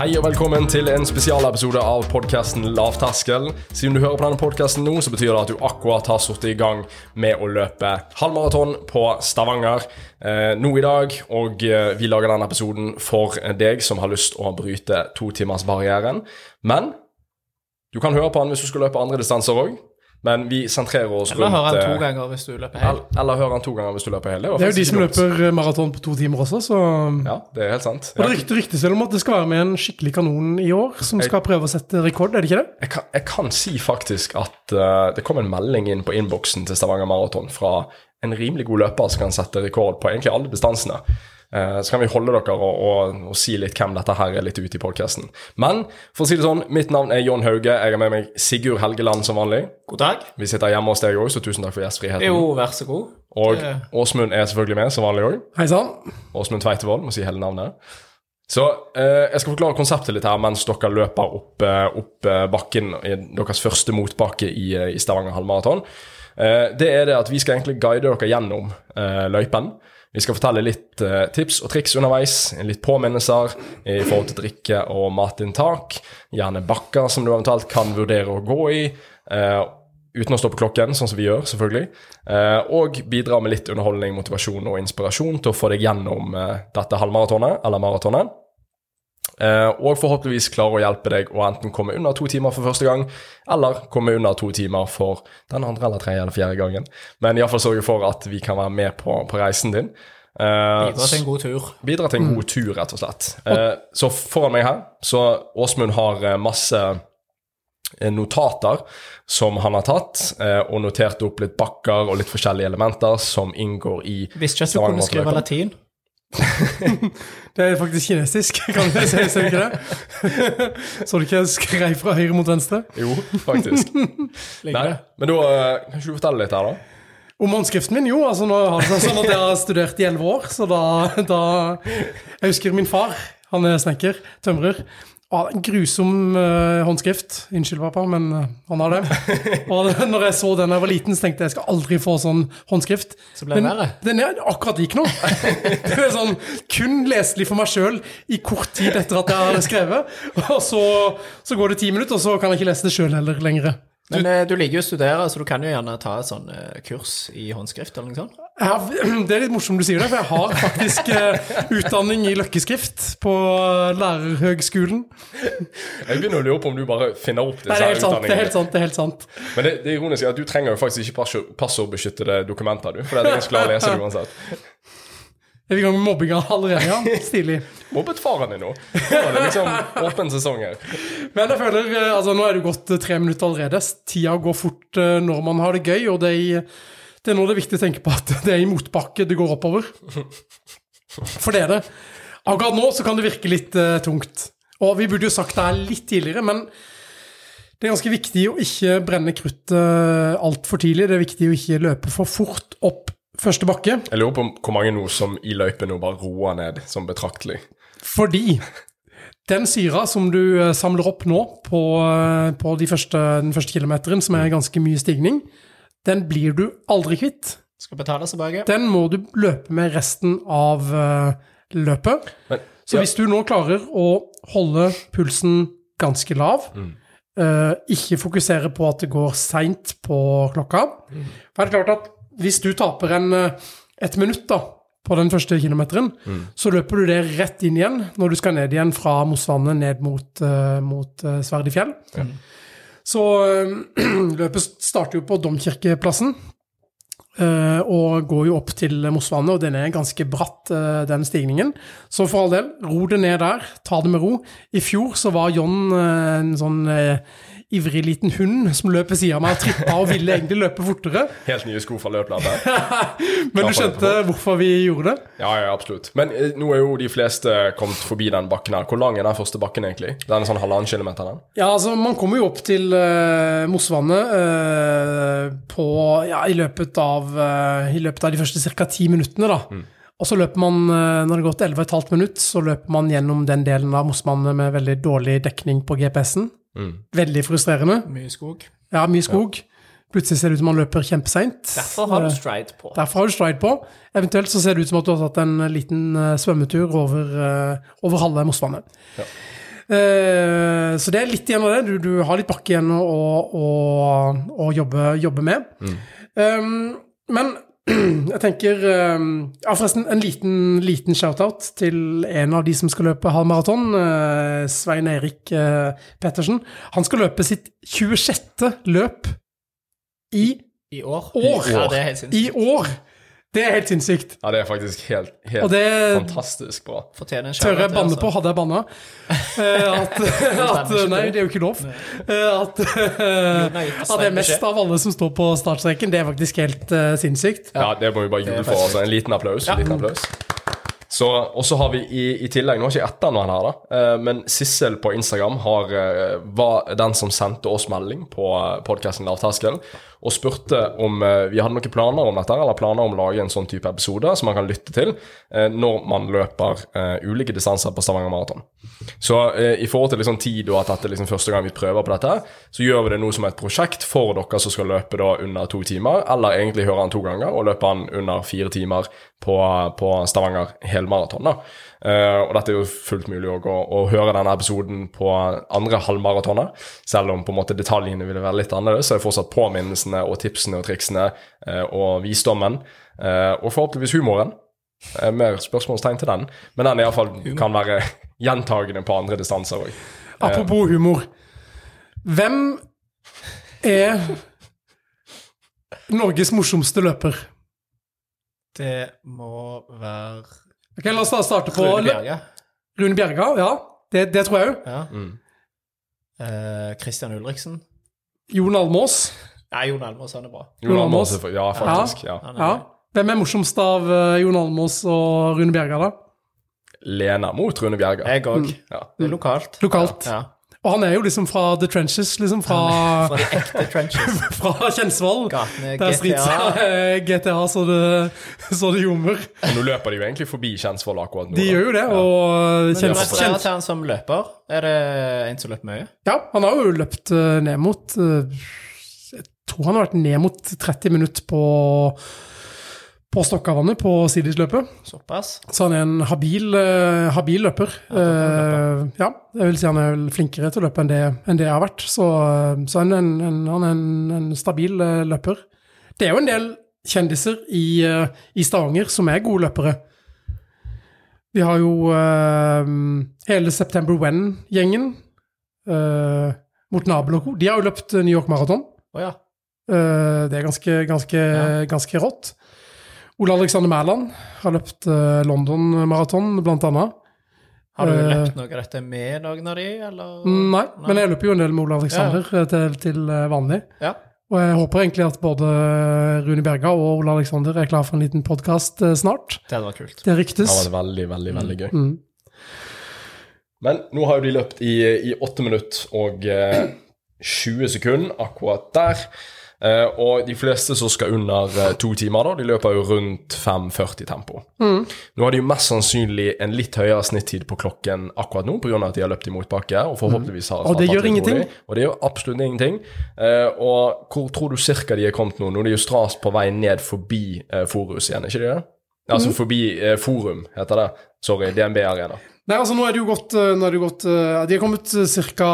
Hei og velkommen til en spesialepisode av podkasten Lavterskel. Siden du hører på denne podkasten nå, så betyr det at du akkurat har satt i gang med å løpe halvmaraton på Stavanger eh, nå i dag. Og eh, vi lager denne episoden for deg som har lyst å bryte totimersbarrieren. Men du kan høre på den hvis du skal løpe andre distanser òg. Men vi sentrerer oss Eller rundt hører han to eh, ganger hvis du løper hel. Eller, Eller hører han to ganger hvis du løper hele. Det er jo de som dumt. løper maraton på to timer også, så Ja, det er helt sant. Og det rykte, ryktes vel om at det skal være med en skikkelig kanon i år, som skal prøve å sette rekord, er det ikke det? Jeg kan, jeg kan si faktisk at uh, det kom en melding inn på innboksen til Stavanger Maraton fra en rimelig god løper som kan sette rekord på egentlig alle distansene. Eh, så kan vi holde dere og, og, og si litt hvem dette her er litt ute i podkasten. Men for å si det sånn, mitt navn er John Hauge. Jeg har med meg Sigurd Helgeland som vanlig. God dag. Vi sitter hjemme hos deg òg, så tusen takk for gjestfriheten. Jo, vær så god. Og det- Åsmund er selvfølgelig med, som vanlig òg. Hei sann. Åsmund Tveitevold, må si hele navnet. Så eh, jeg skal forklare konseptet litt her mens dere løper opp, eh, opp eh, bakken i deres første motbakke i, i Stavanger halvmaraton. Eh, det er det at vi skal egentlig guide dere gjennom eh, løypen. Vi skal fortelle litt eh, tips og triks underveis, litt påminnelser i forhold til drikke og matinntak. Gjerne bakker som du eventuelt kan vurdere å gå i. Eh, uten å stå på klokken, sånn som vi gjør, selvfølgelig. Eh, og bidra med litt underholdning, motivasjon og inspirasjon til å få deg gjennom dette halvmaratonet, eller maratonet. Eh, og forhåpentligvis klarer å hjelpe deg å enten komme under to timer for første gang, eller komme under to timer for den andre eller tredje eller fjerde gangen. Men iallfall sørge for at vi kan være med på, på reisen din. Uh, Bidra til en god tur. bidra til en god tur, rett og slett. Uh, så foran meg her, så Åsmund har masse notater som han har tatt, uh, og notert opp litt bakker og litt forskjellige elementer som inngår i Visste ikke at du kunne skrive latin. Det er faktisk kinesisk, kan jeg si, ser ikke det? Så du ikke jeg skrev fra høyre mot venstre? Jo, faktisk. Nei, men da eh, kan ikke du fortelle litt her, da? Om håndskriften min, jo. altså nå har det sånn at Jeg har studert i elleve år, så da, da Jeg husker min far. Han er snekker. Tømrer. Ah, en grusom uh, håndskrift. Unnskyld, pappa, men uh, han har det. Og når jeg så den da jeg var liten, så tenkte jeg jeg skal aldri få sånn håndskrift. Så ble det verre. den er akkurat lik nå. Det er sånn kun leselig for meg sjøl i kort tid etter at jeg har skrevet. Og så, så går det ti minutter, og så kan jeg ikke lese det sjøl heller lenger. Men du, du liker jo å studere, så du kan jo gjerne ta et sånn eh, kurs i håndskrift eller noe sånt. Har, det er litt morsomt du sier det, for jeg har faktisk uh, utdanning i løkkeskrift på lærerhøgskolen. Jeg begynner å lure på om du bare finner opp disse Nei, det er helt sant. det er helt sant, det er helt sant. Men det, det ironiske er at du trenger jo faktisk ikke passord- passordbeskyttede dokumenter, du. For det er ingen som klarer å lese det uansett. Er vi i gang med mobbinga allerede? Ja, Stilig. Mobbet faren din nå? Nå er det liksom åpen sesong her. Men jeg føler, eh, altså Nå er det gått tre minutter allerede. Tida går fort eh, når man har det gøy, og det er, i- det er nå det er viktig å tenke på at det er i motbakke det går oppover. For det er det. Akkurat nå så kan det virke litt uh, tungt. Og vi burde jo sagt det her litt tidligere, men det er ganske viktig å ikke brenne kruttet altfor tidlig. Det er viktig å ikke løpe for fort opp første bakke, Jeg lurer på hvor mange nå som i løypen nå bare roer ned som betraktelig. fordi den syra som du eh, samler opp nå på, eh, på de første, den første kilometeren, som er ganske mye stigning, den blir du aldri kvitt. Skal betale tilbake. Den må du løpe med resten av uh, løpet. Men, Så hvis du nå klarer å holde pulsen ganske lav, eh, ikke fokusere på at det går seint på klokka For det er klart at hvis du taper en, eh, et minutt da, på den første kilometeren, så løper du det rett inn igjen når du skal ned igjen fra Mosvannet ned mot, uh, mot uh, Sverdifjell. Så eh, løpet starter jo på Domkirkeplassen. eh, og går jo opp til Mosvannet, og den er ganske bratt, eh, den stigningen. Så for all del, ro det ned der. Ta det med ro. I fjor så var John en sånn ivrig liten hund som løp ved siden av meg og trippa og ville egentlig løpe fortere. helt nye sko fra løplatet. Men du skjønte hvorfor vi gjorde det? Ja, ja, absolutt. Men eh, nå er jo de fleste kommet forbi den bakken her. Hvor lang er den første bakken egentlig? Den er sånn halvannen kilometer, den? Ja, altså, man kommer jo opp til uh, Mosvannet uh, på Ja, i løpet av uh, I løpet av de første ca. ti minuttene, da. Og så løper man, eh, når det har gått 11,5 minutter, så løper man gjennom den delen av Mosvannet med veldig dårlig dekning på GPS-en. Veldig frustrerende. Mye skog. Ja, mye skog. Plutselig ser det ut som man løper kjempeseint. Derfor har du stride på. Derfor har du stride på. Eventuelt så ser det ut som at du har tatt en liten eh, svømmetur over, eh, over halve Mosvannet. Eh, så det er litt igjen av det. Du, du har litt bakke igjen å, å, å jobbe, jobbe med. Um, men jeg tenker um, Ja, forresten, en liten, liten shout-out til en av de som skal løpe halvmaraton. Uh, Svein Erik uh, Pettersen. Han skal løpe sitt 26. løp i I år. År. Ja, det er helt i år! Det er helt sinnssykt. Ja, det er faktisk helt, Og helt det fantastisk bra. Fortjener en tør jeg banne altså. på, hadde jeg banna. Eh, at, at Nei, det er jo ikke lov. Eh, At, at det er mest av alle som står på startstreken, det er faktisk helt uh, sinnssykt. Ja, det må vi bare juble for. Altså. En liten applaus. En liten applaus. Så, og så har vi i, i tillegg, nå har ikke jeg etter noen her, da, eh, men Sissel på Instagram har, var den som sendte oss melding på podkasten Lavterskel og spurte om eh, vi hadde noen planer om dette, eller planer om å lage en sånn type episode som man kan lytte til eh, når man løper eh, ulike distanser på Stavanger Maraton. Så i forhold til liksom tid og at dette er liksom første gang vi prøver på dette, så gjør vi det nå som et prosjekt for dere som skal løpe da under to timer, eller egentlig høre han to ganger og løpe han under fire timer på, på Stavanger helmaraton. Eh, og dette er jo fullt mulig å, å høre denne episoden på andre halvmaratoner. Selv om på en måte detaljene ville være litt annerledes, så er det fortsatt påminnelsene og tipsene og triksene uh, og visdommen. uh, og forhåpentligvis humoren. Mer spørsmålstegn til den. Men den i hvert fall kan være gjentagende på andre distanser òg. Apropos humor. Hvem er Norges morsomste løper? Det må være Ok, La oss da starte på Rune Bjerga. Rune Bjerga. Ja, det, det tror jeg òg. Ja. Mm. Eh, Christian Ulriksen. Jon Almås. Nei, Jon Almås han er bra. Jon. Almaas, ja, faktisk. Ja. Er Ja. Hvem er morsomst av eh, Jon Almås og Rune Bjerga, da? Lena mot Rune Bjerga. Jeg òg. Ja. Det er lokalt. Lokalt. Ja. Og han er jo liksom fra the trenches, liksom fra, Fra de ekte trenches. fra Kjensvoll. Gatene Der GTA. GTA så det, så det ljomer. Og nå løper de jo egentlig forbi Kjensvoll akkurat nå. De da. gjør jo det, og Kjensvoll. Men du refererer til han som løper. Er det en som løper mye? Ja, han har jo løpt eh, ned mot eh, Jeg tror han har vært ned mot 30 minutter på, på Stokkavannet på Sidisløpet. Såpass? Så han er en habil, uh, habil løper. Eh, ja, jeg vil si han er flinkere til å løpe enn det, enn det jeg har vært. Så, eh, så han er, en, en, han er en, en stabil uh, løper. Det er jo en del kjendiser i, i Stavanger som er gode løpere. Vi har jo hele September When-gjengen. Uh, mot Nabel og co. De har jo løpt New York Marathon. Oh, ja. Det er ganske, ganske, ganske rått. Ole Alexander Mæland har løpt eh, London Marathon, blant annet. Har du Eh, løpt noe av dette med noen av de, eller? Nei, men jeg løper jo en del med Ole Alexander ja. til, til eh, vanlig. Ja. Og jeg håper egentlig at både Rune Berga og Ole Alexander er klar for en liten podkast snart. Det hadde vært kult. Det ryktes. Det var veldig, veldig, veldig gøy. Mm. Men nå har jo de løpt i, åtte 8 minutter og eh, 20 sekunder akkurat der. Eh, og de fleste som skal under eh, to timer, da, de løper jo rundt 5.40 tempo. Mm. Nå har de jo mest sannsynlig en litt høyere snittid på klokken akkurat nå, pga. at de har løpt i motbakke. Og forhåpentligvis har Og det gjør ingenting. Og det gjør absolutt ingenting. Eh, og hvor tror du cirka de er kommet nå? Nå er de jo stras på vei ned forbi Forus igjen, ikke de det? Altså Mm. forbi Forum, heter det. Sorry, DNB Arena. Nei, altså nå er det jo gått, eh, det gått eh, De har kommet ca.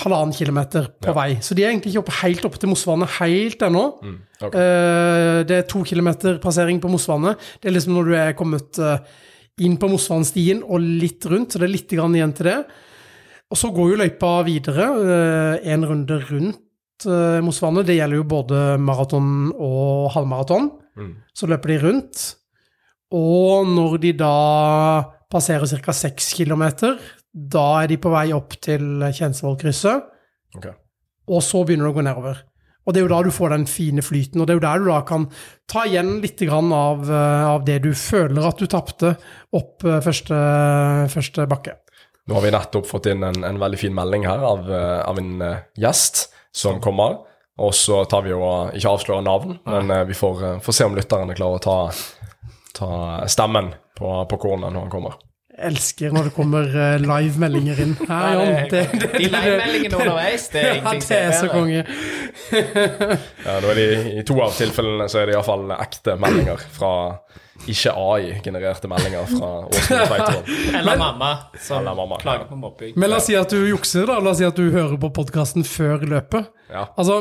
halvannen kilometer på vei. Så de er egentlig ikke oppe, helt oppe til Mossvannet helt ennå. Mm, okay. Eh, det er to kilometer passering på Mossvannet. Det er liksom når du er kommet eh, inn på Mosvannstien og litt rundt, så det er litt grann igjen til det. Og så går jo løypa videre, eh, en runde rundt eh, Mossvannet. Det gjelder jo både maraton og halvmaraton. Mm. Så løper de rundt. Og når de da passerer ca. 6 km, da er de på vei opp til Kjensvollkrysset, Okay. og så begynner det å gå nedover. Og det er jo da du får den fine flyten, og det er jo der du da kan ta igjen litt av, eh, av det du føler at du tapte opp eh, første, første bakke. Nå har vi nettopp fått inn en, en veldig fin melding her av, eh, av en gjest som kommer. Og så tar vi jo ikke avslører navn, men vi får, får se om lytterne klarer å ta, ta stemmen på, på kornet når han kommer. elsker når det kommer livemeldinger live-meldinger inn. Her, Jon. det- De livemeldingene underveis, det er ingenting som er så er konge. Ja, nå er de, I to av tilfellene så er det iallfall ekte meldinger fra ikke AI-genererte meldinger fra Åsmund. Eller mamma, som Eller mamma, klager på mobbing. Men la oss si at du jukser, da. La oss si at du hører på podkasten før løpet. Ja. Altså,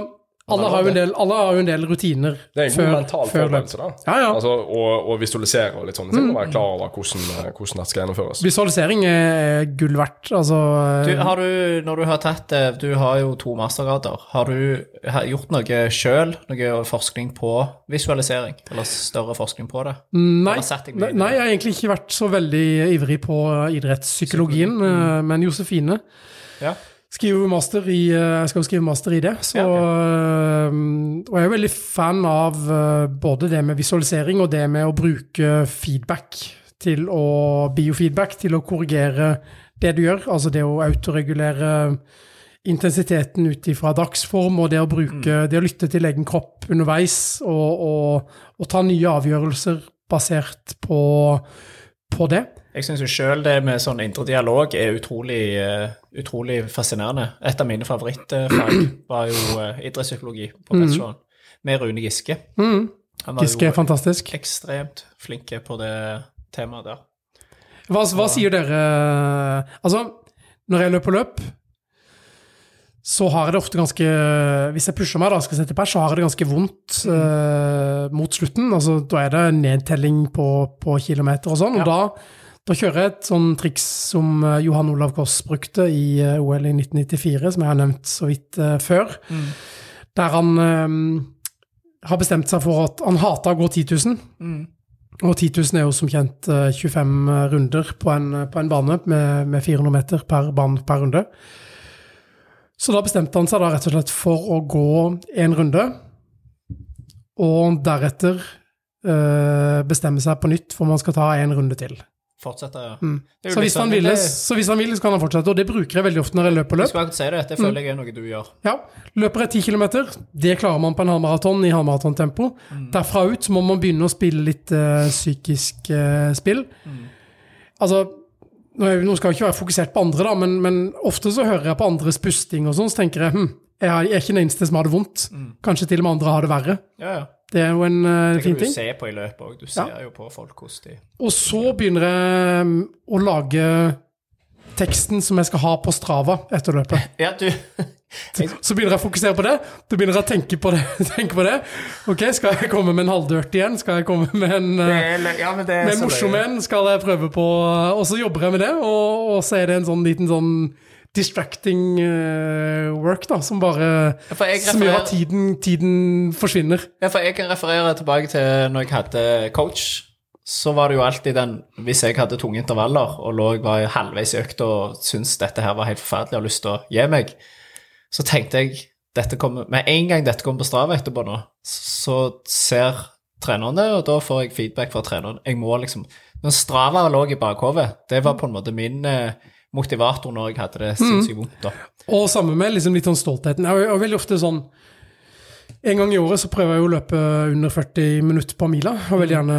alle har jo en del, alle har jo en del rutiner Det er en god før, mental før forberedelse, da. Ja, ja. Altså, og, og visualisere og litt sånne ting. Og være klar over hvordan, eh, hvordan dette skal gjennomføres. Visualisering er gull verdt. Altså Du, har du, når du har tatt det, du har jo to mastergrader, har du har gjort noe sjøl, noe forskning på visualisering? Eller større forskning på det? Nei, mye nei, inn i det? jeg har egentlig ikke vært så veldig ivrig på idrettspsykologien, eh, men Josefine Ja. Skriver master i, eh, skal skrive master i det. Så, Ja, okay. og jeg er veldig fan av eh, både det med visualisering og det med å bruke feedback til å biofeedback til å korrigere det du gjør. Altså det å autoregulere intensiteten ut ifra dagsform, og det å bruke Det å lytte til egen kropp underveis og, og, og ta nye avgjørelser basert på, på det. Jeg syns jo sjøl det med sånn indre dialog er utrolig, eh, utrolig fascinerende. Et av mine favorittfag var jo uh, idrettspsykologi på bacheloren, med Rune Giske. Mm. Giske er fantastisk. ekstremt flink på det temaet der. Hva, hva sier dere Altså, når jeg løper løp, så har jeg det ofte ganske Hvis jeg pusher meg da, skal sette pers, så har jeg det ganske vondt eh, mot slutten. Altså, da er det nedtelling på, på kilometer og sånn. Og da, da kjører jeg et sånn triks som eh, Johan Olav Koss brukte i eh, OL i 1994, som jeg har nevnt så vidt før. før. Der han eh, har bestemt seg for at han hater å gå 10 000. Og 10 000 er jo som kjent eh, 25 runder på en, på en bane med, med 400 meter per, bane per runde. Så da bestemte han seg da rett og slett for å gå en runde, og deretter eh, bestemme seg på nytt for om han skal ta en runde til. Fortsette er Mm. Så hvis, han sånn- ville, det- så hvis han vil, så kan han fortsette, og det bruker jeg veldig ofte når jeg løper løp. Jeg si det. Det føler jeg er noe du gjør. Ja, Løper jeg 10 km, det klarer man på en halvmaraton i halvmaratontempo. Derfra ut så må man begynne å spille litt uh, psykisk uh, spill. Altså, nå, nå skal jeg ikke være fokusert på andre, da, men, men ofte så hører jeg på andres pusting og sånn, så tenker jeg hm, jeg er jeg er ikke den eneste som har det vondt. Kanskje til og med andre har det verre. Ja, ja. Det er jo en eh, Det kan du ting. se på i løpet òg. Du ser jo på folk hvordan de Og så begynner jeg um, å lage teksten som jeg skal ha på Strava etter løpet. Ja, du Så begynner jeg å fokusere på det. Du begynner jeg å tenke på det. tenke på det. Ok, skal jeg komme med en halvdirt igjen? Skal jeg komme med en eh, Ja, morsom en? Skal jeg prøve på Og så jobber jeg med det, og, og så er det en sånn liten sånn distracting eh, work, da, som bare jeg Som gjør at tiden, tiden forsvinner. Ja, for jeg kan referere tilbake til når jeg hadde coach. Så var det jo alltid den Hvis jeg hadde tunge intervaller og lå var halvveis i økta og syntes dette her var helt forferdelig og har lyst til å gi meg, så tenkte jeg dette kommer, Med en gang dette kommer på Strava etterpå nå, så ser treneren det, og da får jeg feedback fra treneren. Jeg må liksom Når Strava lå i bakhodet, det var på en måte min eh, motivator når jeg hadde det sinnssykt vondt. da. Og samme med liksom litt sånn stoltheten. Jeg er veldig ofte sånn En gang i året så prøver jeg å løpe under 40 minutter på mila, og veldig gjerne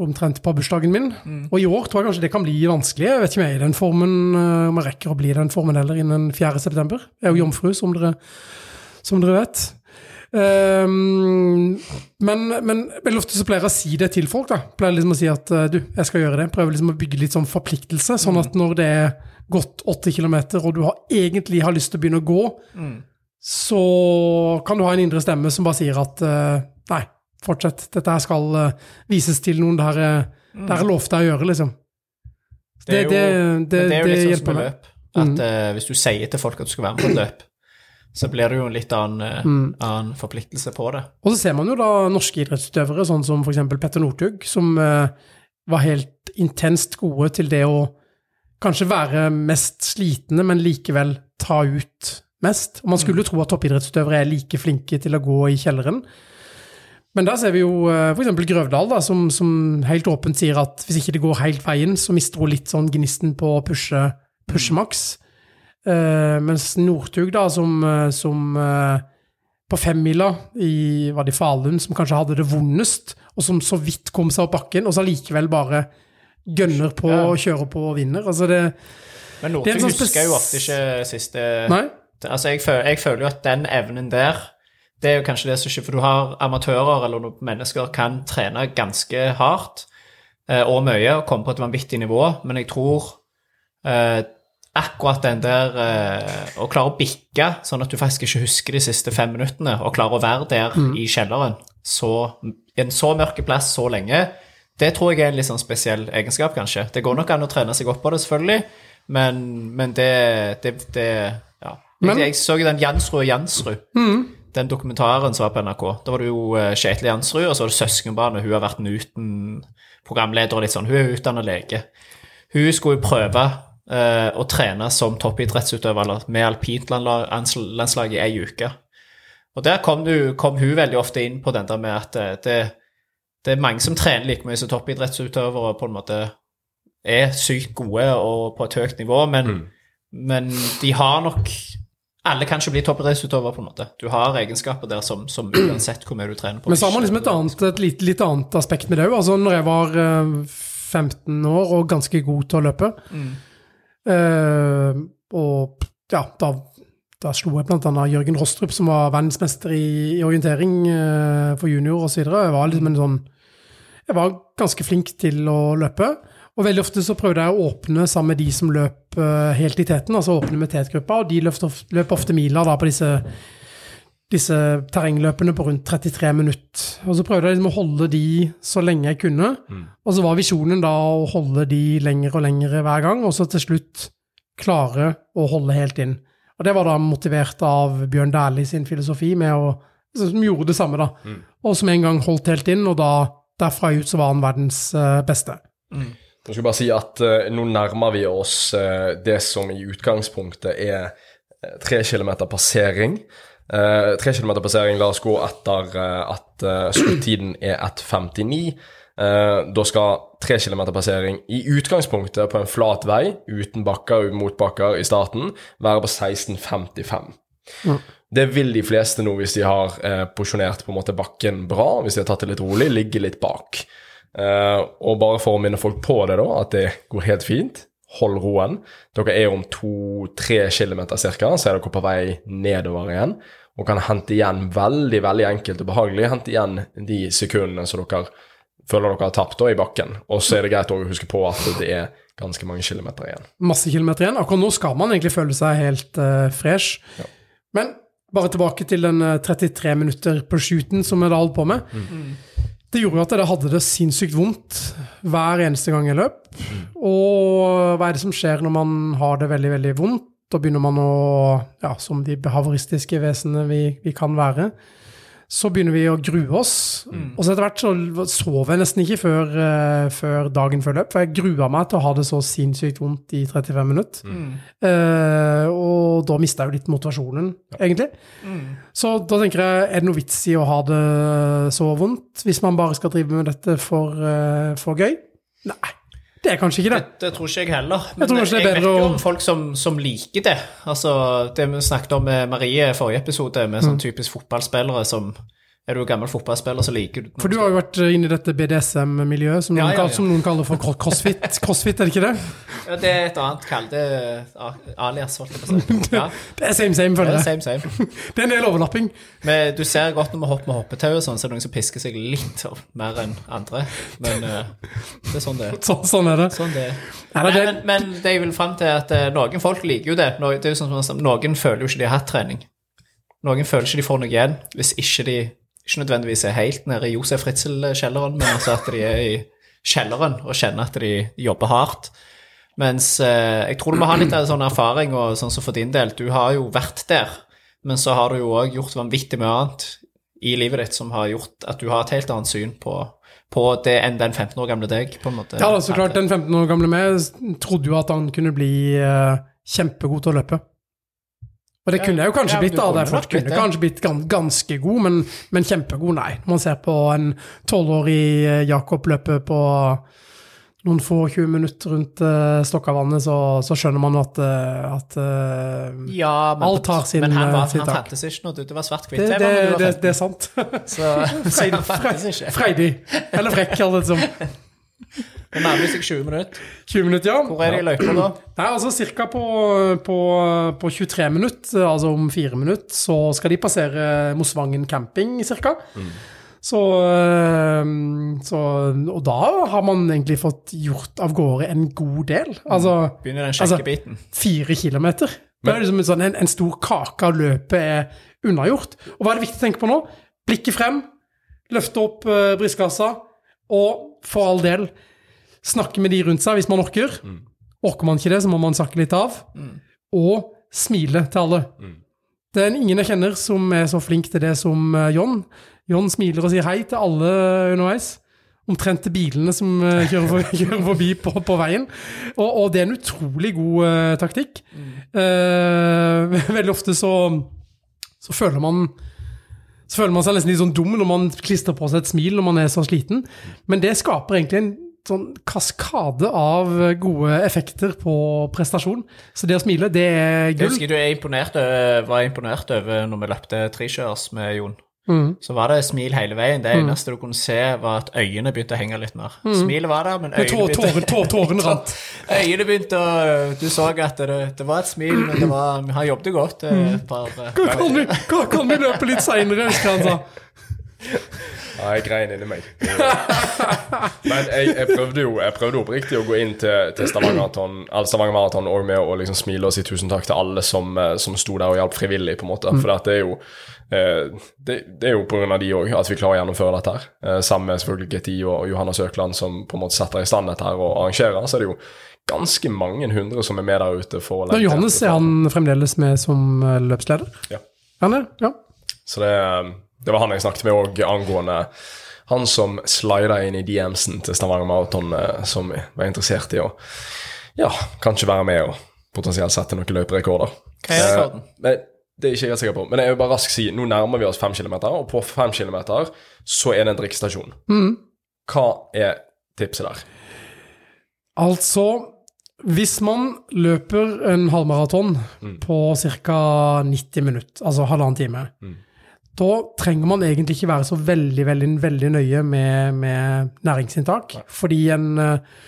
omtrent på bursdagen min. Og i år tror jeg kanskje det kan bli vanskelig. Jeg vet ikke om jeg er i den formen, eh, om jeg rekker å bli i den formen heller innen 4. september. Jeg er jo jomfru, som dere, som dere vet. Um, men, men veldig ofte så pleier jeg å si det til folk. da. Pleier liksom å si at eh, du, jeg skal gjøre det. Prøver liksom å bygge litt sånn forpliktelse, sånn at når det er gått 80 km, og du har, egentlig har lyst til å begynne å gå, så kan du ha en indre stemme som bare sier at uh, nei, fortsett, dette her skal uh, vises til noen det der er lovte deg å gjøre, liksom. Det, det, det, det er jo litt sånn som løp. At eh, hvis du sier til folk at du skal være med på et løp, så blir det jo en litt annen, eh, Mm. annen forpliktelse på det. Og så ser man jo da norske idrettsutøvere, sånn som f.eks. Petter Northug, som eh, var helt intenst gode til det å kanskje være mest slitne, men likevel ta ut mest. Og man skulle jo tro at toppidrettsutøvere er like flinke til å gå i kjelleren. Men der ser vi jo eh, f.eks. Grøvdal, da, som, som helt åpent sier at hvis ikke det går helt veien, så mister hun litt sånn gnisten på å pushe, pushe maks. Uh, mens Northug, da, som, eh, som uh, på femmila i var det Falun, som kanskje hadde det vondest, og som så vidt kom seg opp bakken, og så allikevel bare gønner på, Ja. kjører på og vinner. Altså det Men Northug sånn husker jo ofte ikke siste Nei? Altså, jeg føler, jeg føler jo at den evnen der Det er jo kanskje det som skjer, For du har amatører eller noen mennesker kan trene ganske hardt eh, og mye og komme på et vanvittig nivå, men jeg tror eh, akkurat den der eh, Å klare å bikke sånn at du faktisk ikke husker de siste fem minuttene, og klare å være der i kjelleren så, i en så mørk plass så lenge, det tror jeg er en litt sånn spesiell egenskap, kanskje. Det går nok an å trene seg opp på det, selvfølgelig, men, men det, det, det Ja. Men- jeg, så den Jansrud og Jansrud. Den dokumentaren som var på NRK. Da var det jo eh, Kjetil Jansrud, og så var det søskenbarnet. Hun har vært Newton-programleder og litt sånn. Hun er utdannet lege. Hun skulle prøve eh, å trene som toppidrettsutøver med alpintlandslaget i ei uke. Og der kom, du, kom hun veldig ofte inn på den der med at eh, det, det er mange som trener like mye som toppidrettsutøvere og på en måte er sykt gode og på et høyt nivå, men, men de har nok Alle kan ikke bli toppidrettsutøver, på en måte. Du har egenskaper der som, som uansett hvor mye du trener på Men så har man liksom et, annet, et litt, litt annet aspekt med det òg. Altså, når jeg var eh, 15 år og ganske god til å løpe eh, Og ja, da, da slo jeg annet Jørgen Rostrup, som var verdensmester i, i orientering eh, for junior osv. Jeg var liksom en sånn Jeg var ganske flink til å løpe. Og veldig ofte så prøvde jeg å åpne sammen med de som løp eh, helt i teten, altså åpne med tetgruppa, og de løp, of- løp ofte miler da på disse disse terrengløpene på rundt 33 minutter. Og så prøvde jeg liksom å holde de så lenge jeg kunne. Og så var visjonen da å holde de lenger og lenger hver gang, og så til slutt klare å holde helt inn. Og det var da motivert av Bjørn Dæhlie sin filosofi med å Som gjorde det samme, da. Og som en gang holdt helt inn, og da derfra ut så var han verdens beste. beste. Jeg skal bare si at uh, nå nærmer vi oss uh, det som i utgangspunktet er eh, tre kilometer passering. Eh, Tre kilometer passering, la oss gå etter eh, at uh, sluttiden er 1,59. Eh, da skal tre kilometer passering i utgangspunktet på en flat vei, uten bakker og motbakker i starten, være på 16,55. Det vil de fleste nå hvis de har eh, porsjonert på en måte bakken bra, hvis de har tatt det litt rolig, ligge litt bak. Eh, og bare for å minne folk på det, da, at det går helt fint. Hold roen. Dere er om to-tre kilometer cirka, så er dere på vei nedover igjen. Og kan hente igjen veldig veldig enkelt og behagelig hente igjen de sekundene som dere føler dere har tapt da i bakken. Og så er det greit å huske på at det er ganske mange kilometer igjen. Masse kilometer igjen. Akkurat nå skal man egentlig føle seg helt uh, fresh. Men bare tilbake til den eh, 33 minutter på shooten som jeg da holdt på med. Det gjorde jo at jeg hadde det sinnssykt vondt hver eneste gang jeg løp. Og hva er det som skjer når man har det veldig, veldig vondt? Da begynner man å, ja, som de behavoristiske vesenene vi, vi kan være, så begynner vi å grue oss. Og så etter hvert så sover jeg nesten ikke før, uh, før dagen før løp, for jeg grua meg til å ha det så sinnssykt vondt i 35 minutter. Eh, og da mista jeg jo litt motivasjonen, egentlig. Så da tenker jeg, er det noe vits i å ha det så vondt, hvis man bare skal drive med dette for, uh, for gøy? Nei, det er kanskje ikke det. Det, det tror ikke jeg heller. Jeg Men jeg, det er vet jo om folk som, som liker det. Altså, det vi snakket om med Marie i forrige episode, med Mm. sånn typisk fotballspillere som Er du gammel fotballspiller, så liker du For du har jo vært inne i dette BDSM-miljøet, som, Ja, ja, ja. som noen kaller for crossfit. Crossfit, er det ikke det? ja, Det er et annet kall. Det er alias, holdt jeg på å si. Det er same, same, det føler er jeg. same, same. Det er en del overlapping. Men du ser godt når vi hopper med hoppetau og sånn, så er det noen som pisker seg litt mer enn andre. Men eh, det er sånn det er. Så, sånn er det. Sånn det er. Det, Nei, er men, men det jeg vil fram til, er at eh, noen folk liker jo det. Noen, det er jo sånn som Noen føler jo ikke de har hatt trening. Noen føler ikke de får noe igjen hvis ikke de ikke nødvendigvis er helt nede i Josef Fritzel-kjelleren, men altså at de er i kjelleren og kjenner at de jobber hardt. Mens eh, jeg tror du må ha litt av sånn erfaring, og sånn som for din del, du har jo vært der, men så har du jo òg gjort vanvittig mye annet i livet ditt som har gjort at du har et helt annet syn på, på det enn den 15 år gamle deg, på en måte. ja, så klart, den 15 år gamle meg trodde jo at han kunne bli eh, kjempegod til å løpe. Og det kunne jeg jo kanskje blitt, da. nok kunne kanskje blitt ganske god, men, men kjempegod, nei. Når man ser på en tolvårig eh, Jakob løpe på noen få 20 minutter rundt uh, Stokkavannet, så, så skjønner man at, eh, at eh, Ja, men, Alt har sin, men han, var, eh, han fantes ikke når du, det var svart-hvitt. det, Det, det, det, var 15, det er sant. så, så han fantes ikke. Freidig. Eller frekk, alle som Det nærmer seg 20 minutter. 20 minutter, ja. Hvor er de i løypa da? Nei, altså cirka på, på, på 23 minutter, altså om fire minutter, så skal de passere Mosvangen camping, cirka. Så, så Og da har man egentlig fått gjort av gårde en god del. Altså Begynner den Altså- sjekkebiten. fire kilometer. Det er liksom en, sånn, en, en stor kake av løpet er unnagjort. Og hva er det viktig å tenke på nå? Blikket frem, løfte opp uh, brystkassa, og for all del snakke med de rundt seg hvis man orker. Orker man ikke det, så må man sakke litt av. Og smile til alle. Det er ingen jeg kjenner som er så flink til det som eh, John. John smiler og sier hei til alle underveis. Omtrent til bilene som eh, kjører, for, kjører forbi på, på veien. Og, og det er en utrolig god uh, taktikk. Uh, veldig ofte så, så føler man så føler man seg nesten litt sånn dum når man klistrer på seg et smil når man er så sliten. Men det skaper egentlig en sånn kaskade av gode effekter på prestasjon. Så det å smile, det er gull. Jeg husker du er imponert, var imponert over når vi løpte trekjørs med Jon. Mm. Så var det smil hele veien. Det eneste du kunne se, var at øynene begynte å henge litt mer. Smilet var der, men øynene begynte, tå- tåren rant. øynene begynte å Du så at det, det var et smil, men det var, har jobbet godt. eh, Et par, eh, Kan kan vi, kan, kan vi løpe litt seinere, husker han sa. Ja, jeg grein inni meg. Men jeg, jeg prøvde jo jeg prøvde oppriktig å gå inn til, til Stavanger Stavanger og med å liksom smile og si tusen takk til alle som, eh, som sto der og hjalp frivillig, på en måte. For det er jo eh, det, det er jo pga. de òg at vi klarer å gjennomføre dette her. Eh, Sammen med selvfølgelig GTI og Johannes Økland, som på en måte setter i stand dette her og arrangerer. Så er det jo ganske mange hundre som er med der ute for å Men Johannes, er han fremdeles med som løpsleder? Ja. Han er? Ja. Så det, det var han jeg snakket med òg angående han som slida inn i DMs-en til Stavanger Marathon, eh, som var interessert i å ja, kanskje være med og potensielt sette noen løperekorder. Hva er rekorden? Eh, det er ikke jeg helt sikker på. Men jeg vil bare raskt si, nå nærmer vi oss 5 kilometer, og på 5 kilometer så er det en drikkestasjon. Hva er tipset der? Altså, hvis man løper en halvmaraton på ca. 90 minutter, altså halvannen time, da trenger man egentlig ikke være så veldig, veldig, veldig nøye med, med næringsinntak. Fordi en eh,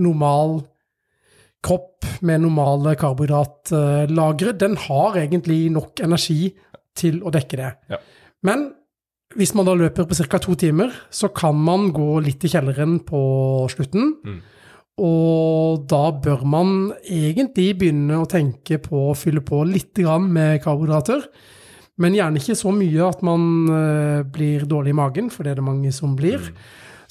normal kropp med normale karbohydratlagre, den har egentlig nok energi til å dekke det. Ja. Men hvis man da løper på ca. to timer, så kan man gå litt i kjelleren på slutten. Og da bør man egentlig begynne å tenke på å fylle på litt med karbohydrater. Men gjerne ikke så mye at man eh, blir dårlig i magen, for det er det mange som blir.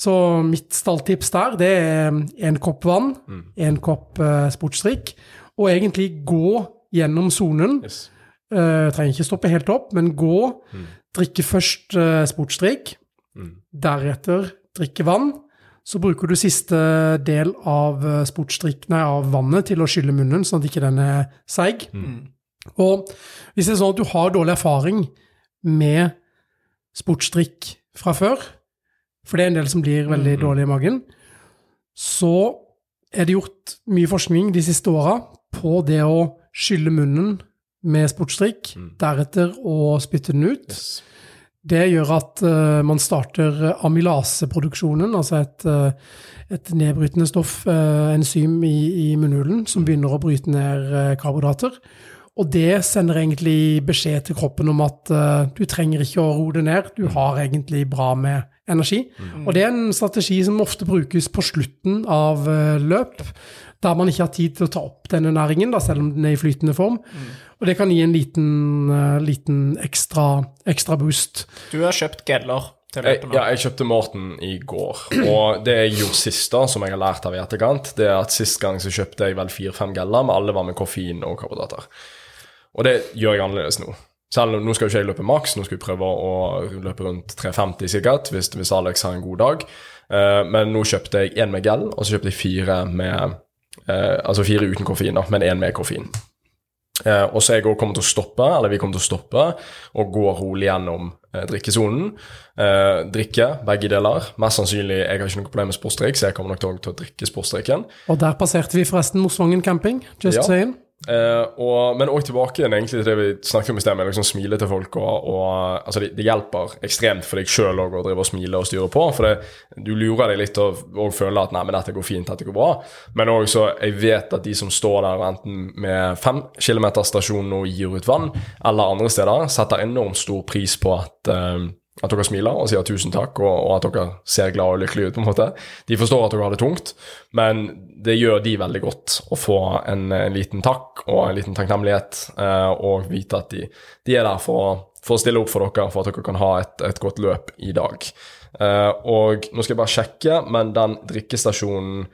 Så mitt stalltips der, det er en kopp vann, en kopp eh, sportsdrikk, og egentlig gå gjennom sonen. Yes. Uh, trenger ikke stoppe helt opp, men gå. Drikke først uh, sportsdrikk, deretter drikke vann. Så bruker du siste del av sportsdrikk, nei, av vannet til å skylle munnen, sånn at ikke den er seig. Og hvis det er sånn at du har dårlig erfaring med sportsdrikk fra før, for det er en del som blir veldig dårlig i magen, så er det gjort mye forskning de siste åra på det å skylle munnen med sportsdrikk, deretter å spytte den ut. Det gjør at uh, man starter amylaseproduksjonen, altså et, uh, et nedbrytende stoff, uh, enzym i, i munnhulen, som begynner å bryte ned karbohydrater. Og det sender egentlig beskjed til kroppen om at uh, du trenger ikke å roe det ned, du har egentlig bra med energi. Og det er en strategi som ofte brukes på slutten av uh, løp, der man ikke har tid til å ta opp denne næringen, da, selv om den er i flytende form. Og det kan gi en liten, uh, liten ekstra, ekstra boost. Du har kjøpt geller til Jeg, løpet nå. ja, jeg kjøpte Morten i går, og det jeg gjorde sist, da, som jeg har lært av i etterkant, det er at sist gang så kjøpte jeg vel fire-fem geller, men alle var med koffein og karbohydrater. Og det gjør jeg annerledes nå. Selv om nå skal jo ikke jeg løpe maks, nå skal vi prøve å løpe rundt 3,50 sikkert, hvis, hvis Alex har en god dag. Uh, men nå kjøpte jeg én med gel, og så kjøpte jeg fire med uh, Altså fire uten koffein, da, men én med koffein. Uh, og så er jeg også kommet til å stoppe, eller vi kommer til å stoppe, og gå rolig gjennom drikkesonen. Drikke begge deler. Mest sannsynlig, jeg har ikke noe problem med sportsdrikk, så jeg kommer nok til å drikke sportsdrikken. Og der passerte vi forresten Mosvangen camping, just Ja. saying. Eh, og, men òg tilbake igjen til det vi snakket om i sted, med liksom smile til folk. Og, og altså det, det hjelper ekstremt for deg sjøl å drive og smile og styre på. For det, du lurer deg litt og, og føler at nei, men dette går fint, dette går bra. Men òg så jeg vet at de som står der enten med 5 km-stasjon og gir ut vann, eller andre steder, setter enormt stor pris på at eh, at dere smiler og sier tusen takk, og, og, at dere ser glad og lykkelige ut. på en måte. De forstår at dere har det tungt, men det gjør de veldig godt å få en, en liten takk og en liten takknemlighet, eh, og vite at de, de er der for, for, å stille opp for dere, for at dere kan ha et, et godt løp i dag. Eh, og nå skal jeg bare sjekke, men den drikkestasjonen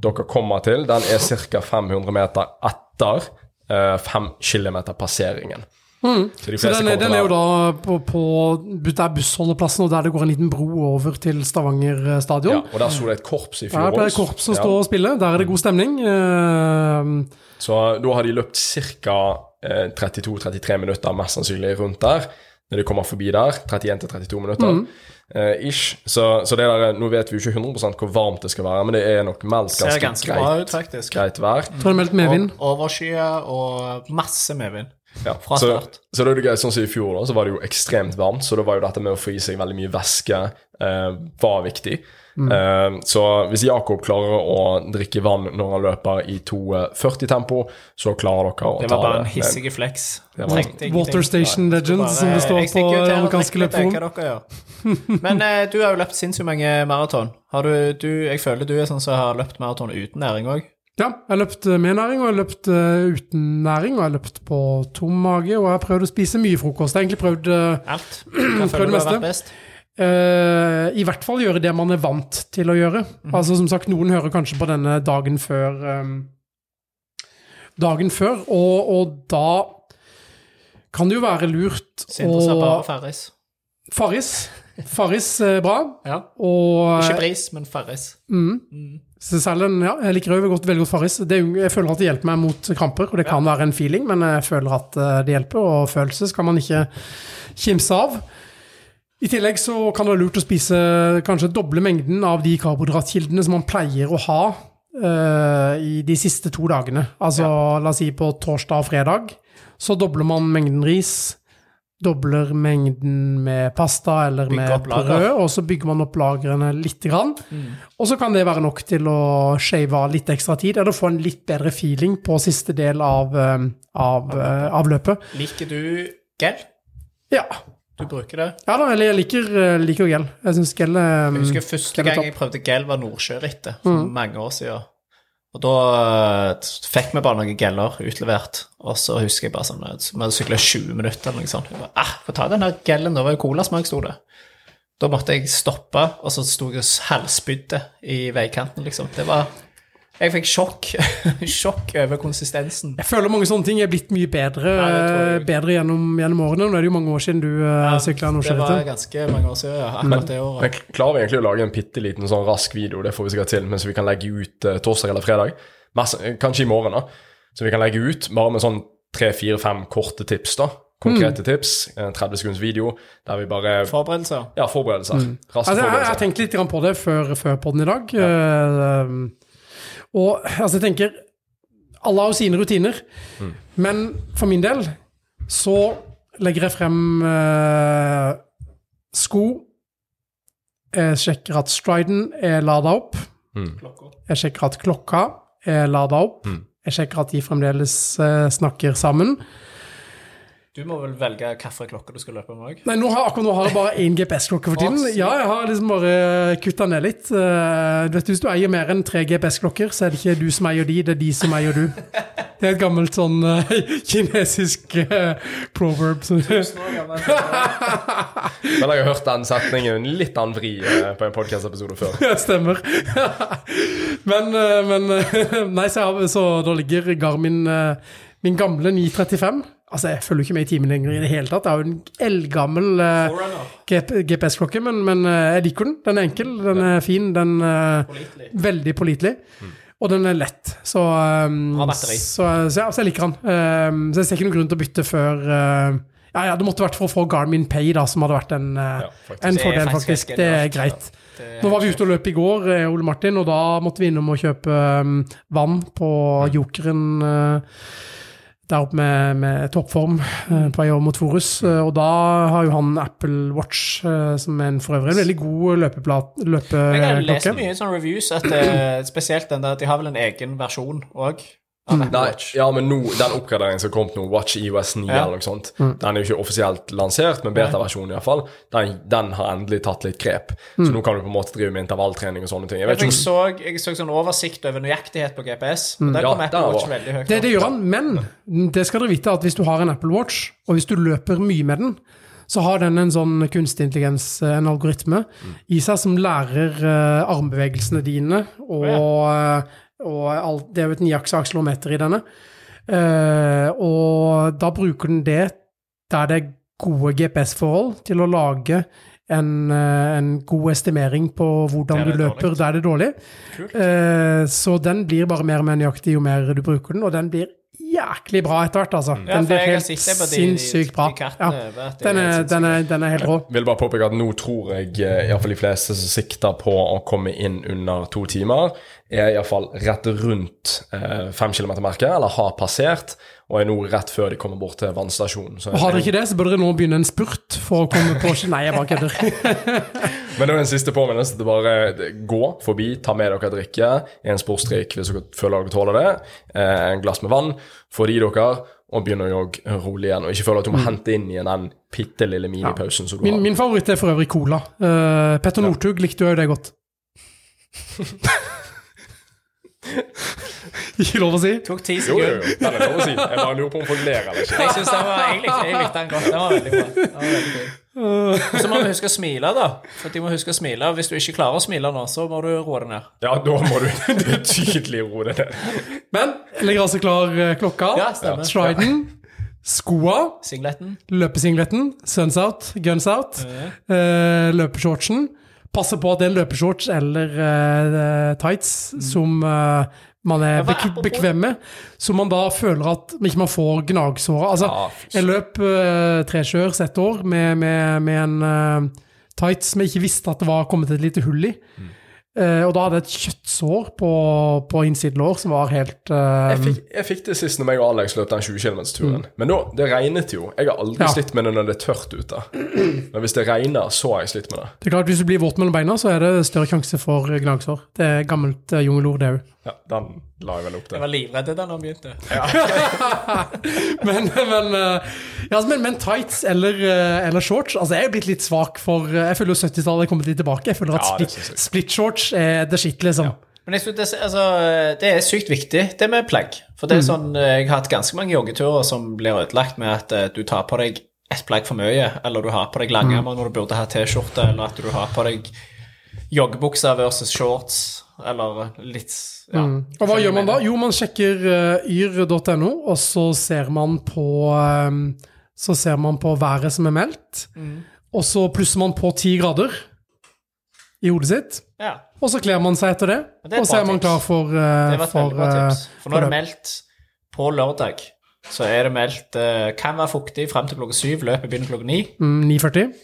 dere kommer til, den er ca. 500 meter etter eh, 5 km passeringen. Mm. Så, så den, den, er jo da på, på der bussholdeplassen, og der det går en liten bro over til Stavanger eh, stadion. Ja, og der sto det et korps i fjor Ja, det er et korps som ja. står og spiller. Der er det god stemning. Uh, så da har de løpt ca. 32-33 minutter, mest sannsynlig, rundt der. Når de kommer forbi der. 31-32 minutter. Mm. Uh, ish. Så, så der, nå vet vi jo ikke 100 hvor varmt det skal være, men det er nok meldt ganske, ganske greit, ut, greit vær. Mm. Tror det meldt medvind. Overskyet og masse medvind. Ja, fra så, start. Så, det er det gøy, sånn som I fjor da, så var det jo ekstremt varmt, så da var jo dette med å få i seg veldig mye væske eh, var viktig. Mm. Eh, så hvis Jakob klarer å drikke vann når han løper i 2,40-tempo, så klarer dere å ta det. Det var bare en hissig flex. Water Station Legends, som det står på amerikanske løpforum. Men eh, du har jo løpt sinnssykt mange maraton. Jeg føler du er sånn som har løpt maraton uten næring òg. Ja, jeg har løpt med næring, og jeg har løpt uh, uten næring, og jeg har løpt på tom mage, og jeg har prøvd å spise mye frokost. Jeg har egentlig prøvd uh, Alt? Hva føler du har vært best? Uh, I hvert fall gjøre det man er vant til å gjøre. Mm. Altså Som sagt, noen hører kanskje på denne dagen før um, Dagen før, og, og, da kan det jo være lurt å... Sindre sa bare Farris. Farris. Farris er bra. Ja. Og, Ikke Bris, men Farris. Mm. Mm. Så selv en, ja, jeg liker veldig godt, veldig godt Farris. Det, jeg føler at det hjelper meg mot kramper, og det kan være en feeling, men jeg føler at eh, det hjelper, og følelse skal man ikke kimse av. I tillegg så kan det være lurt å spise kanskje doble mengden av de karbohydratkildene som man pleier å ha uh, i de siste to dagene. Altså ja. la oss si på torsdag og fredag, så dobler man mengden ris dobler mengden med pasta eller med brød, og så bygger man opp lagrene litt. Grann. Mm. Og så kan det være nok til å shave av litt ekstra tid, eller få en litt bedre feeling på siste del av, eh, av, eh, av løpet. Liker du gel? Ja. Du bruker det? Ja da, jeg liker, eh, liker gel. Jeg syns gel Jeg husker første gang jeg prøvde gel, var Nordsjørittet, for mm. mange år siden. Og da uh, fikk vi bare noen geller utlevert, og så husker jeg bare sånn Vi hadde sykla 20 minutter eller noe sånt. Jeg bare, ah, Få ta den her gellen, da var jo colasmak, sto det. Da måtte jeg stoppe, og så sto jeg og halvspydde i veikanten, liksom. Det var jeg fikk sjokk. sjokk over konsistensen. Jeg føler mange sånne ting er blitt mye bedre, ja, bedre gjennom, gjennom, årene. Nå er det jo mange år siden du uh, ja, sykla Det var ganske mange år siden, ja. Akkurat det året. Men klarer vi egentlig å lage en bitte liten sånn rask video, det får vi sikkert til, mens vi kan legge ut uh, torsdag eller fredag? Masse, kanskje i morgen, da. Så vi kan legge ut bare med sånn tre-fire-fem korte tips, da konkrete mm. tips. En 30 sekunds video der vi bare Forberedelser? Ja, forberedelser. Mm. Altså, jeg, jeg, har tenkt litt på det før, før podden i dag. Ja. Uh, og altså, jeg tenker Alle har jo sine rutiner. Mm. Men for min del så legger jeg frem eh, sko. Jeg sjekker at striden er lada opp. Mm. Jeg sjekker at klokka er lada opp. Mm. Jeg sjekker at de fremdeles eh, snakker sammen. Du må vel velge hvilken klokke du skal løpe med òg? Nei, nå har, akkurat nå har jeg bare én GPS-klokke for tiden. Ja, jeg har liksom bare kutta ned litt. Uh, du vet, Hvis du eier mer enn tre GPS-klokker, så er det ikke du som eier de, det er de som eier du. Det er et gammelt sånn uh, kinesisk uh, proverb. Men jeg har hørt den setningen litt annen vri på en podkast-episode før. Ja, stemmer. men, men Nei, så, jeg, så da ligger Garmin min gamle 935 Altså, Jeg følger ikke med i timen lenger i det hele tatt. Det er jo en eldgammel uh, GPS-klokke, men, men uh, jeg liker den. Den er enkel, den er fin, den er uh, veldig pålitelig. Mm. Og den er lett. Så, um, så, så, ja, så, jeg liker den. Um, så jeg ser ikke noen grunn til å bytte før Ja, ja, det måtte vært for å få Garmin Pay, da, som hadde vært en, ja, en fordel, faktisk. Det er greit. Det er Nå var vi ute og løp i går, Ole Martin, og da måtte vi innom og kjøpe um, vann på mm. Jokeren. Uh, der oppe med, med toppform eh, på vei over mot Forus. Eh, og da har jo han Apple Watch, eh, som er en for øvrig en veldig god løpeplat, Jeg har lest mye i sånne reviews, at eh, spesielt den der at De har vel en egen versjon òg av Nei, ja, men nå, den oppgraderingen som kom nå, Watch EOS 9 Ja. eller noe sånt, den er jo ikke offisielt lansert, men beta-versjonen iallfall, den, den har endelig tatt litt grep. Så nå kan du på en måte drive med intervalltrening og sånne ting. Jeg vet Jeg ikke så, om jeg så sånn oversikt over nøyaktighet på GPS, og der Ja, kom Apple Watch veldig høyt. Det, det gjør han, men det skal dere vite at hvis du har en Apple Watch, og hvis du løper mye med den, så har den en sånn kunstig intelligens, eh, en algoritme, i seg som lærer eh, armbevegelsene dine, og, eh, og alt, det er jo et niakseakselometer i denne. Uh, og da bruker den det der det er gode GPS-forhold, til å lage en, eh, en god estimering på hvordan du er løper dårlig. der det er dårlig. Eh, så den blir bare mer og mer nøyaktig jo mer du bruker den, og den blir jæklig bra etter hvert, altså. Den ja, blir helt sinnssykt bra. Ja. Den er den, er, den er helt rå. vil bare påpeke at nå tror jeg iallfall i hvert fall de fleste som sikter på å komme inn under to timer, er iallfall rett rundt eh, fem kilometer-merket, eller har passert, og er nå rett før de kommer bort til vannstasjonen. Så Og har dere ikke det, så bør dere nå begynne en spurt for å komme på Nei, jeg bare kødder. Men det er en siste påminnelse til bare gå forbi, ta med dere drikke, en sportsdrikk hvis dere føler dere tåler det, eh, en glass med vann, få det i dere, og begynne å jogge rolig igjen. Og ikke føle at du må hente inn igjen den bitte lille minipausen som du Min, har. min favoritt er for øvrig cola. Uh, Petter Northug likte jo det godt. ikke lov å si? Tok ti Jo, jo, jo. Den er lov å si. Jeg bare lurer på om folk ler eller ikke. Jeg synes den var, jeg likte, jeg likte den godt. Den var veldig bra. Den var veldig fin. Og så må vi huske å smile, da. For de må huske å smile. Hvis du ikke klarer å smile nå, så må du roe deg ned. Ja, da må du tydelig roe deg ned. Men jeg legger altså klar eh, klokka. Ja, stemmer. Striden. Skoa. Singleten. Løpesingleten. Suns out. Guns out. eh, løpeshortsen. Passe på at det er en løpeshorts eller uh, tights som eh, man er Ja, bek bekvem med, så man da føler at ikke man får gnagsåra. Altså, jeg løp uh, trekjørs et år med, med, med en uh, tights som jeg ikke visste at det var kommet et lite hull i. Mm. Eh, og da hadde jeg et kjøttsår på, på innsidelår som var helt uh, Jeg fikk, jeg fikk det sist når meg og Alex løp den 20 km-turen. Men nå, det regnet jo. Jeg har aldri Ja. slitt med det når det er tørt ute. Men hvis det regner, så har jeg slitt med det. Det er klart, Hvis du blir våt mellom beina, så er det større sjanse for gnagsår. Det er gammelt uh, jungelord, det òg. Ja, Den la jeg vel opp Jeg var livredd da den begynte. Men, men, eh, ja, men, men tights eller, eh, eller shorts? Altså, jeg er blitt litt svak for eh, Jeg føler jo 70-tallet er kommet litt tilbake. Jeg føler at Ja, split, split shorts er the shit, liksom. Men synes det, altså, det er sykt viktig, det med plagg. For det er sånn, Jeg har hatt ganske mange joggeturer som blir ødelagt med at du tar på deg ett plagg for mye, eller du har på deg langermer når du burde ha T-skjorte, eller at du har på deg joggebukser versus shorts, eller litt ja. Og hva gjør man da? Jo, man sjekker uh, yr.no, og så ser man på um, Så ser man på været som er meldt, og så plusser man på ti grader i hodet sitt. ja. Og så kler man seg etter det, det og så er man klar for, uh, Det var et for veldig bra eh, tips. For nå er det meldt på lørdag. Så er det meldt uh, kan være fuktig frem til klokka syv. Løpet begynner klokka ni. mm, 9,40.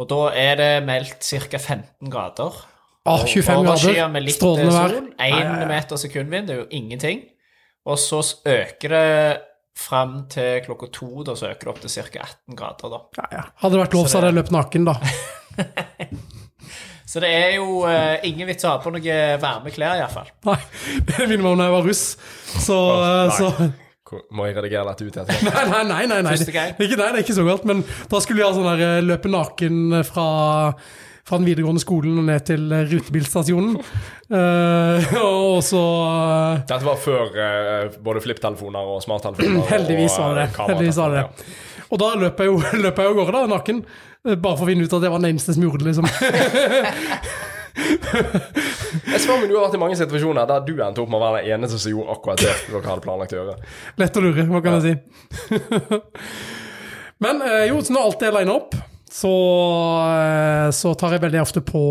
Og da er det meldt ca. 15 grader. Ah, 25 grader. med litt Strålende vær. sol. Én meter sekundvind, det er jo ingenting. Og så øker det fram til klokka to, da så øker det opp til ca. 18 grader, da. Ja, ja. Hadde det vært lov, Så så hadde jeg løpt naken, da. Så det er jo uh, ingen vits å ha på noe varme klær, iallfall. Nei, det minner meg om da jeg var russ. Så, nei. så Må jeg redigere dette ut? Nei, nei, nei. nei, nei. Det, er ikke, nei, det er ikke så galt. Men da skulle jeg ha sånn der eh, løpe naken fra, fra den videregående skolen og ned til eh, rutebilstasjonen. uh, og så uh, Dette var før uh, både flipptelefoner og smarttelefoner. Heldigvis var det det. Heldigvis var det. Og da løp jeg jo løp jeg av gårde, da, naken. Bare for å finne ut at jeg var den eneste som gjorde det, liksom. Jeg spør meg, Du har vært i mange situasjoner der du endte opp med å være den eneste som gjorde akkurat det dere hadde planlagt å gjøre. Lett å lure, hva kan jeg si. Men jo, så nå alt er lina opp, så, eh, så tar jeg veldig ofte på,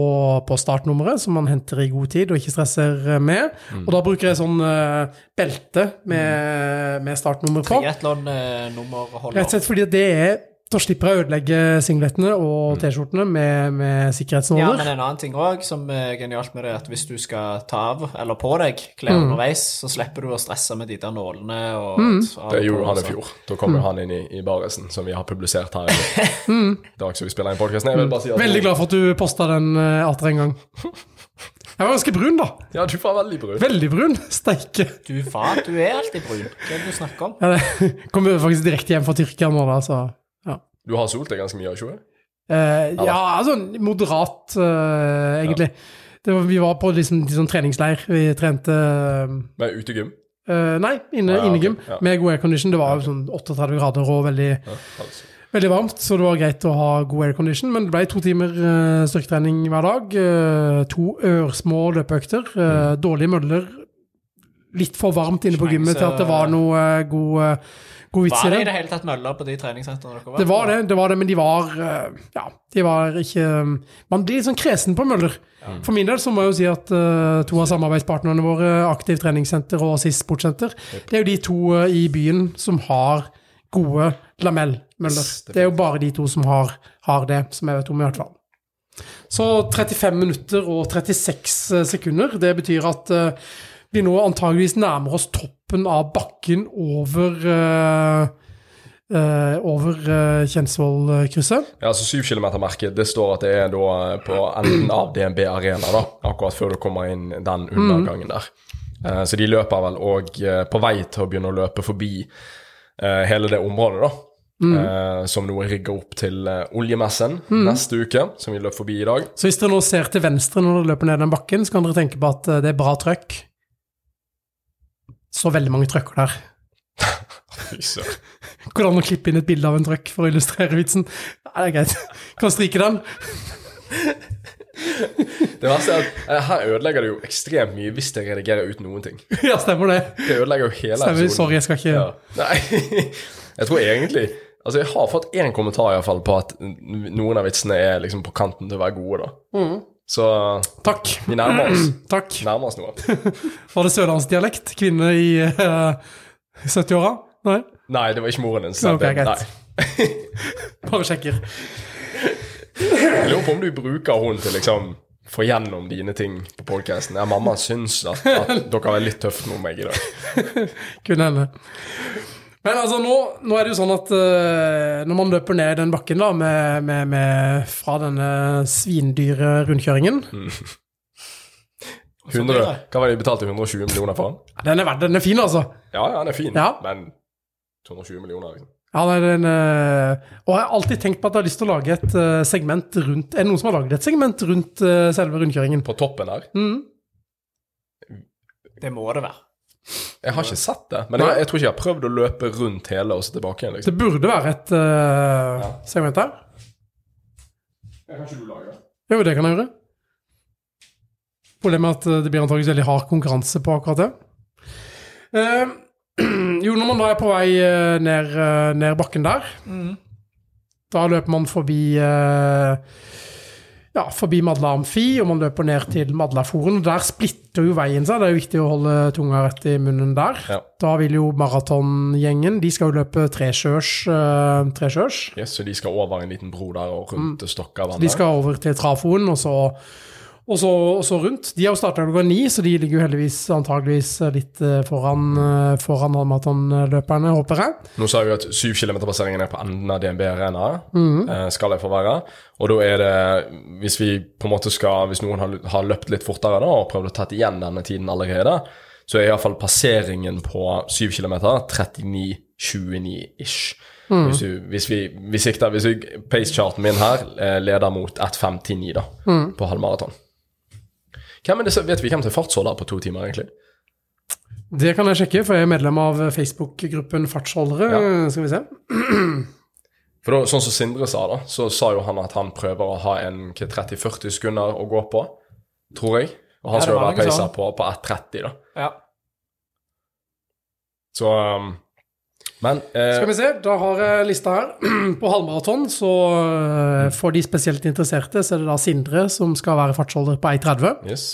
på startnummeret, som man henter i god tid og ikke stresser med. med. Og da bruker jeg sånn uh, belte med, med startnummer på. Rett Triatlon-nummerholder. og slett fordi det er da slipper jeg å ødelegge singletene og T-skjortene med, med Ja, men en annen ting òg som er genialt med det, er at hvis du skal ta av eller på deg klær Mm. underveis, så slipper du å stresse med de der nålene og Mm. Det gjorde han i fjor. Da kom jo han inn i, i baresen, som vi har publisert her. i Dag som vi spiller inn podkasten. Jeg vil bare si at Veldig glad for at du posta den uh, atter en gang. Jeg var ganske brun, da. Ja, du var veldig brun. Veldig brun. Steike. Du faen, du er alltid brun. Hva er det du snakker om? Ja, det Kommer faktisk direkte hjem fra Tyrkia nå, da, så. Du har solt deg ganske mye, ikke sant? Eh, ja, altså moderat, eh, egentlig. Var, vi var på liksom, liksom treningsleir. Vi trente eh, Med utegym? Eh, nei, inne, ah, ja, innegym Okay. ja. med god aircondition. Det var okay. sånn 38 grader og veldig, Ja, altså. veldig varmt, så det var greit å ha god aircondition. Men det ble to timer uh, styrketrening hver dag. eh, to ørsmå løpeøkter. eh, Dårlige møller. Litt for varmt inne på gymmet til at det var noe eh, god, eh, god vits i det det. i det hele tatt møller på de treningssentrene dere var Det var det, det var det, men de var eh, Ja, de var ikke Man blir litt sånn kresen på møller. For min del så må jeg jo si at uh, to av samarbeidspartnerne våre, Aktiv treningssenter og SIS sportssenter, det er jo de to eh, i byen som har gode lamellmøller. Det er jo bare de to som har, har det, som jeg vet om i hvert fall. Så 35 minutter og 36 sekunder, det betyr at uh, vi nå antageligvis nærmer oss toppen av bakken over uh, over uh, Kjensvollkrysset. Ja, altså 7 km-merket, det står at det er da på enden av DNB Arena, da, akkurat før du kommer inn den undergangen der. Uh, så de løper vel òg på vei til å begynne å løpe forbi hele det området, da. Eh, som nå rigger opp til uh, oljemessen neste uke, som vi løp forbi i dag. Så hvis dere nå ser til venstre når dere løper ned den bakken, så kan dere tenke på at uh, det er bra trøkk. Så veldig mange trøkker der. Går det an å klippe inn et bilde av en trøkk for å illustrere vitsen? Nei, det er greit. Kan stryke den. Det verste er at eh, her ødelegger det jo ekstremt mye hvis jeg redigerer ut noen ting. Ja, stemmer det. Det ødelegger jo hele Stemmer. episoden. Sorry, jeg skal ikke Ja. Nei, jeg tror egentlig Altså, jeg har fått én kommentar i hvert fall på at noen av vitsene er liksom på kanten til å være gode, da. Mm. Så Takk. vi nærmer oss. Takk. Nærmer oss noe. Var det sørlandsdialekt? Kvinne i uh, 70-åra? Nei? Nei, det var ikke moren din. så Ok, det- greit. Bare sjekker. Jeg lurer på om du bruker hun til liksom få gjennom dine ting på podkasten. Ja, mamma syns at, at dere er litt tøffe mot meg i dag. Kunne hende. Men altså, nå, nå er det jo sånn at uh, når man løper ned den bakken da, med, med, med, fra denne svindyre rundkjøringen 100, hva var det de betalte 120 millioner for? den? Den er, verd- den er fin, altså. Ja, ja, den er fin, Ja. men 220 millioner, liksom. Ja, den, er- den, eh, og jeg har alltid tenkt på at jeg har lyst til å lage et eh, segment rundt Er det noen som har laget et segment rundt selve rundkjøringen? På toppen her? Mm. Det må det være. Jeg har ikke sett det, men jeg, jeg tror ikke jeg har prøvd å løpe rundt hele og så tilbake igjen. Det liksom. burde være et eh, segment her. Kan ikke du lage det? Jo, det kan jeg gjøre. Problemet er at eh, det blir antakeligvis veldig hard konkurranse på akkurat det. Uh, jo, når man da er på vei uh, ned, ned bakken der, da løper man forbi eh, ja, forbi Madla Amfi, og man løper ned til Madlaforen. og Der splitter jo veien seg. Det er jo viktig å holde tunga rett i munnen der. Ja. Da vil jo maratongjengen De skal jo løpe tresjørs. Uh, tresjørs. Yes, så de skal over en liten bro der og rundt mm. Stokkavannet. De skal over til Trafoen, og så, og så, og så rundt. De har jo starta klokka ni, så de ligger jo heldigvis antageligvis litt eh, foran, eh, foran maratonløperne, håper jeg. Nå sa vi at 7 km-passeringen er på enden av DNB Arena, Mhm. eh, skal jeg få være. Og da er det, hvis vi på en måte skal, hvis noen har, har løpt litt fortere da, og prøvd å tatt igjen denne tiden allerede, så er iallfall passeringen på 7 km 39,29-ish. Mm. Hvis, du- hvis vi, vi sikter, hvis vi, pace-charten min her leder mot 1,59 da, Mhm. på halvmaraton. Hvem er det, vet vi hvem som er fartsholder på to timer, egentlig? Det kan jeg sjekke, for jeg er medlem av Facebook-gruppen Fartsholdere. Skal vi se. For da, sånn som Sindre sa, da, så sa jo han at han prøver å ha en hva, 30-40 sekunder å gå på, tror jeg. Og han Ja, skal jo være pacer sånn. på, på 1,30, da. Ja. Så um, Men eh, Skal vi se, da har jeg lista her. På halvmaraton, så eh, for de spesielt interesserte, så er det da Sindre som skal være fartsholder på 1,30. Yes.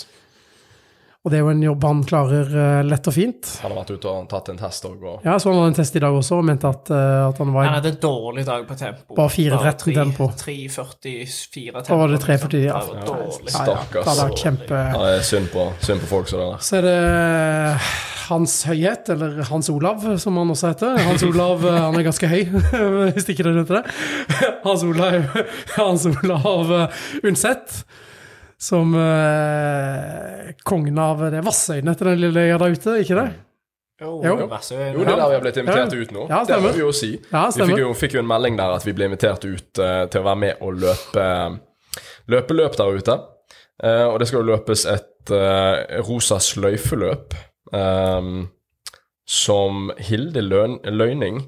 Og det er jo en jobb han klarer eh, lett og fint. Han har vært ute og tatt en test òg. Og... Ja, så han hadde en test i dag også og mente at, eh, at han var Han hadde en dårlig dag på tempo. Bare 4.13 tempo. 3.44 tempo. Da var det 3.40, ja. Det var dårlig. Ja, ja, det hadde vært kjempe... Ja, er synd på, synd på folk som det der. Så er det Hans Høyhet, eller Hans Olav, som han også heter. Hans Olav eh, han er ganske høy, hvis ikke dere vet det. Hans Olav, Hans Olav eh, Undset, som eh, kongen av det Vassøyene til den lille øya der ute, ikke det? Jo, Jo. Jo, det er der vi har blitt invitert Ja. ut nå. Ja, det må vi jo si. Ja, vi fikk jo, fikk jo en melding der at vi ble invitert ut uh, til å være med og løpe løpeløp der ute. Uh, og det skal jo løpes et uh, rosa sløyfeløp eh, som Hilde Løn Løyning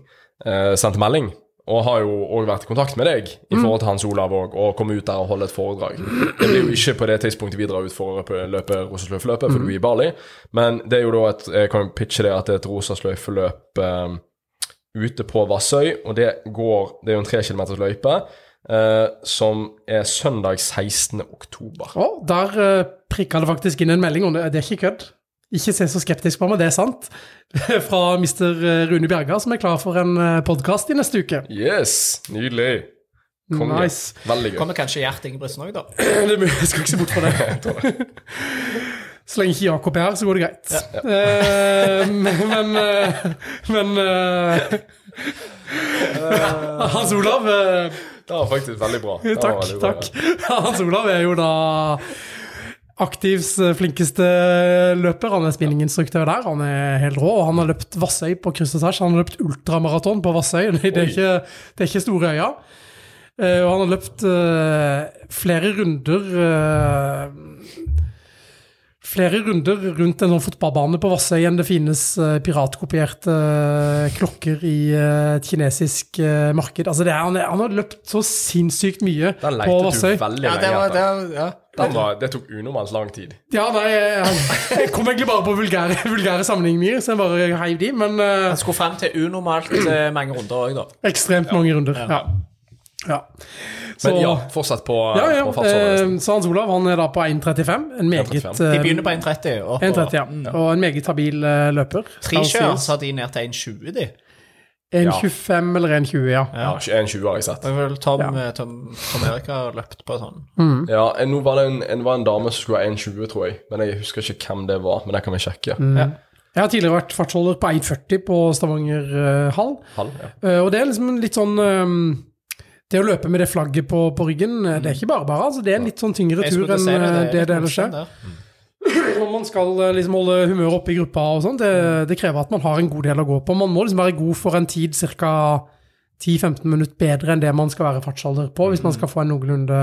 uh, sendte melding. Og har jo òg vært i kontakt med deg i Mm. forhold til Hans Olav og, og komme ut der og holde et foredrag. Det blir jo ikke på det tidspunktet vi drar ut for å løpe rosa sløyfeløpet, for du er i Bali. Men det er jo da et Jeg kan pitche det at det er et Rosasløyf-løp um, ute på Vassøy, og det går Det er jo en tre kilometers løype. Uh, som er søndag 16. oktober. Å, der uh, prikka det faktisk inn en melding, og det, det er ikke kødd. Ikke se så skeptisk på meg, det er sant. Fra Mr. Rune Bjerga, som er klar for en podkast i neste uke. Yes! Nydelig. Konge. Nice. Veldig gøy. Kommer kanskje Gjert Ingebrigtsen òg, da. Det Jeg skal ikke se bort fra det. Så lenge ikke Jakob er her, så går det greit. Eh, men men, eh, men eh, Hans Olav eh, Det var faktisk veldig bra. Takk, veldig bra. takk. Hans Olav er jo da Aktivs eh, flinkeste løper. Han er spinninginstruktør der. Han er helt rå. Og han har løpt Vassøy på kryss og tvers. Han har løpt ultramaraton på Vassøy. Det er ikke, det er ikke store øya. Eh, og han har løpt eh, flere runder Flere runder rundt en sånn fotballbane på Vassøy enn det finnes eh, piratkopierte eh, klokker i eh, et kinesisk marked. Altså det er, han, han har løpt så sinnssykt mye på Vassøy. du veldig Ja, det lenge var, det, etter. ja. Var, det tok unormalt lang tid. Ja, nei, jeg, jeg kom egentlig bare på vulgære, vulgære sammenligninger, så jeg bare heiv de, men Han skulle frem til unormalt mange runder òg, da. ekstremt mange runder. Ja. Ja. Så, Men ja, fortsett på, ja, ja, på eh, så Hans Olav han er da på 1,35. En meget 1,35. eh, De begynner på 1,30. og- 1,30, ja. Mm. Og en meget habil uh, løper. Tre skal kjør, så har de ned til 1,20, de. 1,25 eller 1,20, ja. Ja, 1,20 har jeg sett. Vel Tom, Ja. eh, Tom, Tom Erik har løpt på sånn. Ja, Nå var det en, en, var en dame som skulle ha 1,20, tror jeg. Men jeg husker ikke hvem det var. Men det kan vi sjekke. Mm. Ja. Jeg har tidligere vært fartsholder på 1,40 på Stavanger uh, hall. hall ja. uh, og det er liksom litt sånn eh, Det å løpe med det flagget på, på ryggen, mm. det er ikke bare bare. Altså, det er en litt sånn tyngre tur enn eh, det det, ellers er. Når man skal eh, liksom holde humøret oppe i gruppa og sånn, det, det krever at man har en god del å gå på. Man må liksom være god for en tid ca. 10-15 minutter bedre enn det man skal være fartsholder på, hvis man skal få en noenlunde,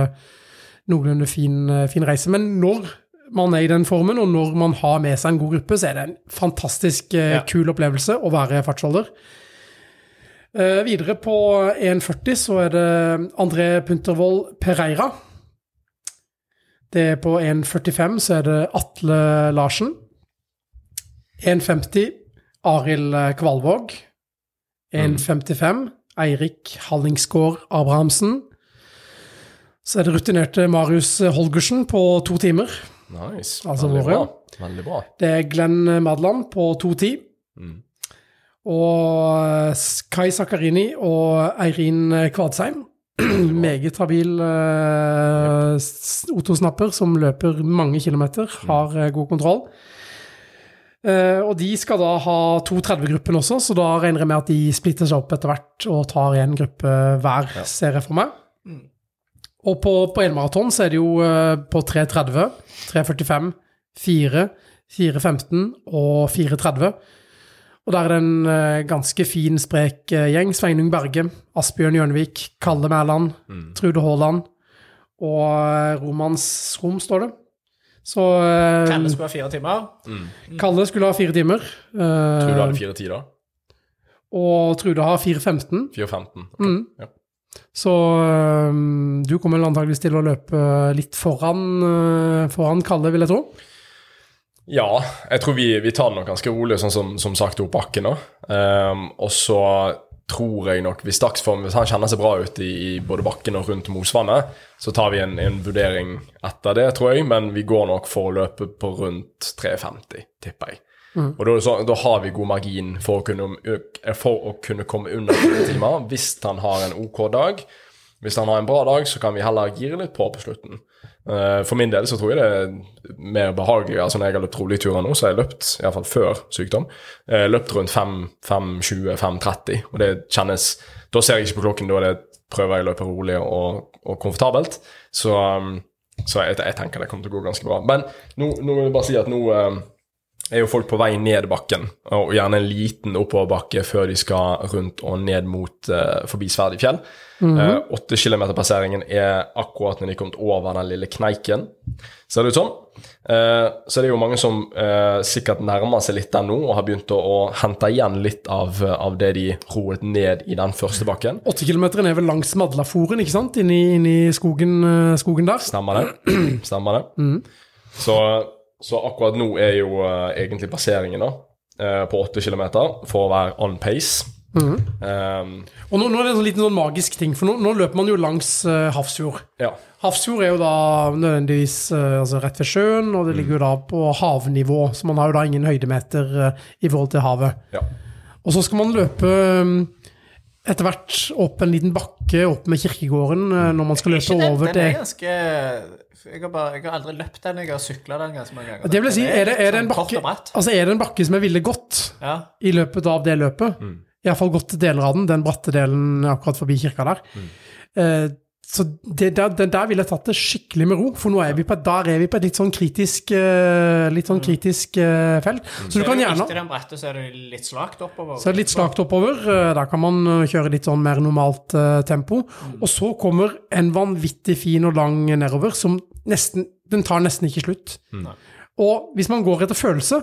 noenlunde fin, fin reise. Men når man er i den formen, og når man har med seg en god gruppe, så er det en fantastisk Ja. kul opplevelse å være fartsholder. Eh, videre på 1,40 så er det André Puntervold Pereira. Det er på 1,45 så er det Atle Larsen. 1,50 Arild Kvalvåg. 1,55 Eirik Hallingsgård Abrahamsen. Så er det rutinerte Marius Holgersen på to timer. Nice. Altså Veldig våre. bra. Veldig bra. Det er Glenn Madland på 2.10. Mm. Og Kai Sakarini og Eirin Kvadsheim. Meget habil uh, otosnapper som løper mange kilometer, har uh, god kontroll. Uh, og de skal da ha to 30-gruppen også, så da regner jeg med at de splitter seg opp etter hvert og tar én gruppe hver, ser jeg for meg. Og på, på elmaraton så er det jo eh, på 3.30, 3.45, 4, 4.15 og 4.30. Og der er det en eh, ganske fin, sprek eh, gjeng. Sveinung Berge, Asbjørn Hjørnevik, Kalle Mæland, Trude Haaland og eh, Romans Rom, står det. Så Kalle skulle ha fire timer. Kalle skulle ha fire timer. Trude hadde fire tider? og Trude har 4.15. 4.15? Ok. Mm. Ja. Så du kommer antageligvis til å løpe litt foran, foran Kalle, vil jeg tro. Ja, jeg tror vi, vi tar det nok ganske rolig, sånn som, som sagt opp bakken nå. Um, og så tror jeg nok Hvis dagsform, hvis han kjenner seg bra ut i, i både bakken og rundt Mosvannet, så tar vi en, en vurdering etter det, tror jeg. Men vi går nok for å løpe på rundt 3,50, tipper jeg. Og da, så, da har vi god margin for å kunne, for å kunne komme under fire timer hvis han har en OK dag. Hvis han har en bra dag, så kan vi heller gire litt på på slutten. Eh, For min del så tror jeg det er mer behagelig. altså Når jeg har løpt roligturer nå, så har jeg løpt, iallfall før sykdom, eh, løpt rundt 5.20-5.30. Og det kjennes Da ser jeg ikke på klokken, da er prøver jeg å løpe rolig og, og komfortabelt. Så, um, så jeg, jeg tenker det kommer til å gå ganske bra. Men nå, nå vil jeg bare si at nå um, er jo folk på vei ned bakken, og gjerne en liten oppoverbakke før de skal rundt og ned mot uh, forbi Sverdifjell. Eh, Åtte kilometer-passeringen er akkurat når de er kommet over den lille kneiken, ser det ut som. Uh, så det er jo mange som sikkert nærmer seg litt den nå, og har begynt å, å hente igjen litt av, av det de roet ned i den første bakken. Åttekilometeren er vel langs Madlaforen, ikke sant? Inni, inni skogen, skogen der. Stemmer det? Stemmer det? Så, så akkurat nå er jo uh, egentlig passeringen da, uh, på 8 km for å være on pace. Um, Og nå, nå er det en sånn liten sånn magisk ting, for nå, nå løper man jo langs uh, Hafrsfjord. ja. Hafrsfjord er jo da nødvendigvis uh, altså rett ved sjøen, og det ligger jo da på havnivå, så man har jo da ingen høydemeter eh, i forhold til havet. ja. Og så skal man løpe um, etter hvert opp en liten bakke opp med kirkegården eh, når man skal løpe over den er ganske jeg har, bare, jeg har aldri løpt den, jeg har sykla den ganske mange ganger. Det vil si, er det, er det en sånn bakke. Altså er det en bakke som er ville gått Ja. i løpet av det løpet? Mm. Iallfall gått deler av den, den bratte delen akkurat forbi kirka der. Mm. Eh, så det, der, der ville jeg tatt det skikkelig med ro, for nå er vi på, der er vi på et litt sånn kritisk, eh, litt sånn kritisk eh, felt. Så du kan gjerne Etter den bratte så er det litt slakt oppover. Så er det litt slakt oppover. eh, Der kan man kjøre litt sånn mer normalt tempo. Og så kommer en vanvittig fin og lang nedover som nesten Den tar nesten ikke slutt. Og hvis man går etter følelse,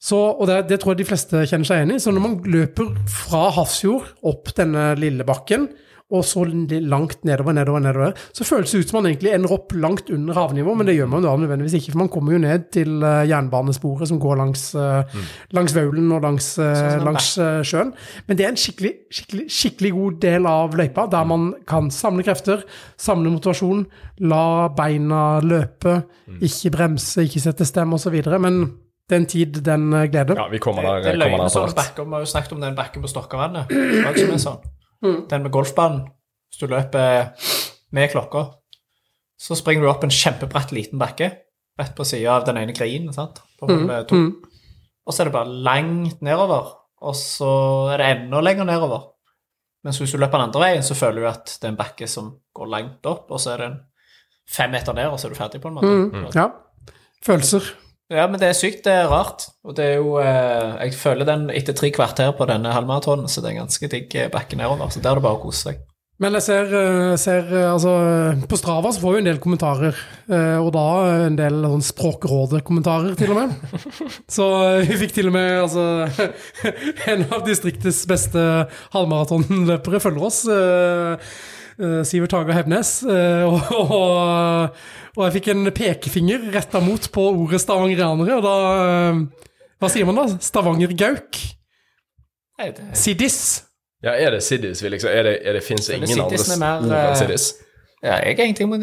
så, og det, det tror jeg de fleste kjenner seg enig i, så når man løper fra Hafrsfjord opp denne lille bakken, og så langt nedover, nedover, nedover, så føles det ut som man egentlig ender opp langt under havnivå, men det gjør man da nødvendigvis ikke, for man kommer jo ned til eh, jernbanesporet som går langs, eh, langs Vaulen og langs, eh, Sånn langs sjøen. Men det er en skikkelig, skikkelig, skikkelig god del av løypa, der man kan samle krefter, samle motivasjon, la beina løpe, ikke bremse, ikke sette stem osv. Men den tid, den gleder. glede. ja, vi kommer der, det er kommer løgn der sånn etter Vi har jo snakket om den bakken på Stokkavannet. Det var ikke som sånn. Den med golfbanen. Hvis du løper med klokka, så springer du opp en kjempebratt liten bakke rett på sida av den ene grinen. sant? På Mm. to. Og så er det bare langt nedover, og så er det enda lenger nedover. Mens hvis du løper den andre veien, så føler du at det er en bakke som går langt opp, og så er det en fem meter ned, og så er du ferdig, på en måte. Ja. Følelser. Ja, men det er sykt, det er rart. Og det er jo eh, Jeg føler den etter tre kvarter på denne halvmaratonen, så det er ganske digg eh, bakke nedover. Så der er det bare å kose seg. Men jeg ser, eh, ser eh, altså På Strava så får vi en del kommentarer, og da en del sånn Språkrådet-kommentarer, til og med. Så vi fikk til og med altså En av distriktets beste halvmaratonløpere følger oss. Eh, Sivert Haga Hevnes. eh, Og, og, og jeg fikk en pekefinger retta mot på ordet stavangerianere, og da eh, Hva sier man da? Stavangergauk? Nei, Siddis? Ja, er det Siddis? vi liksom- Er det, er det fins Føler ingen andre ord enn Siddis? Ja, jeg har ingenting mot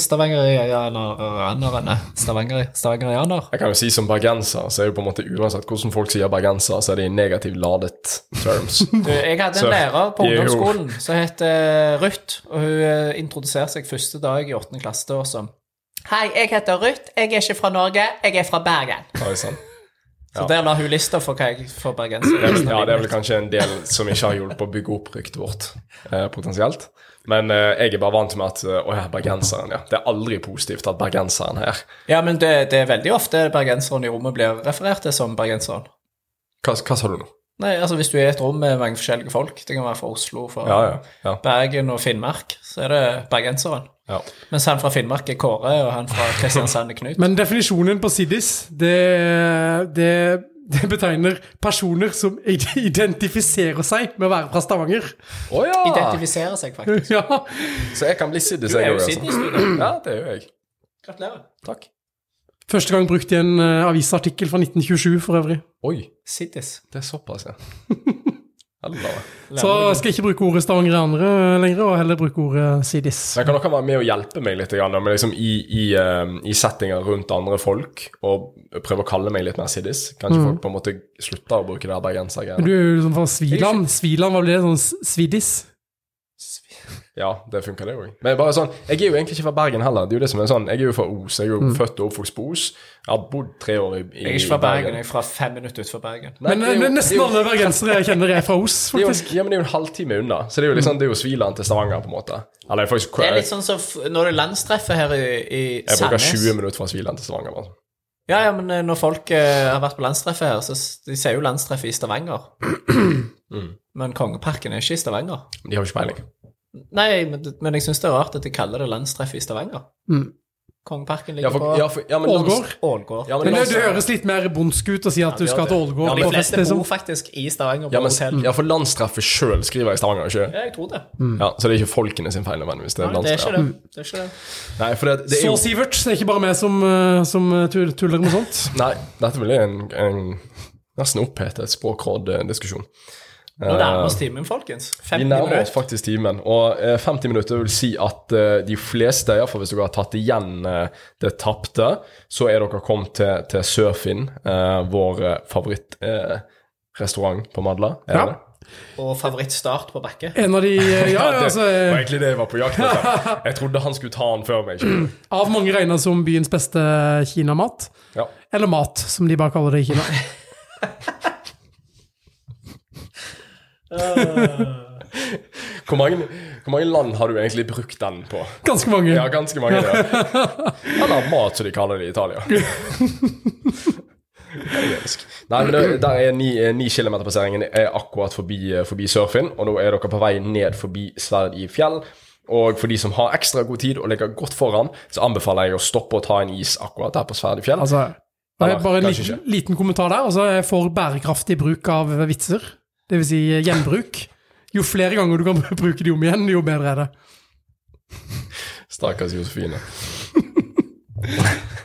stavangerianerne. Stavanger, Stavangerianer. Jeg kan jo si som bergenser, så er det på en måte uansett hvordan folk sier bergenser, så er det i negativt ladet terms. Jeg hadde Så, en lærer på er ungdomsskolen som het eh, Ruth, og hun eh, introduserte seg første dag i åttende klasse da som Hei, jeg heter Ruth. Jeg er ikke fra Norge, jeg er fra Bergen. Ja, det er sant. Så der la hun lista for hva jeg får er, ja, det er vel kanskje en del som ikke har hjulpet å bygge opp ryktet vårt, eh, potensielt. Men eh, jeg er bare vant med at eh, Å ja, bergenseren, ja. Det er aldri positivt at bergenseren her. Ja, men det, det er veldig ofte bergenseren i rommet blir referert til som bergenseren. Hva, hva sa du nå? Nei, altså hvis du er i et rom med mange forskjellige folk, det kan være fra Oslo, fra Ja, ja. ja, Bergen og Finnmark, så er det bergenseren. Ja. Mens han fra Finnmark er Kåre, og han fra Kristiansand er Knut. Men definisjonen på Siddis, det, det, det betegner personer som identifiserer seg med å være fra Stavanger. Å ja! Identifiserer seg, faktisk. Ja, Så jeg kan bli Siddis, Du er jo Siddis, altså. du, da. Ja, det gjør jeg. Gratulerer. Takk. Første gang brukt i en eh, avisartikkel fra 1927 for øvrig. Oi, Siddis. det er såpass, ja. Så skal jeg ikke bruke ordet stavangeranere lenger, og heller bruke ordet sidis. Men kan dere være med og hjelpe meg litt grann, med liksom i, i, eh, i settinger rundt andre folk, og prøve å kalle meg litt mer sidis? Kanskje folk på en måte slutter å bruke det Men bergensergreiene? du er jo sånn fra Sviland. Sviland hva blir det sånn svidis? Ja, det funker det òg. Men bare sånn, jeg er jo egentlig ikke fra Bergen heller. Det er jo det som er sånn, Jeg er jo fra Os. Jeg er jo født og oppvokst på Os. Jeg har bodd tre år i, i Jeg er ikke fra Bergen, jeg er fra fem minutter utenfor Bergen. Nei, Men det er eh, jo- nesten jo- alle bergensere jeg kjenner, er fra Os, er jo, faktisk. ja, men det er jo en halvtime unna, så det er jo liksom, det er jo Sviland til Stavanger, på en måte. Eller faktisk Det er litt sånn som når det er landstreffet her i, i Jeg bruker Sandnes. 20 minutter fra Sviland til Stavanger. Altså. Ja, ja, men eh, når folk eh, har vært på landstreffet her, så de sier jo landstreffet i Stavanger. Men Kongeparken er ikke i Stavanger. De har jo ikke peiling. Nei, men, men jeg syns det er rart at de kaller det landstreff i Stavanger. Mm. Kongeparken Ja, ligger for, på ja, for, ja, men Ålgård. Ålgård. Ja, men, Men det, det høres litt mer bondsk ut å si at du skal til Ålgård. Ålgård. de fleste liksom. bor faktisk i Stavanger på ja, men, hotell. ja, for landstreffet sjøl skriver i Stavanger, ikke? Ja, jeg tror det. Ja, Så det er ikke folkene sin feil nødvendigvis. Det er Nei, det er ikke det. det, er ikke det. Nei, for det, det er Så Sivert, det er ikke bare meg som, eh, som tuller med sånt. Nei, dette blir en, en nesten opphetet språkråddiskusjon. Nå nærmer vi oss timen, folkens. Vi nærmer oss faktisk timen, og eh, 50 minutter vil si at eh, de fleste, iallfall hvis dere har tatt igjen eh, det tapte, så er dere kommet til, til Surfin, eh, vår eh, favorittrestaurant på Madla. Er Ja. det? Og favorittstart på bakke. En av de Ja, Ja, altså, det var eh, egentlig det jeg var på jakt etter. Jeg trodde han skulle ta den før meg. ikke? Av mange regna som byens beste kinamat. Ja. Eller mat, som de bare kaller det i Kina. Hvor mange, hvor mange land har du egentlig brukt den på? Ganske mange. Ja, ganske mange. Ja. Eller mat, som de kaller det i Italia. Nei, men det, der er ni, eh, ni kilometer-passeringen er akkurat forbi, eh, forbi Surfin, og nå er dere på vei ned forbi Sverd i fjell. Og for de som har ekstra god tid og ligger godt foran, så anbefaler jeg å stoppe og ta en is akkurat der på Sverd i fjell. Altså, bare, bare en liten, liten kommentar der. Altså, for bærekraftig bruk av vitser. Det vil si gjenbruk. Jo flere ganger du kan bruke de om igjen, jo bedre er det. Stakkars Josefine.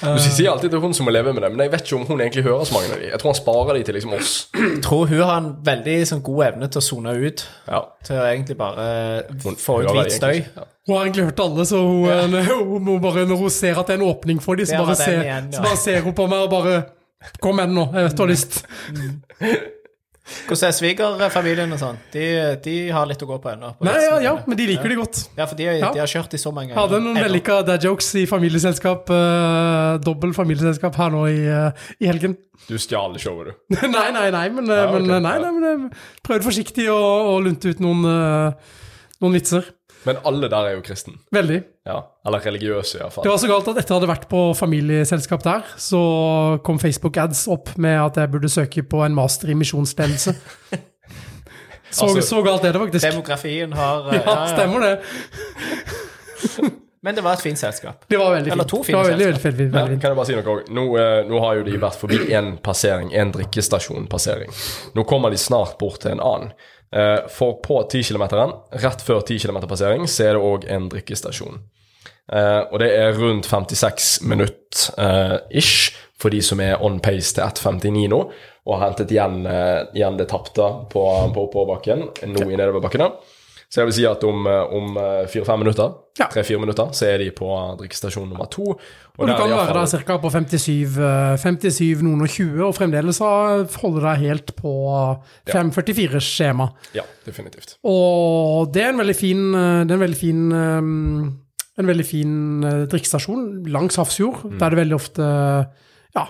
Du sier alltid til hun som må leve med det, men jeg vet ikke om hun egentlig hører så mange av de. Jeg tror han sparer de til liksom oss. Jeg tror hun har en veldig sånn, god evne til å sone ut. Ja. Til å egentlig bare Hun få ut hvit støy. Ja. Hun har egentlig hørt alle, så hun, ja. hun må bare, når hun ser at det er en åpning for dem, så bare, ser, igjen, ja. så bare ser hun på meg og bare Kom igjen nå, jeg vet du har lyst. Hvordan er svigerfamilien og sånn? De, de har litt å gå på ennå. Nei, ja, ja, men de liker det godt. Ja, for de, Ja. de har kjørt i så mange ganger. Hadde noen vellykka dad jokes i familieselskap, uh, dobbel familieselskap her nå i, uh, i helgen. Du stjal showet, du. nei, nei, nei, men, eh, Ja, okay. men, nei, nei, men jeg prøvde forsiktig å, å lunte ut noen, uh, noen vitser. Men alle der er jo kristen. Veldig. Ja. Eller religiøse, Det var så galt at etter at jeg hadde vært på familieselskap der, så kom Facebook-ads opp med at jeg burde søke på en master i misjonsledelse. Så, Altså- så galt er det faktisk. Demografien har uh, Ja, stemmer det. Men det var et fint selskap. Det var veldig Eller fint. to Det fine var veldig, veldig, selskap. veldig, veldig ja, kan jeg bare si noe òg? Nå, eh, nå har jo de vært forbi én passering, én drikkestasjon-passering. Nå kommer de snart bort til en annen. Eh, For på 10 km, rett før 10 km-passering, så er det òg en drikkestasjon. Eh, og det er rundt 56 minutter eh, ish for de som er on pace til 1,59 nå, og har hentet igjen, igjen det tapte på, på oppoverbakken nå i nedoverbakkene. Så jeg vil si at om, eh, om eh, fire-fem minutter, Ja. tre-fire minutter, så er de på drikkestasjon nummer to. Og du der er kan være der ca. på 57, eh, 57, noen og 20, og fremdeles holde deg helt på 544-skjema. Ja, definitivt. Og det er en veldig fin, eh, det er en veldig fin um, en veldig fin eh, drikkestasjon langs Hafrsfjord, Mm. der det veldig ofte ja,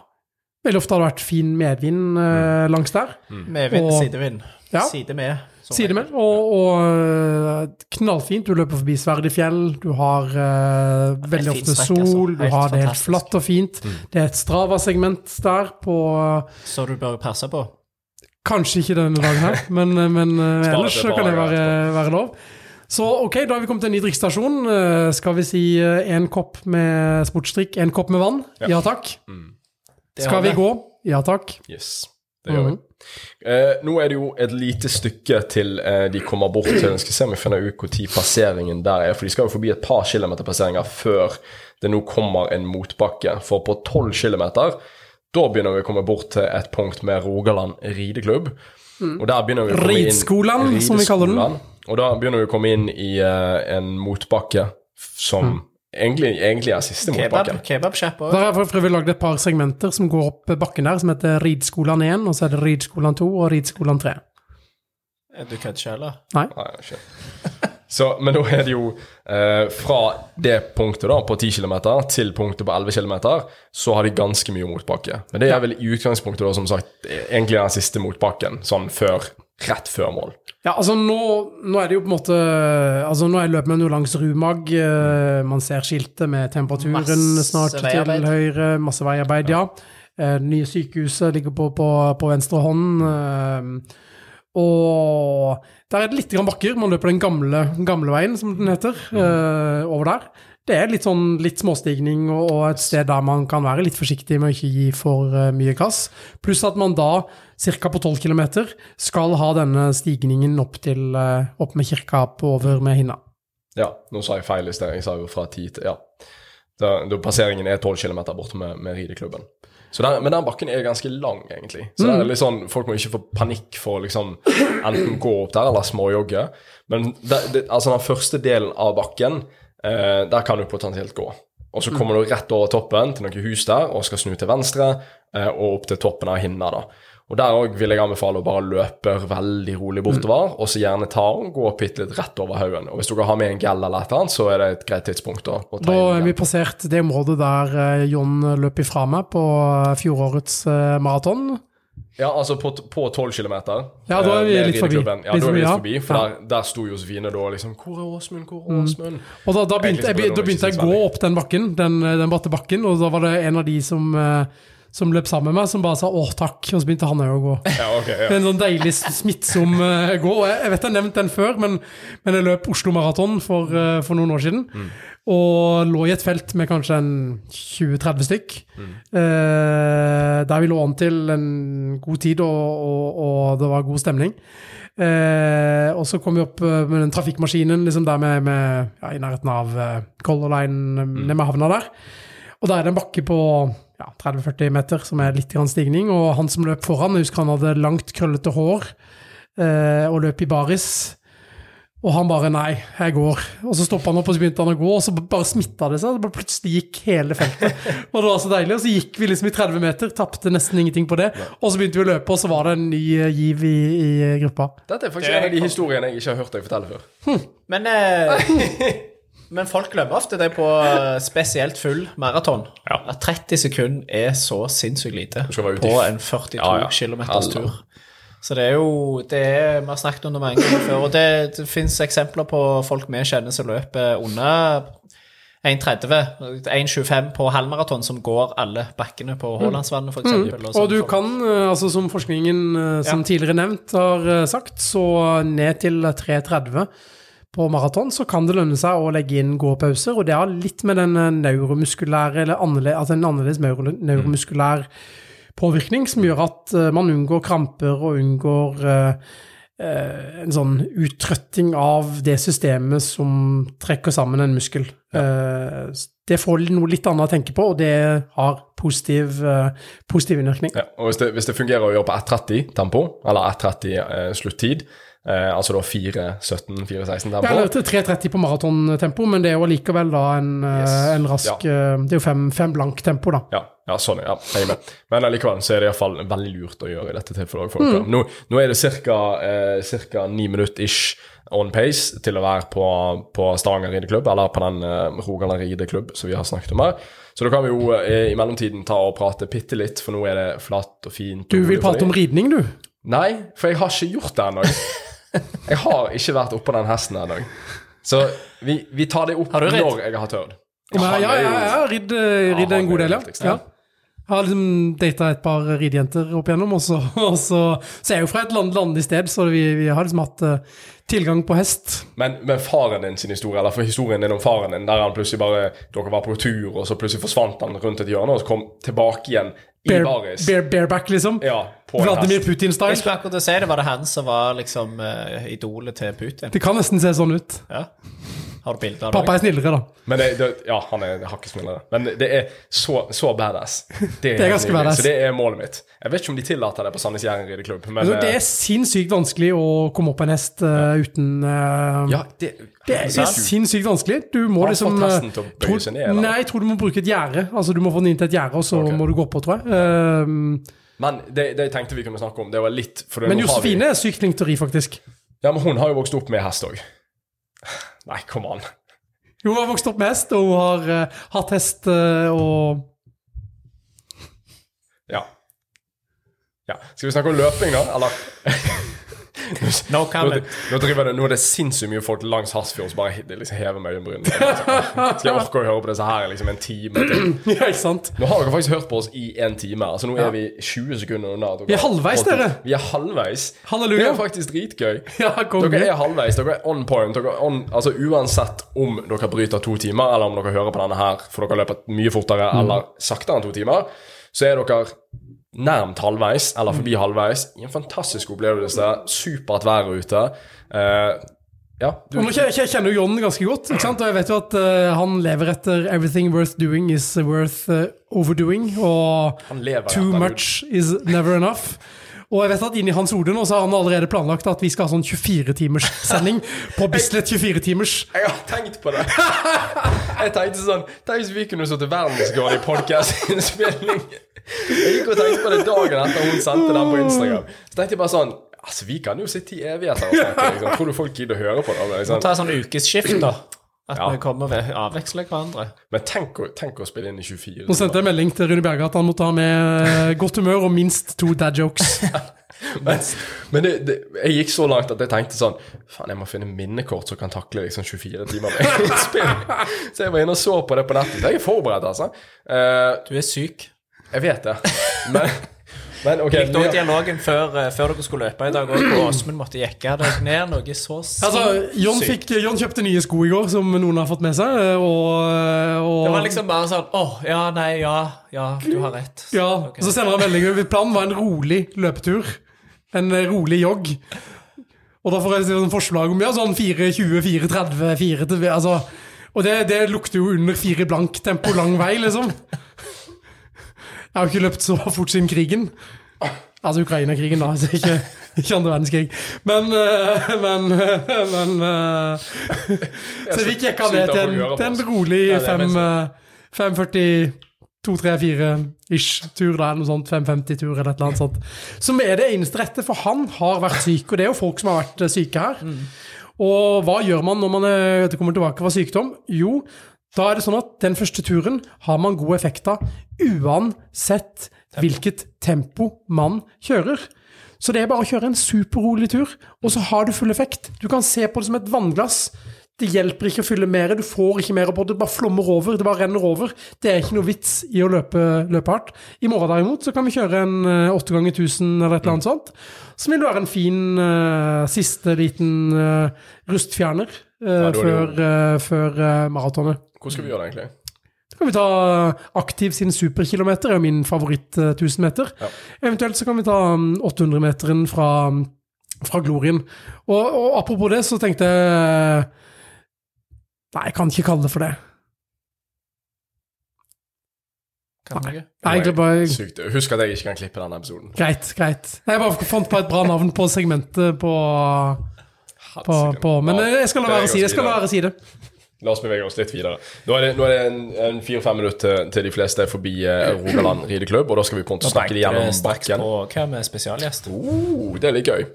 veldig ofte har det vært fin medvind mm. langs der. Medvind, Og- sidevind. Ja. Side med. Side med. Og, og eh, knallfint. Du løper forbi Sverdefjell, Du har uh, veldig ofte strekk, altså. sol. Du har det helt flatt og fint. Det er et Strava-segment der på Så du bør passe på. Kanskje ikke denne dagen her, men, men uh, ellers kan det være, være lov. Så ok, da har vi kommet til en ny drikkestasjon. Uh, Skal vi si én kopp med sportsdrikk, én kopp med vann? Ja. Ja, takk. Mm. Skal vi gå? Ja takk. Yes, det gjør vi. Mhm. Eh, nå er det jo et lite stykke til eh, de kommer bort til Jeg skal se om jeg finner ut når passeringen der er. For de skal jo forbi et par kilometer passeringer før det nå kommer en motbakke. For på 12 kilometer, Da begynner vi å komme bort til et punkt med Rogaland rideklubb. Og der begynner vi å komme inn Ridskolen, som vi kaller den. Og da begynner vi å komme inn i eh, en motbakke som egentlig, egentlig er siste Kebab, motbakken. Kebab, kebab Der har for øvrig lagd et par segmenter som går opp bakken der, som heter Ridskolan 1, og så er det Ridskolan 2 og Ridskolan 3. Du kødder ikke, eller? Nei. Nei, ikke. Så, men da er det jo eh, Fra det punktet da på 10 km til punktet på 11 km, så har de ganske mye motbakke. Men det er vel i utgangspunktet da, som sagt, egentlig den siste motbakken, sånn før, rett før mål. Ja, altså nå, nå er det jo på en måte Altså nå er løpet jo langs Rumag. eh, man ser skiltet med temperaturen Masse snart til høyre. Masse veiarbeid, ja. Eh, Det nye sykehuset ligger på, på, på venstre hånd. eh, og der er det litt grann bakker. Man løper den gamle, gamle veien, som den heter, eh, over der. Det er litt sånn litt småstigning og, og et sted der man kan være litt forsiktig med å ikke gi for eh, mye gass. Pluss at man da, ca. på 12 km, skal ha denne stigningen opp til eh, opp med kirka på over med hinna. Ja, nå sa jeg feil i sted. Jeg sa jo fra 10 til Ja. Da, da passeringen er 12 km borte med, med rideklubben. Så den, men den bakken er ganske lang, egentlig. Så det er litt sånn, folk må ikke få panikk for å liksom enten gå opp der eller småjogge. Men det, det, altså den første delen av bakken, eh, der kan du potensielt gå. Og så kommer du rett over toppen til noen hus der og skal snu til venstre eh, og opp til toppen av hinna. da. Og Der òg vil jeg anbefale å bare løpe veldig rolig bortover, og så gjerne ta og gå bitte litt rett over haugen. Og hvis dere har med en gel eller et eller annet, så er det et greit tidspunkt å, å ta Da er vi passert det området der eh, John løp ifra meg på eh, fjorårets eh, maraton. Ja, altså på, på 12 km. Ja, da er vi litt forbi. Ja, da er vi litt forbi, for Ja. der, der sto Josefine da liksom Hvor er Åsmund, hvor er Åsmund? Og da, da, begynte, jeg, jeg, da begynte jeg å gå opp den bakken, den, den bratte bakken, og da var det en av de som, eh, som løp sammen med meg, som bare sa 'åh, takk', og så begynte han òg å gå. Ja, okay, ja. en sånn deilig smittsom uh, gå. Og Jeg, jeg vet jeg har nevnt den før, men, men jeg løp Oslo Maraton for, uh, for noen år siden. Og lå i et felt med kanskje en 20-30 stykk. Eh, der vi lå an til en god tid, og, og, og det var god stemning. Eh, og så kom vi opp med den trafikkmaskinen liksom der med, med, ja, i nærheten av uh, Color Line, mm. nede med havna der. Og da er det en bakke på ja, 30-40 meter som er litt grann stigning, og han som løp foran, jeg husker han hadde langt, krøllete hår eh, og løp i baris. Og han bare 'nei, jeg går'. Og så stoppa han opp, og så begynte han å gå, og så bare smitta det seg. Det bare plutselig gikk hele feltet. Og det var så deilig. Og så gikk vi liksom i 30 meter, tapte nesten ingenting på det. Og så begynte vi å løpe, og så var det en ny eh, giv i, i gruppa. Dette er faktisk en av de historiene jeg ikke har hørt deg fortelle før. Men, eh, men folk glemmer ofte det på eh, spesielt full maraton. Ja. At 30 sekunder er så sinnssykt lite på en 42 Ja, ja. km tur. Så det er jo det er, Vi har snakket om det mange ganger før, og det, det fins eksempler på folk vi kjenner som løper under 1,30, 1,25 på halvmaraton, som går alle bakkene på Haalandsvannet, f.eks. Mm. Og du kan, eh, altså som forskningen eh, som Ja. tidligere nevnt har sagt, så ned til 3,30 på maraton, så kan det lønne seg å legge inn gåpauser, og det har litt med den eh, neuromuskulære, eller annerledes, altså en annerledes neuromuskulær påvirkning, som gjør at eh, man unngår kramper og unngår uh, en sånn uttrøtting av det systemet som trekker sammen en muskel. Eh, det får noe litt annet å tenke på, og det har positiv, positiv innvirkning. Ja, og hvis det, hvis det fungerer å gjøre på 1.30 tempo, eller 1.30 eh, sluttid, eh, altså da 4.17, 4.16 tempo på. Det er 3.30 på maratontempo, men det er jo allikevel da en, eh, Yes. en rask ja. Det er jo fem, fem blank tempo, da. Ja, ja, sånn, ja, jeg med. Men allikevel så er det iallfall veldig lurt å gjøre i dette tilfellet. Folk. Mm. Nå, nå er det ca. Eh, ni minutter ish on pace til å være på, på Stavanger rideklubb, eller på den eh, Rogaland rideklubb som vi har snakket om her. Så da kan vi jo eh, i mellomtiden ta og prate bitte litt, for nå er det flatt og fint. Du vil prate om ridning, du? Nei, for jeg har ikke gjort det ennå. Jeg har ikke vært oppå den hesten ennå. Så vi, vi tar det opp når jeg har tørt. Ja, ja, ja, jeg har ridd, eh, ridd en god del, ja. ja. Jeg har liksom data et par ridejenter opp igjennom, og så, og så, så er jeg jo fra et land, i sted, så vi, vi har liksom hatt uh, tilgang på hest. Men, men faren din sin historie, eller for historien din om faren din, der han plutselig bare Dere var på tur, og så plutselig forsvant han rundt et hjørne, og så kom tilbake igjen Bare, bare, bareback, liksom. Ja, på Vladimir Putin-style. skulle akkurat si det, var det han som var liksom uh, idolet til Putin? Det kan nesten se sånn ut. Ja. Har du bilde av Pappa er snillere, da. Men det, det, ja, han er hakket snillere. Men det er så, så badass. Det er helt ganske badass. Så det er målet mitt. Jeg vet ikke om de tillater det på Sandnes Jæren rideklubb, men Altså, det eh, er sinnssykt vanskelig å komme opp på en hest eh, uten uh, ja, det, Det er, er sinnssykt vanskelig. Du må Har liksom fått eh, hesten til å bøye tro- seg ned, eller? Nei, jeg tror du må bruke et gjerde. Altså, du må få den inn til et gjerde, og så okay. må du gå på, tror jeg. Uh, Men det, det jeg tenkte vi kunne snakke om, det var litt for det, men vi- Josefine er sykt flink til å ri, faktisk. Ja, men hun har jo vokst opp med hest òg. Nei, kom an. Hun har vokst opp med hest, og hun har uh, hatt hest uh, og Ja. ja. Skal vi snakke om løping, da? Eller? No comment. nå, driver det, nå er det sinnssykt mye folk langs Hasfjord som bare liksom hever med øyenbrynene. Skal jeg orke å høre på disse her i liksom en time til? Ja, ikke sant? Nå har dere faktisk hørt på oss i en time. Altså Nå er vi 20 sekunder unna. dere Vi er halvveis, dere. Vi er halvveis. Halleluja. Det er faktisk dritgøy. Ja. Dere er halvveis. Dere er on point. Dere er on, altså Uansett om dere bryter to timer, eller om dere hører på denne her for dere løper mye fortere Mm. eller saktere enn to timer, så er dere nærmt halvveis, eller forbi Mm. halvveis. I en fantastisk opplevelse. Supert vær ute. Eh, ja, du, nå kjenner jo John ganske godt, og jeg vet jo at uh, han lever etter 'everything worth doing is worth uh, overdoing', og 'too much is never enough'. Og jeg vet at inni hans hode nå så har han allerede planlagt at vi skal ha sånn 24-timers sending på Bislett 24-timers. Jeg har tenkt på det. Jeg tenkte sånn Tenk hvis vi kunne sittet verdensgrad i podkastinnspilling. Jeg gikk og tenkte på det dagen etter hun sendte den på Instagram. Så tenkte jeg bare sånn Altså, vi kan jo sitte i evigheter og snakke. Liksom. Tror du folk gidder å høre på det? Liksom. Ta sånn ukesskift, da. At Ja. vi kommer ved avveksler hverandre. Men tenk å, tenk å spille inn i 24 Nå sendte jeg melding til Rune Bjerge at han måtte ha med eh, godt humør og minst to dad jokes. Men, men det, det, jeg gikk så langt at jeg tenkte sånn Faen, jeg må finne minnekort som kan takle liksom 24 timer med innspilling. Så jeg var inne og så på det på nettet. Jeg er forberedt, altså. Uh, Du er syk. jeg vet det. Men, men ok. Likte vi- dialogen før, eh, før dere skulle løpe i dag, og Åsmund måtte jekke deg ned noe så sykt. Altså, John, fikk, John kjøpte nye sko i går, som noen har fått med seg, og, og Det var liksom bare sånn Å, ja, nei, ja, ja, du har rett. Ja, okay. så sender han melding. Planen var en rolig løpetur. En eh, rolig jogg. Og da får jeg sånn forslag om ja, sånn 4.20, 4.30, 4 til altså, Og det, det lukter jo under fire blank tempo lang vei, liksom. Jeg har ikke løpt så fort siden krigen. Altså Ukraina-krigen, da. Altså ikke, ikke andre verdenskrig. Men eh, Men, eh, men eh, Så vi gikk han ned til en, til en rolig Ja, det er fem, mest- eh, 5.40 2, 3, 4-ish tur, da, eller noe sånt. 5.50-tur eller et eller annet sånt. Som er det eneste rette, for han har vært syk, og det er jo folk som har vært syke her. Og hva gjør man når man kommer tilbake fra sykdom? Jo, da er det sånn at den første turen har man god effekt av uansett hvilket tempo man kjører. Så det er bare å kjøre en superrolig tur, og så har du full effekt. Du kan se på det som et vannglass. Det hjelper ikke å fylle mer, du får ikke mer på det, det bare flommer over, det bare renner over. Det er ikke noe vits i å løpe, løpe hardt. I morgen derimot så kan vi kjøre en åtte 8 ganger 1000 eller et eller annet sånt. Som vil være en fin uh, siste liten uh, rustfjerner uh, jo- før, før eh, maratonet. Hvor skal vi gjøre det, egentlig? Så kan vi ta Aktiv sin superkilometer, er min favoritt uh, 1000 meter. Ja. Eventuelt så kan vi ta 800-meteren fra, fra Glorien. Og, og apropos det, så tenkte jeg Nei, jeg kan ikke kalle det for det. Ikke? Nei, jeg, bare Sykt. Husk at jeg ikke kan klippe denne episoden. Greit, greit. Jeg bare fant på et bra navn på segmentet på, på, på Men jeg skal la være å si det. La oss bevege oss litt videre. Nå er det, nå er det en, en fire-fem minutter til, til de fleste er forbi eh, Rogaland rideklubb, og da skal vi på en måte snakke de gjennom bakken. på hva med spesialgjest. Oh, det er litt gøy.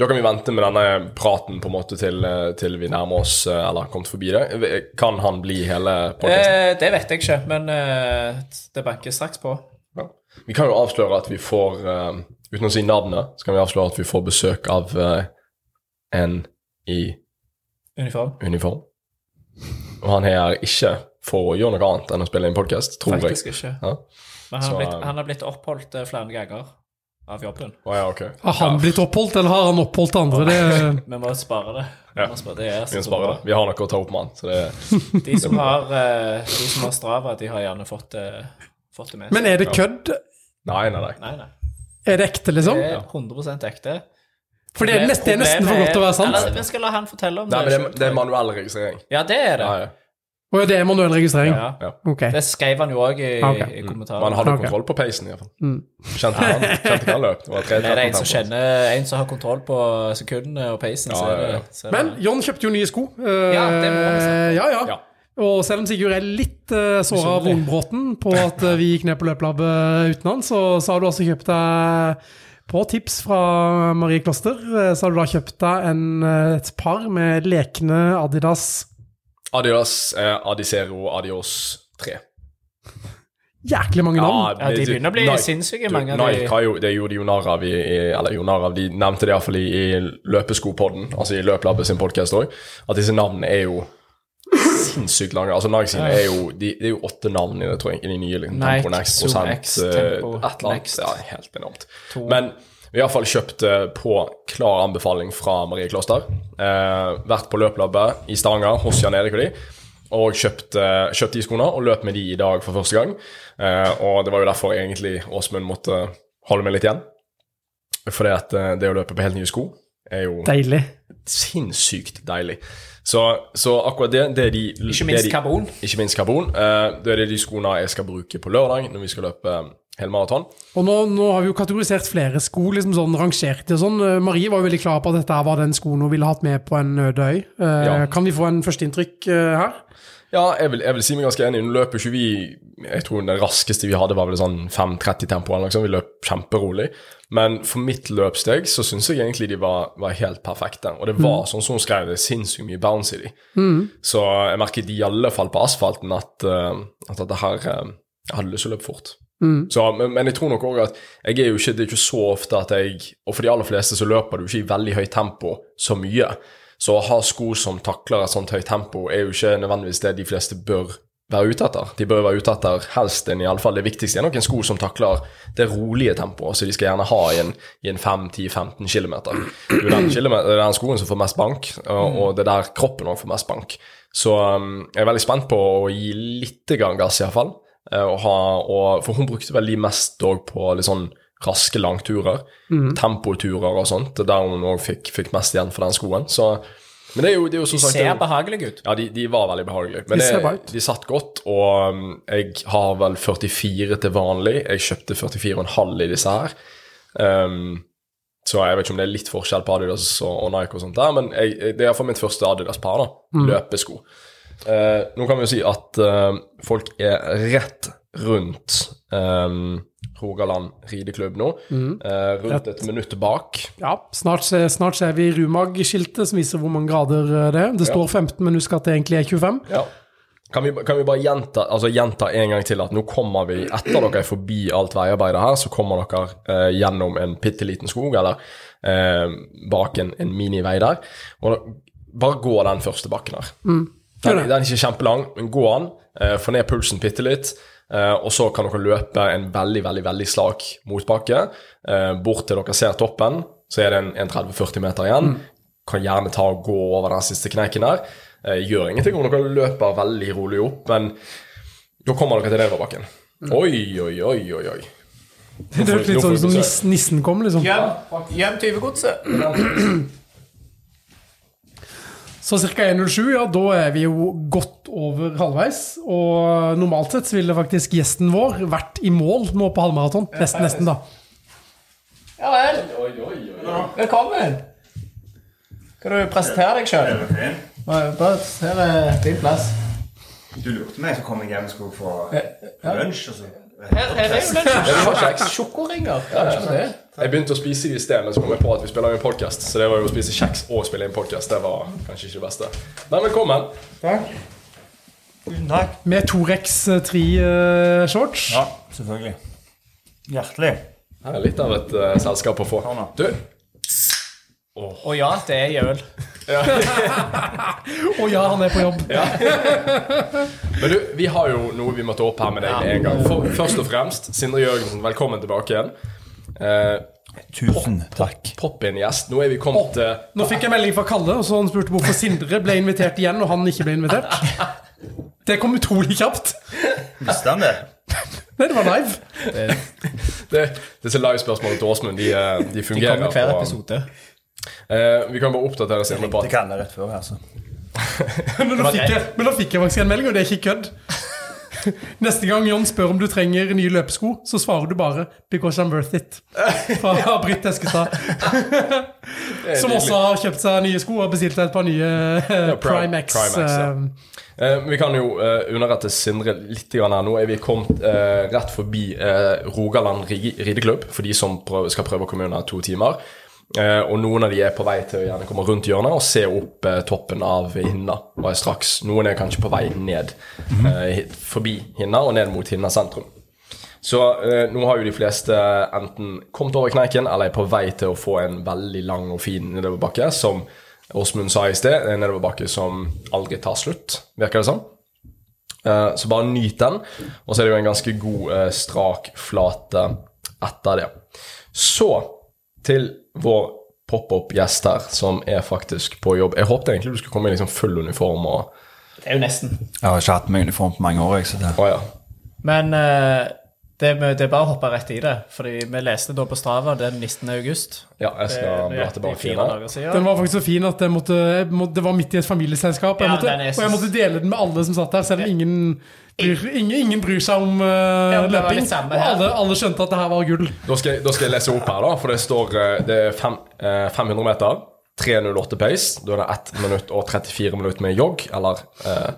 Da kan vi vente med denne praten på en måte til, eh, til vi nærmer oss eh, eller har kommet forbi det. Kan han bli hele podkasten? Eh, det vet jeg ikke, men eh, det banker straks på. Ja. Vi kan jo avsløre at vi får eh, Uten å si navnet, så kan vi avsløre at vi får besøk av en i Uniform. uniform. Og han er her ikke for å gjøre noe annet enn å spille inn podkast, tror jeg. Faktisk ikke. Ja. Men han Så, har blitt, eh, han har blitt oppholdt eh, flere ganger av jobben. Å ja, ok. Har han blitt oppholdt, eller har han oppholdt andre? Det, Vi må spare det. Vi Ja. må spare, det er Vi så kan spare bra. det. Vi har noe å ta opp med han. Så det, De som har, eh, de som har Strava, de har gjerne fått, det- fått det med seg. men er det kødd? nei, nei, nei. Nei, nei. Er det ekte, liksom? Det er 100% ekte. For det er, nesten, det er nesten for godt til å være sant. Eller, vi skal la han fortelle om Nei, men det. det, det er manuell registrering. Ja, det er det. Ja, ja. Og det er manuell registrering. Ja. Ja. Okay. Det skrev han jo òg i, okay. i kommentaren. Man hadde kontroll på peisen, iallfall. Kjente han kjente han løp. Det Det er det en som kjenner En som har kontroll på sekundene og peisen. Ja, ja, det, ja. det Men John kjøpte jo nye sko. Uh, Ja, det må vi snakke ja, ja. Ja. Og selv om Sigurd er litt uh, såra av Vognbråten på at eh, vi gikk ned på løpelabbet uten han, så, så har du også kjøpt deg på tips fra Marie Kloster eh, så har du da kjøpt deg en, eh, et par med lekne Adidas Adidas, eh, Adicero, Adios 3. Jæklig mange navn. Ja, de begynner å bli Nike- sinnssyke, du, mange av de. Nike har jo, det gjorde de jo narr i, i Eller jo narr de nevnte det iallfall i, i løpeskopodden, altså i Løplabbet sin podkast òg, at disse navnene er jo sinnssykt lange. Altså Nike er jo de, Det er jo åtte navn i det, tror jeg, i de nye. Liksom, Nike, Tempo Next, prosent, X, eh, Tempo et eller annet. Ja, helt enormt. Men vi har iallfall kjøpt eh, på klar anbefaling fra Marie Kloster. Eh, vært på løplabbet i Stavanger hos Jan Erik og de. Og kjøpt, eh, kjøpt de skoene og løp med de i dag for første gang. Eh, og det var jo derfor egentlig Åsmund måtte holde meg litt igjen. Fordi at det å løpe på helt nye sko er jo Deilig. sinnssykt deilig. Så, så akkurat det, det er de Ikke minst de, karbon. Ikke minst karbon. Uh, det er de skoene jeg skal bruke på lørdag når vi skal løpe hele maraton. Og nå, nå har vi jo kategorisert flere sko, liksom sånn rangert og sånn. Eh, Marie var jo veldig klar på at dette var den skoen hun ville hatt med på en øde øy. Uh, Ja. Kan vi få en førsteinntrykk uh, her? Ja, jeg vil, jeg vil si meg ganske enig. Nå løper ikke vi Jeg tror den raskeste vi hadde, var vel sånn 5.30 tempo. eller noe sånt. Vi løp kjemperolig. Men for mitt løpssteg så syns jeg egentlig de var, var helt perfekte. Og det var sånn som hun skrev det, sinnssykt mye bounce i de. Så jeg merket i alle fall på asfalten at, eh, at dette her eh, Jeg hadde lyst til å løpe fort. Så, men, men jeg tror nok òg at jeg er jo ikke, det er ikke så ofte at jeg Og for de aller fleste så løper du ikke i veldig høyt tempo så mye. Så å ha sko som takler et sånt høyt tempo, er jo ikke nødvendigvis det de fleste bør være ute etter. De bør være ute etter helst en, i alle fall det viktigste er nok en sko som takler det rolige tempoet, så de skal gjerne ha i en, en 5-10-15 km. Det er den, den skoen som får mest bank, og, det er der kroppen òg får mest bank. Så um, jeg er veldig spent på å gi litt gass, iallfall. Og ha, og, for hun brukte vel de mest på litt sånn raske langturer. Tempoturer og sånt, der hun òg fikk, fikk mest igjen for den skoen. Så, men det er jo, det er jo som De sagt det er ser behagelige ut. ja, de, de var veldig behagelige. Men De ser det, ut. de satt godt, og um, jeg har vel 44 til vanlig. Jeg kjøpte 44,5 i disse her. Um, så jeg vet ikke om det er litt forskjell på Adidas og, og Nike og sånt der, men jeg, jeg- det er iallfall mitt første Adidas-par, da. Løpesko. Uh, nå kan vi jo si at uh, folk er rett rundt um, Rogaland rideklubb nå. Eh, rundt et minutt bak. Ja, snart, snart ser vi Rumag-skiltet som viser hvor mange grader eh, det er. Det står 15, men husk at det egentlig er 25. Ja. Kan vi, kan vi bare gjenta, altså gjenta en gang til at nå kommer vi, etter dere er forbi alt veiarbeidet her, så kommer dere eh, gjennom en bitte liten skog, eller eh, bak en, en minivei der. Og bare gå den første bakken her. Den, den er ikke kjempelang, men gå den. Eh, få ned pulsen bitte litt. Eh, og så kan dere løpe en veldig, veldig veldig slak motbakke. Eh, bort til dere ser toppen, så er det en, en 30-40 meter igjen. Kan gjerne ta og gå over den siste kneiken der. Eh, gjør ingenting om dere løper veldig rolig opp, men da kommer dere til nedoverbakken. Oi, oi, oi, oi, oi. Det hørtes litt sånn ut som nissen kom, liksom. Hjem, gjem tyvegodset. Så ca. 1.07, ja, da er vi jo godt over halvveis. Og normalt sett så ville faktisk gjesten vår vært i mål nå på halvmaraton. Nesten, nesten, da. Ja vel. Oi, oi, oi. Velkommen. Kan du presentere deg sjøl? Bare her er din plass. Du lurte meg, så kom jeg hjem og skulle få få lunsj. og så... Her, her er jo lunsj. Sjokoringer. Jeg begynte å spise de i sted, men så kom jeg på at vi spiller inn podkast. Så det var jo å spise kjeks og spille inn podkast. Det var kanskje ikke det beste. Men velkommen. Takk. Takk. Med Torex 3-shorts. Ja, selvfølgelig. Hjertelig. Her er litt av et uh, selskap å få. Du. Å Du, oh, ja, det er jøl. Å ja, han er på jobb. Men du, vi har jo noe vi må ta opp her med deg med en gang. For, først og fremst, Sindre Jørgensen, velkommen tilbake igjen. Eh, Tusen takk. Popp inn gjest. Nå er vi kommet til Nå fikk jeg melding fra Kalle, og så han spurte hvorfor Sindre ble invitert igjen, og han ikke ble invitert. Det kom utrolig kjapt. Visste han det? Nei, det var live. det, Disse spørsmålene til Åsmund, de, de de De kommer hver episode. episode. Eh, vi kan bare oppdatere Sindre på Det at kan jeg rett før, altså. Men da fikk jeg, men da fikk jeg faktisk en melding, og det er ikke kødd. Neste gang Jon spør om du trenger nye løpesko, så svarer du bare 'because I'm worth it'. Fra Britt Eskestad. Som også har kjøpt seg nye sko og bestilt et par nye ja, Prime- Primex. Primex, ja. eh, Eh, vi kan jo eh, underrette Sindre litt her. Nå er vi kommet eh, rett forbi eh, Rogaland ri- rideklubb for de som prøver, skal prøve å komme under to timer. Eh, og noen av de er på vei til å gjerne komme rundt hjørnet og se opp eh, toppen av Hinna. Og er straks, Noen er kanskje på vei ned hit- forbi Hinna og ned mot Hinna sentrum. Så eh, nå har jo de fleste enten kommet over kneiken eller er på vei til å få en veldig lang og fin nedoverbakke, som Åsmund sa i sted. En nedoverbakke som aldri tar slutt, virker det som. Eh, så bare nyt den. Og så er det jo en ganske god, eh, strak flate etter det. Så til vår pop-up-gjest her, som er faktisk på jobb. Jeg håpte egentlig du skulle komme i liksom full uniform og Det er jo nesten. Jeg har ikke hatt meg uniform på mange år. Jeg, det. Å ja. Men uh, det, med, det er bare å hoppe rett i det. Fordi vi leste da på Strava den 19. august. ja, jeg skal bla tilbake fire den. Den var faktisk så fin at jeg måtte, jeg må, det var midt i et familieselskap. Jeg Ja, måtte, er og jeg måtte dele den med alle som satt der, selv om ingen bryr, ingen, ingen bryr seg om uh, Ja, løping. samme Og alle, alle skjønte at det her var gull. Da skal, jeg- da skal jeg lese opp her, da, for det står eh, Det er fem, eh, 500 meter. 3.08 pace. Da er det 1 minutt og 34 minutter med jogg, eller eh,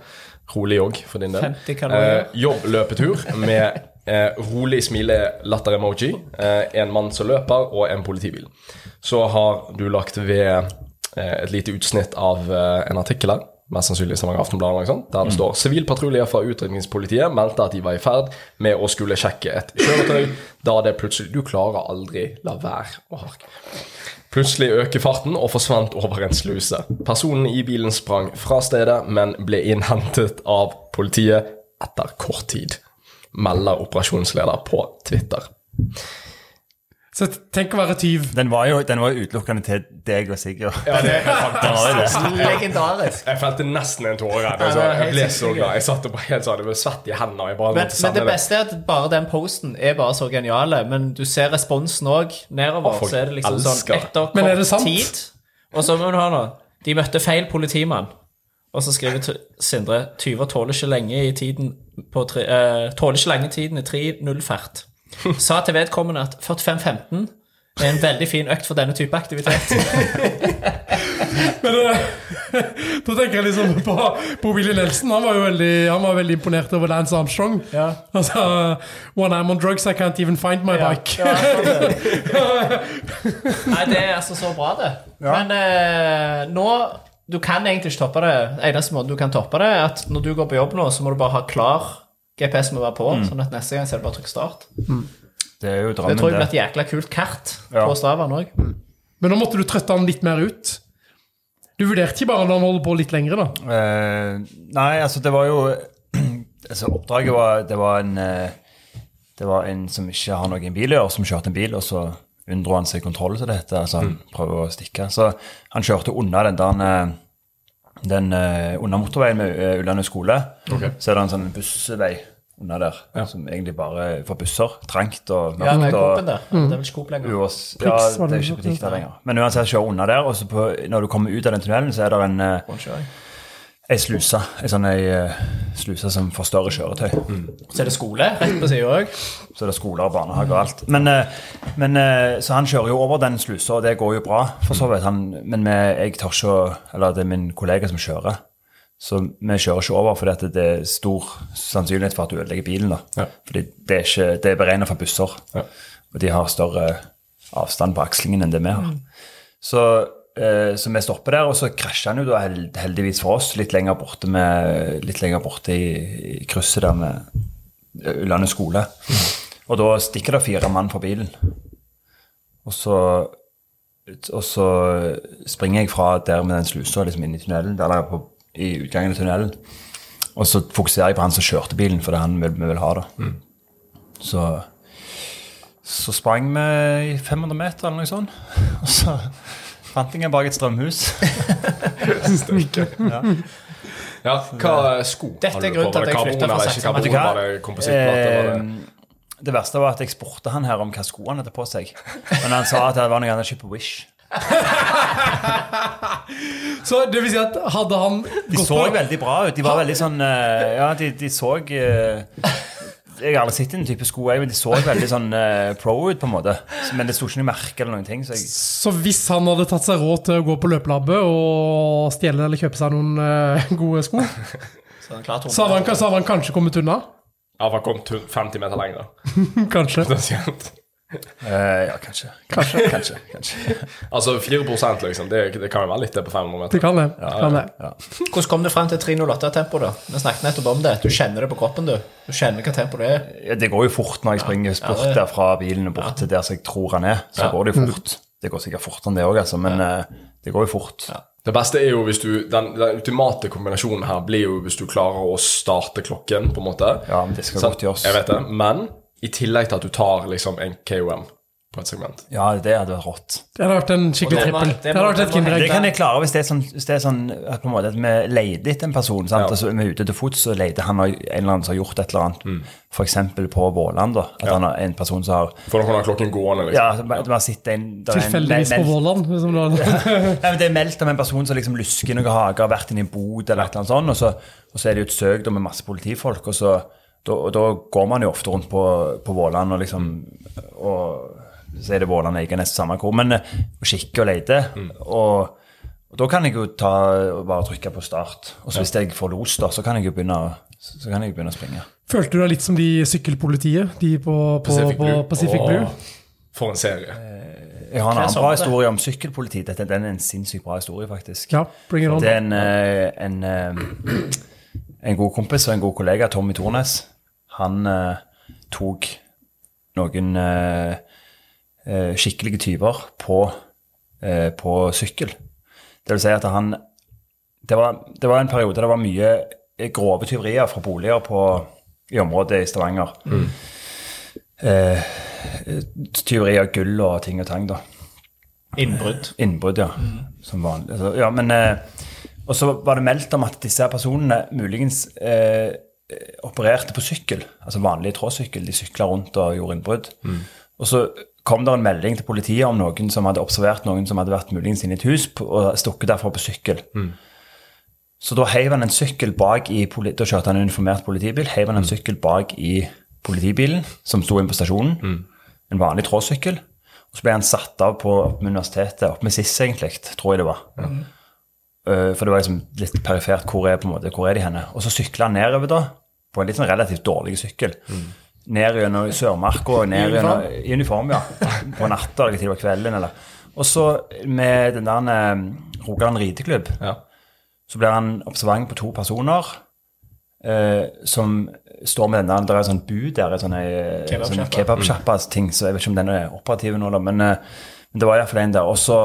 rolig jogg for din del. 50 kalorier. Eh, Jobbløpetur med eh, rolig smile-latter-emoji. Eh, en mann som løper, og en politibil. Så har du lagt ved eh, et lite utsnitt av eh, en artikkel her. Mest sannsynlig Stavanger Aftenblad, sånt, der det står Sivil patrulje fra utrykningspolitiet meldte at de var i ferd med å skulle sjekke et kjøretøy, da det plutselig Du klarer aldri la være å harke. Plutselig øker farten og forsvant over en sluse. Personen i bilen sprang fra stedet, men ble innhentet av politiet etter kort tid. Melder operasjonsleder på Twitter. Så tenk å være tyv. Den var jo den var jo utelukkende til deg og Sigurd. Ja, det er fantastisk. Legendarisk. Jeg felte nesten en tåre. Ja, Jeg ble så glad. Jeg satt og bare helt sånn, det ble svett i hendene. Jeg bare Men, måtte men det beste er at bare den posten er bare så geniale. Men du ser responsen òg nedover. Så er det liksom sånn elsker sånn etter Men er det sant? tid Og så må du ha noe. De møtte feil politimann. Og så skriver Sindre tyver tåler ikke lenge i tiden på tre, uh, Tåler ikke lenge tiden i 3.0-fert. Sa til vedkommende at 45-15 er en veldig fin økt for denne type aktivitet. Men eh, da tenker jeg liksom på, på Willy Nelson. Han var jo veldig, han var veldig imponert over Lance Armstrong. Ja. Sa When I'm on drugs, I can't even find my bike. Nei, det er altså så bra, det. Men eh, nå Du kan egentlig ikke toppe det. Eneste måten du kan toppe det, er at når du går på jobb nå, så må du bare ha klar GPS må være på, sånn at neste gang så er det bare å trykke start. Det er jo Det tror jeg blir et jækla kult kart Ja. på Stravaen òg. Men nå måtte du trøtte han litt mer ut. Du vurderte ikke bare når han holder på litt lenger, da. Eh, nei, altså, det var jo Altså, oppdraget var Det var en eh, Det var en som ikke har noen bil å gjøre, som kjørte en bil, og så unndro han seg kontroll, som det heter. Altså, han prøver å stikke. Så han kjørte unna den der eh, den uh, under motorveien med uh, Ullandøy skole. Så er det en sånn bussvei under der, som egentlig bare er for busser. Trangt og Ja, det er, og der. Det er vel Coop lenger. Ja, det er ikke butikk der lenger. Men uansett, kjøre under der, og så på, når du kommer ut av den tunnelen, så er det en, uh. Ei sluse. Ei sånn ei eh, sluse som får større kjøretøy. Så er det skole rett på sida òg. Så er det skoler og barnehage og alt. Men, eh, men eh, Så han kjører jo over den slusa, og det går jo bra, for så vidt. Han, men jeg tør ikke å Eller det er min kollega som kjører. Så vi kjører ikke over fordi det er stor sannsynlighet for at du ødelegger bilen. da. Ja. Fordi det er, ikke, det er beregnet for busser, Ja. og de har større avstand på akslingen enn det vi har. Så, eh, så vi stopper der, og så krasjer han jo da held- heldigvis for oss litt lenger borte, med, litt lenger borte i, i krysset der med Ullandet skole. Og da stikker det fire mann fra bilen. Og så, og så springer jeg fra der med den slusa liksom inn i tunnelen, eller på, i utgangen av tunnelen. Og så fokuserer jeg på han som kjørte bilen, for det er han vi, vi vil ha. da. Så, så sprang vi i 500 meter eller noe sånt. Og så fant bak et strømhus. Ja, hva sko Dette er grunnen til at jeg flytta fra eller Vet du hva? Var det verste var at jeg spurte han her om hva sko han hadde på seg. Men han sa at det var noe han hadde kjøpt på Wish. Så det vil si at hadde han De så på veldig bra ut. De var veldig sånn eh, Ja, de, de så eh, Jeg har aldri sett den type sko, jeg, men de så veldig sånn uh, pro ut, på en måte. Men det sto ikke noe merke eller noen ting. Så jeg, Så hvis han hadde tatt seg råd til å gå på løpelabbet og stjele eller kjøpe seg noen uh, gode sko, Så han så hadde han, så hadde han kanskje kommet unna? Iallfall kommet 50 meter lenger. Kanskje. Potensielt. Eh, ja, kanskje. Kanskje. kanskje, kanskje. Altså 4 liksom. Det, det kan jo være litt det på 500 Det meter. kan det. det, kan det. Hvordan kom du frem til 308-tempo, da? Vi snakket nettopp om det. Du kjenner det på kroppen, du. Du kjenner hva tempo det er. Ja, Det går jo fort når jeg springer bort det- der fra bilen og bort til der som jeg tror han er. Så går det jo fort. Det går sikkert fortere enn det òg, altså, men eh, det går jo fort. Det beste er jo hvis du Den, den ultimate kombinasjonen her blir jo hvis du klarer å starte klokken, på en måte. Ja, men det skal så, godt gjøres. Jeg vet det. Men i tillegg til at du tar liksom en KOM på et segment. Ja, det hadde vært rått. Det hadde vært en skikkelig Og det må- trippel. det Det må- det. Det kan jeg klare hvis det er sånn, hvis det er sånn at på en måte at vi leter etter en person. Sant? Ja. Altså, vi er ute til fots og leter han har en eller annen som har gjort et eller annet. For eksempel på Våland. da, At han har en person som har For da kan du ha klokken gående, liksom. Ja, man sitter en, Tilfeldigvis på Våland. Liksom, ja, men Det er meldt om en person som liksom lusker noen hager, har vært inne i en bod eller et eller annet sånt, og så, og så er det jo et søk med masse politifolk, og så da, da går man jo ofte rundt på, på Våland og liksom og så er det Våland og Eiganes samme hvor, men eh, og kikker og leter. Og, og da kan jeg jo ta og bare trykke på start. Og så hvis jeg får los, da, så kan jeg jo begynne, så kan jeg begynne å springe. Følte du deg litt som de sykkelpolitiet? De på, på, Pacific på Blue. Pacific Åh, Blue? For en serie. Jeg har en annen bra det? historie om sykkelpoliti. Dette den er en sinnssykt bra historie, faktisk. Ja, bring it on. Det er en, en, en, eh, en god kompis og en god kollega, Tommy Tornes. Han eh, tok noen eh, eh, skikkelige tyver på, eh, på sykkel. Det vil si at han det var, det var en periode der det var mye grove tyverier fra boliger på, i området i Stavanger. Eh, tyveri av gull og ting og tang, da. Innbrudd. Innbrudd, ja. Som vanlig. Altså, ja, men eh, Og så var det meldt om at disse personene muligens eh, opererte på sykkel, altså vanlig tråsykkel. De sykla rundt og gjorde innbrudd. Og så kom det en melding til politiet om noen som hadde observert noen som hadde vært muligens inne i et hus og stukket derfra på sykkel. Så da heiv han en sykkel bak i Da kjørte han en uniformert politibil. Heiv han en sykkel bak i politibilen som sto inne på stasjonen. En vanlig tråsykkel. Og så ble han satt av på på universitetet, oppe med SIS egentlig, tror jeg det var. Eh, for det var liksom litt perifert. Hvor er, måte, hvor er de henne? Og så sykla han nedover da, på en litt sånn relativt dårlig sykkel. Ned gjennom Sørmarka ned gjennom I uniform, ja. På natta eller til det var kvelden. eller. Og så med den der eh, Rogaland rideklubb Ja. så blir han observant på to personer eh, som står med den der, det er en sånn bud der, en sånn, eh, kebabsjappa-ting. kebabsjappa-ting, så jeg vet ikke om den er operativ nå, da, men, eh, men det var iallfall en der. Og så,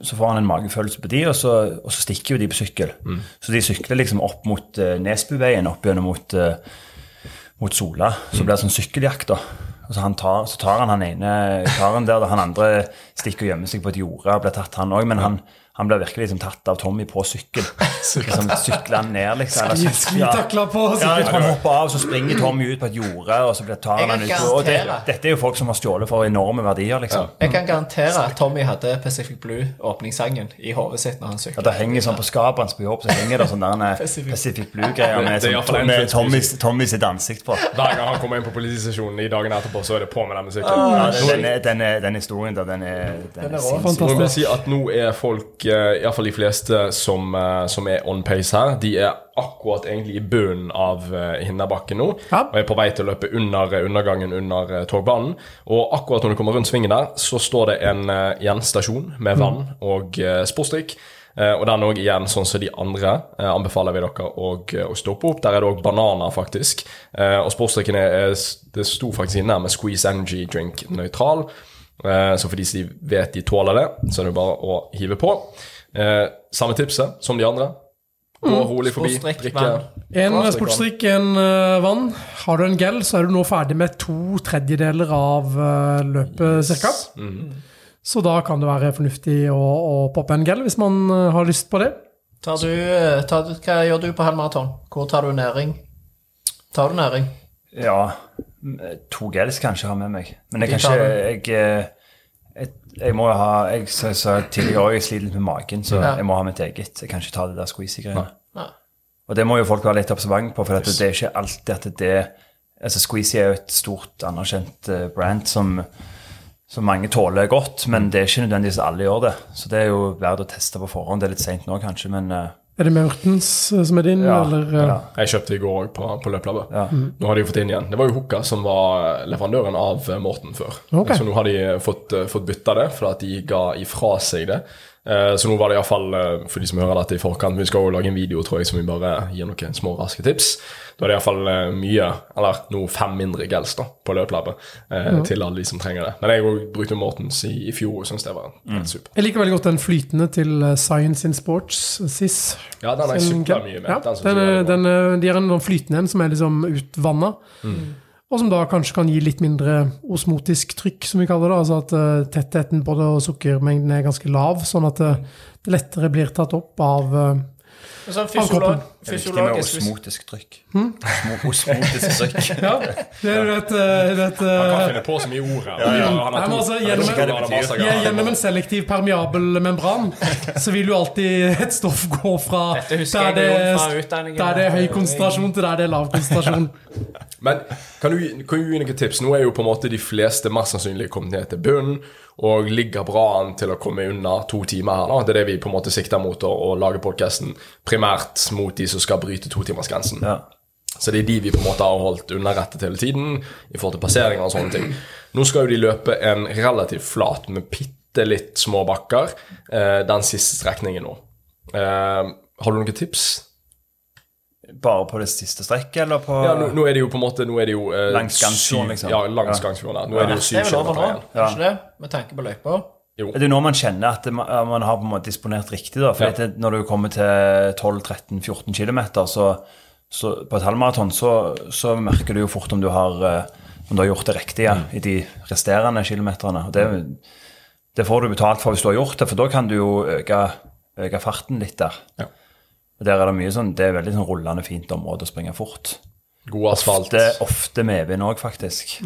så, får han en magefølelse på de, og så, og så stikker jo de på sykkel. Så de sykler liksom opp mot uh, Nesbuveien, opp gjennom mot, uh, mot Sola. Så blir det sånn sykkeljakt, da. Og så, han tar, så tar han han ene karen der, han andre stikker og gjemmer seg på et jorde og blir tatt, han òg. Men han, han blir virkelig liksom tatt av Tommy på sykkel. Liksom sykler han ned, liksom. eller sykler- Sklitakla på sykkel. Ja, han hopper av, så springer Tommy ut på et jorde, og så tar han ut. Og det, dette er jo folk som har stjålet for enorme verdier, liksom. Jeg kan garantere at Tommy hadde Pacific Blue-åpningssangen i hodet sitt når han sykler. syklet. det henger sånn på skapet hans på jobb, så henger det sånn der en Pacific. Blue-greier med, er sånn, med full Tommy, Tommy sitt ansikt på. Hver gang han kommer inn på politistasjonen i dagen etterpå, så er det på med den musikken. Ja, den, den, er- den, er- den historien der, den er, den Den er er Fantastisk. si at nå er folk, eh, i hvert fall de fleste som, eh, som er on pace her, de er akkurat egentlig i bunnen av eh, Hinderbakken nå, Ja. og er på vei til å løpe under undergangen under togbanen. Og akkurat når du kommer rundt svingen der, så står det en jenstasjon med vann og sporstrikk. og den òg igjen, sånn som de andre, anbefaler vi dere å, å stoppe opp. Der er det òg bananer, faktisk. Og sportsdrikken er, Det sto faktisk inne med Squeeze Energy Drink nøytral. Eh, Så for de som vet de tåler det, så er det bare å hive på. Eh, samme tipset som de andre. Gå rolig forbi, drikke. En sportsdrikk, en eh, vann. Har du en gel, så er du nå ferdig med to tredjedeler av løpet, cirka. Så da kan det være fornuftig å, å poppe en gel hvis man har lyst på det. Tar du, tar hva gjør du på halvmaraton? Hvor tar du næring? Tar du næring? Ja, to gels kanskje jeg har med meg. Men jeg kan ikke jeg, jeg, jeg må ha Jeg sa sa tidligere òg, jeg sliter litt med magen, så Ja. jeg må ha mitt eget. Jeg kan ikke ta det der squeezy-greiene. Og det må jo folk være litt observant på, for at det er ikke alltid at det altså Squeezy er jo et stort, anerkjent eh, brand som, som mange tåler godt, men det er ikke nødvendigvis alle gjør det. Så det er jo verdt å teste på forhånd. Det er litt seint nå, kanskje, men eh, Er det Maurtens eh, som er din, ja, eller? eh, ja, Jeg kjøpte i går òg på, på løplabbet. ja. Nå har de fått inn igjen. Det var jo Hooka som var leverandøren av eh, Morten før. Okay. Så nå har de fått, eh, fått bytta det, for at de ga ifra seg det. Eh, Så nå var det iallfall, for de som hører dette i forkant Vi skal jo lage en video tror jeg, som vi bare gir noen små raske tips. Da er det iallfall mye, eller noe fem mindre gels da, på løplabbet eh, til alle de som trenger det. Men jeg brukte Mortens i, i fjor og syntes det var helt super. Jeg liker veldig godt den flytende til eh, Science in Sports, SIS. Ja, den har jeg sykla mye med. Ja, Den den, den, de har en sånn flytende en som er liksom utvanna. Og som da kanskje kan gi litt mindre osmotisk trykk, som vi kaller det. Altså at eh, tettheten på det og sukkermengden er ganske lav, sånn at eh, det lettere blir tatt opp av eh, Sånn fysiolog. Det er viktig med osmotisk trykk. Hmm? Osmotisk trykk. Ja, det er jo et, eh, et Han kan eh, finne på så mye ord her. ja. Han men to- altså, gjennom-. Ja, Gjennom en selektiv permeabel membran så vil jo alltid et stoff gå fra der det, der det er høy konsentrasjon til der det er lav konsentrasjon. Men kan du, kan du gi noen tips? Nå er jo på en måte de fleste mest sannsynlig kommet ned til bunnen og ligger bra an til å komme unna to timer her. da. Det er det vi på en måte sikter mot å, å lage podkasten primært mot de som skal bryte totimersgrensen. Ja. Så det er de vi på en måte har holdt underrettet hele tiden i forhold til passeringer og sånne ting. Nå skal jo de løpe en relativt flat med bitte litt små bakker eh, den siste strekningen nå. Eh, har du noen tips? Bare på det siste strekket, eller på Ja, nå, nå er det jo på en måte nå er det jo, eh, Langs Gangsfjorden, syv- liksom. Ja, langs Ja. Gangsfjorden. der. Nå er det jo syv er kilometer nå, igjen. er ikke det? Med tanke på løyper. Det er jo nå man kjenner at det, man har på en måte disponert riktig. da, for Ja. det, Når du kommer til 12-13-14 km, så, så på et halvmaraton så, så merker du jo fort om du har, eh, om du har gjort det riktige Mm. i de resterende kilometerne. Og det, det får du betalt for hvis du har gjort det, for da kan du jo øke, øke farten litt der. Ja. Der er det mye sånn, det er veldig sånn rullende, fint område å springe fort. God asfalt. Ofte, ofte medvind òg, faktisk.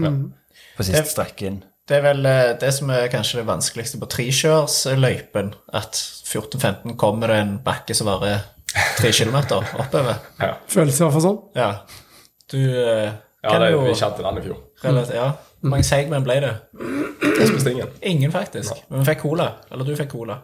På siste strekk inn. Det er vel eh, det som er kanskje det vanskeligste på trikjørsløypen. At 14-15 kommer det en bakke som varer tre kilometer oppover. Ja, Føles i hvert fall sånn. Ja. Du eh, ja det, jo vi kjente den i fjor. relativt Ja. Hvor mange segmenn ble det? Jeg spiste ingen. Ingen, faktisk. Men vi fikk cola. Eller du fikk cola.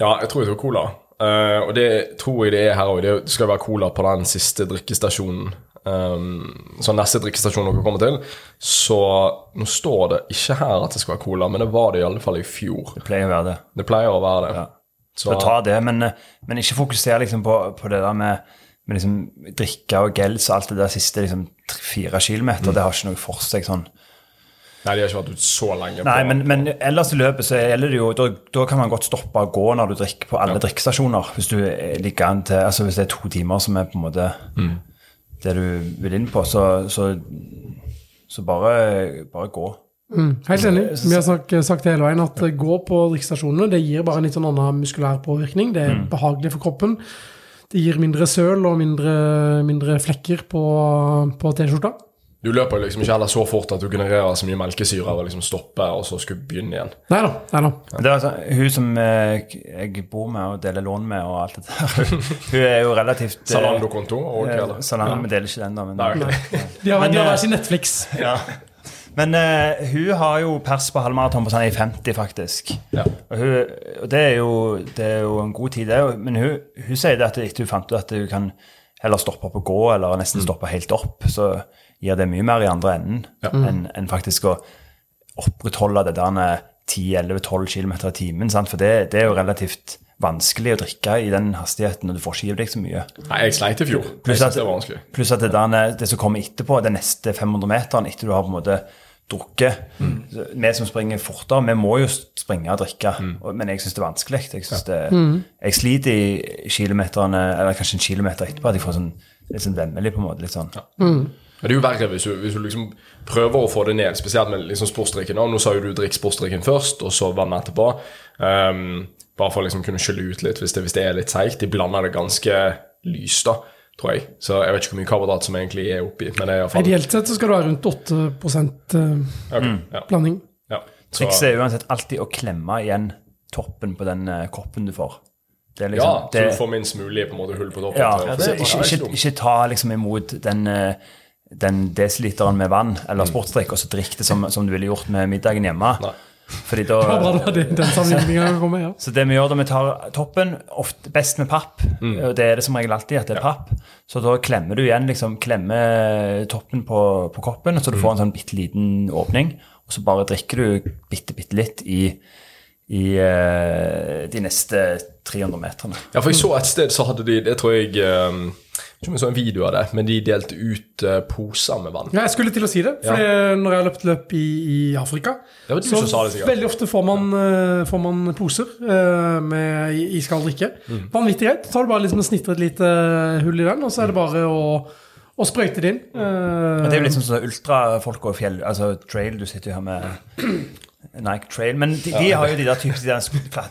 Ja, jeg tror jeg tok cola. Eh, og det tror jeg det er her òg. Det skal være cola på den siste drikkestasjonen. Um, så neste drikkestasjon dere kommer til. Så nå står det ikke her at det skal være cola, men det var det i alle fall i fjor. Det pleier å være det. Det pleier å være det. Ja. Så Så ta det, men, eh, men ikke fokuser liksom på, på det der med, med liksom drikke og gels og alt det der siste liksom, fire kilometer. Det har ikke noe for seg sånn. Nei, de har ikke vært ute så lenge. Nei, på, men, men ellers i løpet så gjelder det jo da, da kan man godt stoppe og gå når du drikker på alle drikkestasjoner. Hvis du er- ligger an til Altså hvis det er to timer som er på en måte det du vil inn på, så, så, så bare, bare gå. Mm, helt enig. Vi har sagt, sagt det hele veien at ja. gå på drikkestasjonene det gir bare en litt sånn annen muskulær påvirkning. Det er behagelig for kroppen. Det gir mindre søl og mindre, mindre flekker på, på T-skjorta. Du løper liksom ikke heller så fort at du genererer så mye melkesyre av å liksom stoppe og så skulle begynne igjen. Nei da. Da. Det er altså, hun som eh, jeg bor med og deler lån med og alt det der, hun er jo relativt eh, Zalando-konto og eh, Salando, ja. vi deler ikke den, da. Men, Nei, okay. De har, eh, hver sin Netflix. Ja. Men uh, hun har jo pers på halvmaraton på sånn i 50, faktisk. Ja. Og, hun, og det, er jo, det er jo en god tid, det. er jo- Men hun, hun sier det at etter hun fant ut at hun kan heller stoppe opp og gå, eller nesten stoppe helt opp, så gir det mye mer i andre enden enn en faktisk å opprettholde det der 10-11-12 km i timen. Sant? For det, det er jo relativt vanskelig å drikke i den hastigheten, og du får ikke i deg så mye. Nei, jeg sleit i fjor. Jeg Pluss at, det var vanskelig. pluss at det, der, det som kommer etterpå, den neste 500 meteren etter du har på en måte drukket Mm. Vi som springer fortere, vi må jo springe og drikke, Mm. men jeg syns det er vanskelig. Jeg, det, jeg sliter i kilometerne, eller kanskje en kilometer etterpå, at jeg får sånn litt sånn vemmelig, på en måte. litt sånn. Men det er jo verre hvis du, hvis du liksom prøver å få det ned, spesielt med liksom sportsdrikken. Nå sa jo du drikk sportsdrikken først, og så vann etterpå. Um, bare for å liksom kunne skylle ut litt hvis det, hvis det er litt seigt. De blander det ganske lyst, da, tror jeg. Så jeg vet ikke hvor mye karbohydrat som egentlig er oppi. Men det er iallfall Ideelt sett så skal du ha rundt 8 okay, Ok, ja. blanding. Ja. Så, Trikset er uansett alltid å klemme igjen toppen på den eh, koppen du får. Det er ja, liksom, så det, du får minst mulig på en måte hull på toppen. ja, til å få ikke, ikke, ikke ta liksom imot den, eh, den desiliteren med vann eller sportsdrikk, og så drikk det som, som du ville gjort med middagen hjemme. Nei. Fordi da. Så det vi gjør da vi tar toppen, ofte best med papp, Mm. og det er det som regel alltid, at det er papp, så da klemmer du igjen, liksom, klemmer toppen på, på koppen, så du Mm. får en sånn bitte liten åpning, og så bare drikker du bitte, bitte litt i, i eh, de neste 300 meterne. Ja, for jeg så et sted så hadde de Det tror jeg eh, om jeg så en video av det, men de delte ut eh, poser med vann. Ja, jeg skulle til å si det, for når jeg har løpt løp i, i Afrika Det var du så som sa det, veldig ofte får man, eh, får man poser uh, med i- iskald drikke. Mm. Vanvittig greit. Så har du bare liksom og et lite hull i den, og så er det bare å, og sprøyte det inn. Mm. Men det er jo litt sånn ultrafolk og fjell, altså trail, du sitter jo her med Nike Trail, men de, de har jo de der typiske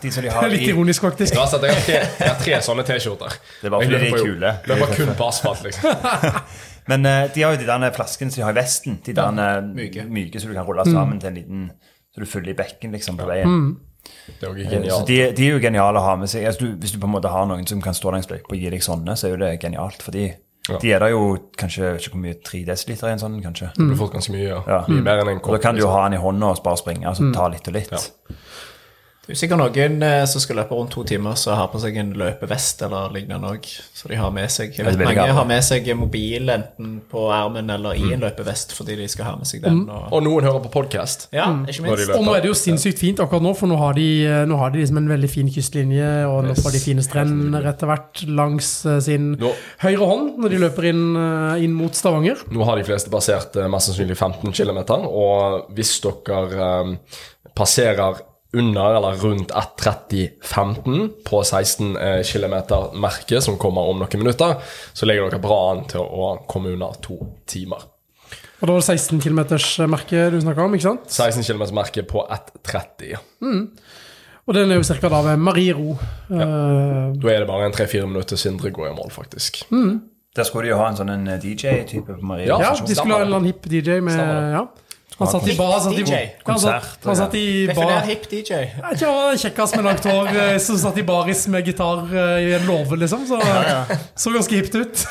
de som de har Litt i ironisk, faktisk. Ja, så jeg, har tre, jeg har tre sånne T-skjorter. Det er bare fordi de er kule. Løper kun på asfalt, liksom. Men eh, de har jo de der flaskene som de har i vesten. De der ja, myke. myke som du kan rulle sammen til en liten Så du fyller i bekken liksom på veien. Det er Så genialt. de, de er jo geniale å ha med seg. Altså, du, hvis du på en måte har noen som kan stå langs løypa og gi deg sånne, så er jo det genialt. For de, Ja. de er da jo kanskje ikke hvor mye, 3 dl i en sånn, kanskje. Du får ganske mye, ja. Ja. Mye mer enn en kopp. da kan du jo liksom. ha den i hånda og bare springe, altså ta litt og litt. Ja. Det er sikkert noen eh, som skal løpe rundt to timer, som har på seg en løpevest eller lignende òg. Så de har med seg Jeg vet mange ha. har med seg mobil enten på armen eller i en løpevest fordi de skal ha med seg den. Og, Og noen hører på podkast. ja, ikke minst. Og nå er det jo sinnssykt fint akkurat nå, for nå har de, nå har de liksom en veldig fin kystlinje, og nå får de fine strender etter hvert langs eh, sin Nå, høyre hånd når de løper inn, eh, inn mot Stavanger. nå har de fleste passert eh, mest sannsynlig 15 km, og hvis dere um, passerer under eller rundt 1.30,15 på 16 eh, km-merket som kommer om noen minutter, så ligger dere bra an til å komme under to timer. Og da var det 16 km-merket du snakka om, ikke sant? 16 km-merket på 1.30. Og den er jo ca. da ved Mariero. Eh, Da er det bare en 3-4 minutter Sindre går i mål, faktisk. Der skulle de jo ha en sånn DJ-type på Maria. Ja, ja, de skulle ha en eller annen hipp DJ med Stemmer ja. Han satt i bar, han satt i, DJ. Konsert, han satt i Definer bar hip DJ. Jeg ikke, han med langt hår eh, som satt i baris med gitar eh, i en låve, liksom. Så så ganske hipt ut,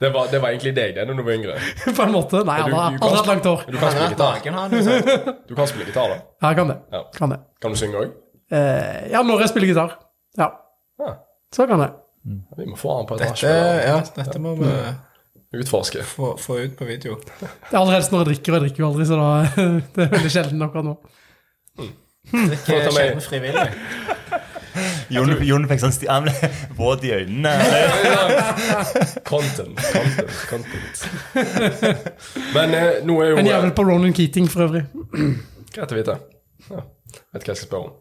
Det var, det var egentlig deg, det, når du var yngre. på en måte. Nei, han har aldri hatt langt hår. Du kan spille gitar. Du kan spille gitar, da. Ja, jeg kan det. Ja. Kan det. Kan du synge òg? Eh, ja, når jeg spiller gitar. Ja, Ja. så kan jeg. Vi må få han på et Dette, ja, dette må vi Utforske. få, få ut på video. Det er aller helst når jeg drikker, og jeg drikker jo aldri, så da, det er veldig sjelden akkurat nå. Drikke er meg- sjelden frivillig. Jon, Jon fikk sånn Han ble våt i øynene. Content, content, content. Men eh, nå er jo En jævel på Ronan Keating, for øvrig. Greit å vite. Ja, vet hva jeg skal spørre om.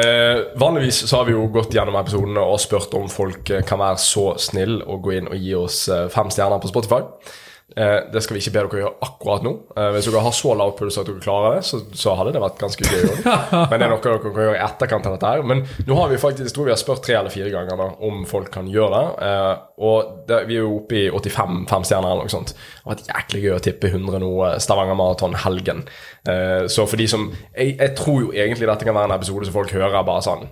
Eh, vanligvis så har vi jo gått gjennom episodene og spurt om folk eh, kan være så snill å gå inn og gi oss eh, fem stjerner på Spotify. Eh, det skal vi ikke be dere gjøre akkurat nå. Eh, hvis dere har så lav puls at dere klarer det, så, så hadde det vært ganske gøy. Men det er noe dere kan gjøre i etterkant av dette her. Men nå har vi faktisk, jeg tror vi har spurt tre eller fire ganger da, om folk kan gjøre det. Eh, og det, vi er jo oppe i 85 femstjerner eller noe sånt. Det har vært jæklig gøy å tippe 100 nå Stavanger Maraton helgen. Eh, så for de som jeg, jeg tror jo egentlig dette kan være en episode som folk hører bare sånn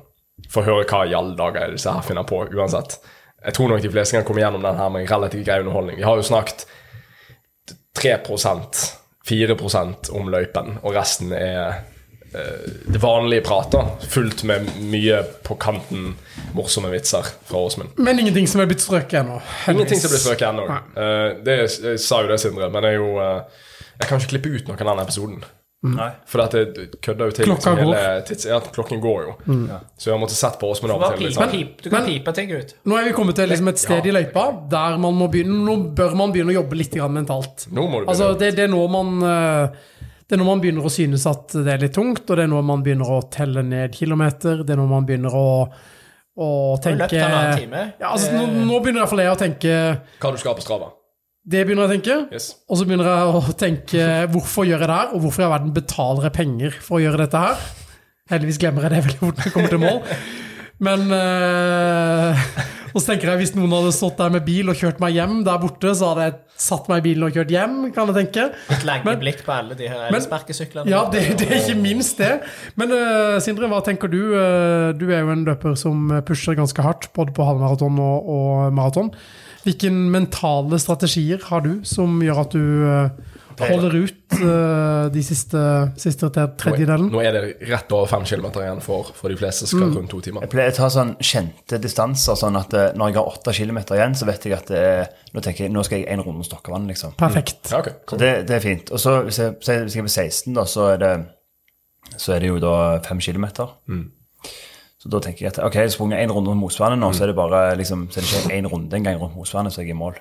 For å høre hva i alle dager er disse her finner på, uansett. Jeg tror nok de fleste kan komme gjennom den her med relativt grei underholdning. Vi har jo snakket 3% 4 om løypen, og resten er eh, det vanlige prater, Fullt med mye på kanten morsomme vitser fra Åsmund. Men ingenting som er blitt strøket ennå. Ingenting som blir strøket ennå. Eh, det jeg sa jo det, Sindre, men jeg, er jo, eh, jeg kan ikke klippe ut noen av den episoden. Nei. For dette det kødder jo til Klokka liksom går. hele tids, ja, klokken går jo. Så jeg har måttet sett på Åsmund av og til. Liksom. Du kan pipe ting ut. Nå er vi kommet til liksom et sted i løypa der man må begynne, nå bør man begynne å jobbe litt grann mentalt. Nå må du Altså, det, det, er nå man, eh, det er når man begynner å synes at det er litt tungt, og det er når man begynner å telle ned kilometer, det er når man begynner å, å tenke løpt halvannen time. Ja, altså, nå, nå begynner iallfall jeg å tenke Hva du skal ha på Strava. Det begynner jeg å tenke. Yes. Og så begynner jeg å tenke hvorfor gjør jeg det her, og hvorfor i all verden betaler jeg penger for å gjøre dette her? Heldigvis glemmer jeg det veldig fort når jeg kommer til mål. Men øh, Og så tenker jeg Hvis noen hadde stått der med bil og kjørt meg hjem der borte, så hadde jeg satt meg i bilen og kjørt hjem, kan jeg tenke. Et lenge Men- blikk på alle de her elsparkesyklene. Ja, det, det er ikke minst det. Men øh, Sindre, hva tenker du? Eh, du er jo en løper som pusher ganske hardt, både på halvmaraton og, og maraton. Hvilke mentale strategier har du som gjør at du eh, holder ut eh, de siste, siste tredjedelen? Nå er det rett over fem kilometer igjen for, for de fleste som skal rundt to timer. Jeg pleier å ta sånn kjente distanser, sånn at eh, når jeg har åtte kilometer igjen, så vet jeg at det er, nå, tenker jeg, nå skal jeg en runde Stokkevann, liksom. Perfekt. Ja, okay, cool. det, det er fint. Og så hvis jeg, hvis jeg er på 16, da, så er det, så er det jo da fem kilometer. Så da tenker jeg at ok, jeg har sprunget én runde rundt Mosvannet nå, så er det bare liksom, så er det ikke én runde engang rundt Mosvannet, så jeg er i mål.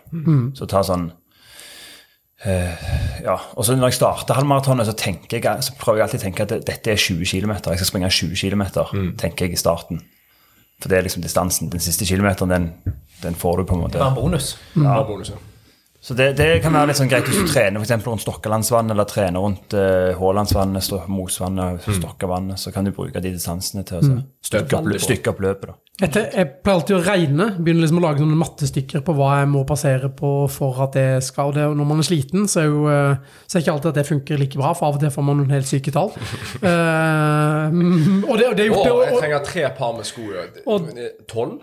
Så ta sånn eh, Ja. Og så når jeg starter halvmaratonet, så, tenker jeg, så prøver jeg alltid å tenke at dette er 20 km. Jeg skal springe 20 km, tenker jeg i starten. For det er liksom distansen. Den siste kilometeren, den, den får du på en måte. Det er en bonus. Ja, bonus, ja. Så det, det kan være litt sånn greit hvis du trener for eksempel rundt Stokkelandsvann, eller trener rundt uh, Hålandsvannet, Stå- Mosvannet, Stokkavannet, så kan du bruke de distansene til å mm. stykke, opp, stykke opp løpet. da. Jeg, jeg pleier alltid å regne, begynner liksom å lage noen mattestykker på hva jeg må passere på for at det skal. Og det, og når man er sliten, så er jo eh, så er ikke alltid at det funker like bra, for av og til får man noen helt syke tall. uh, og, det, og det er gjort oh, jeg trenger tre par med sko. Tolv?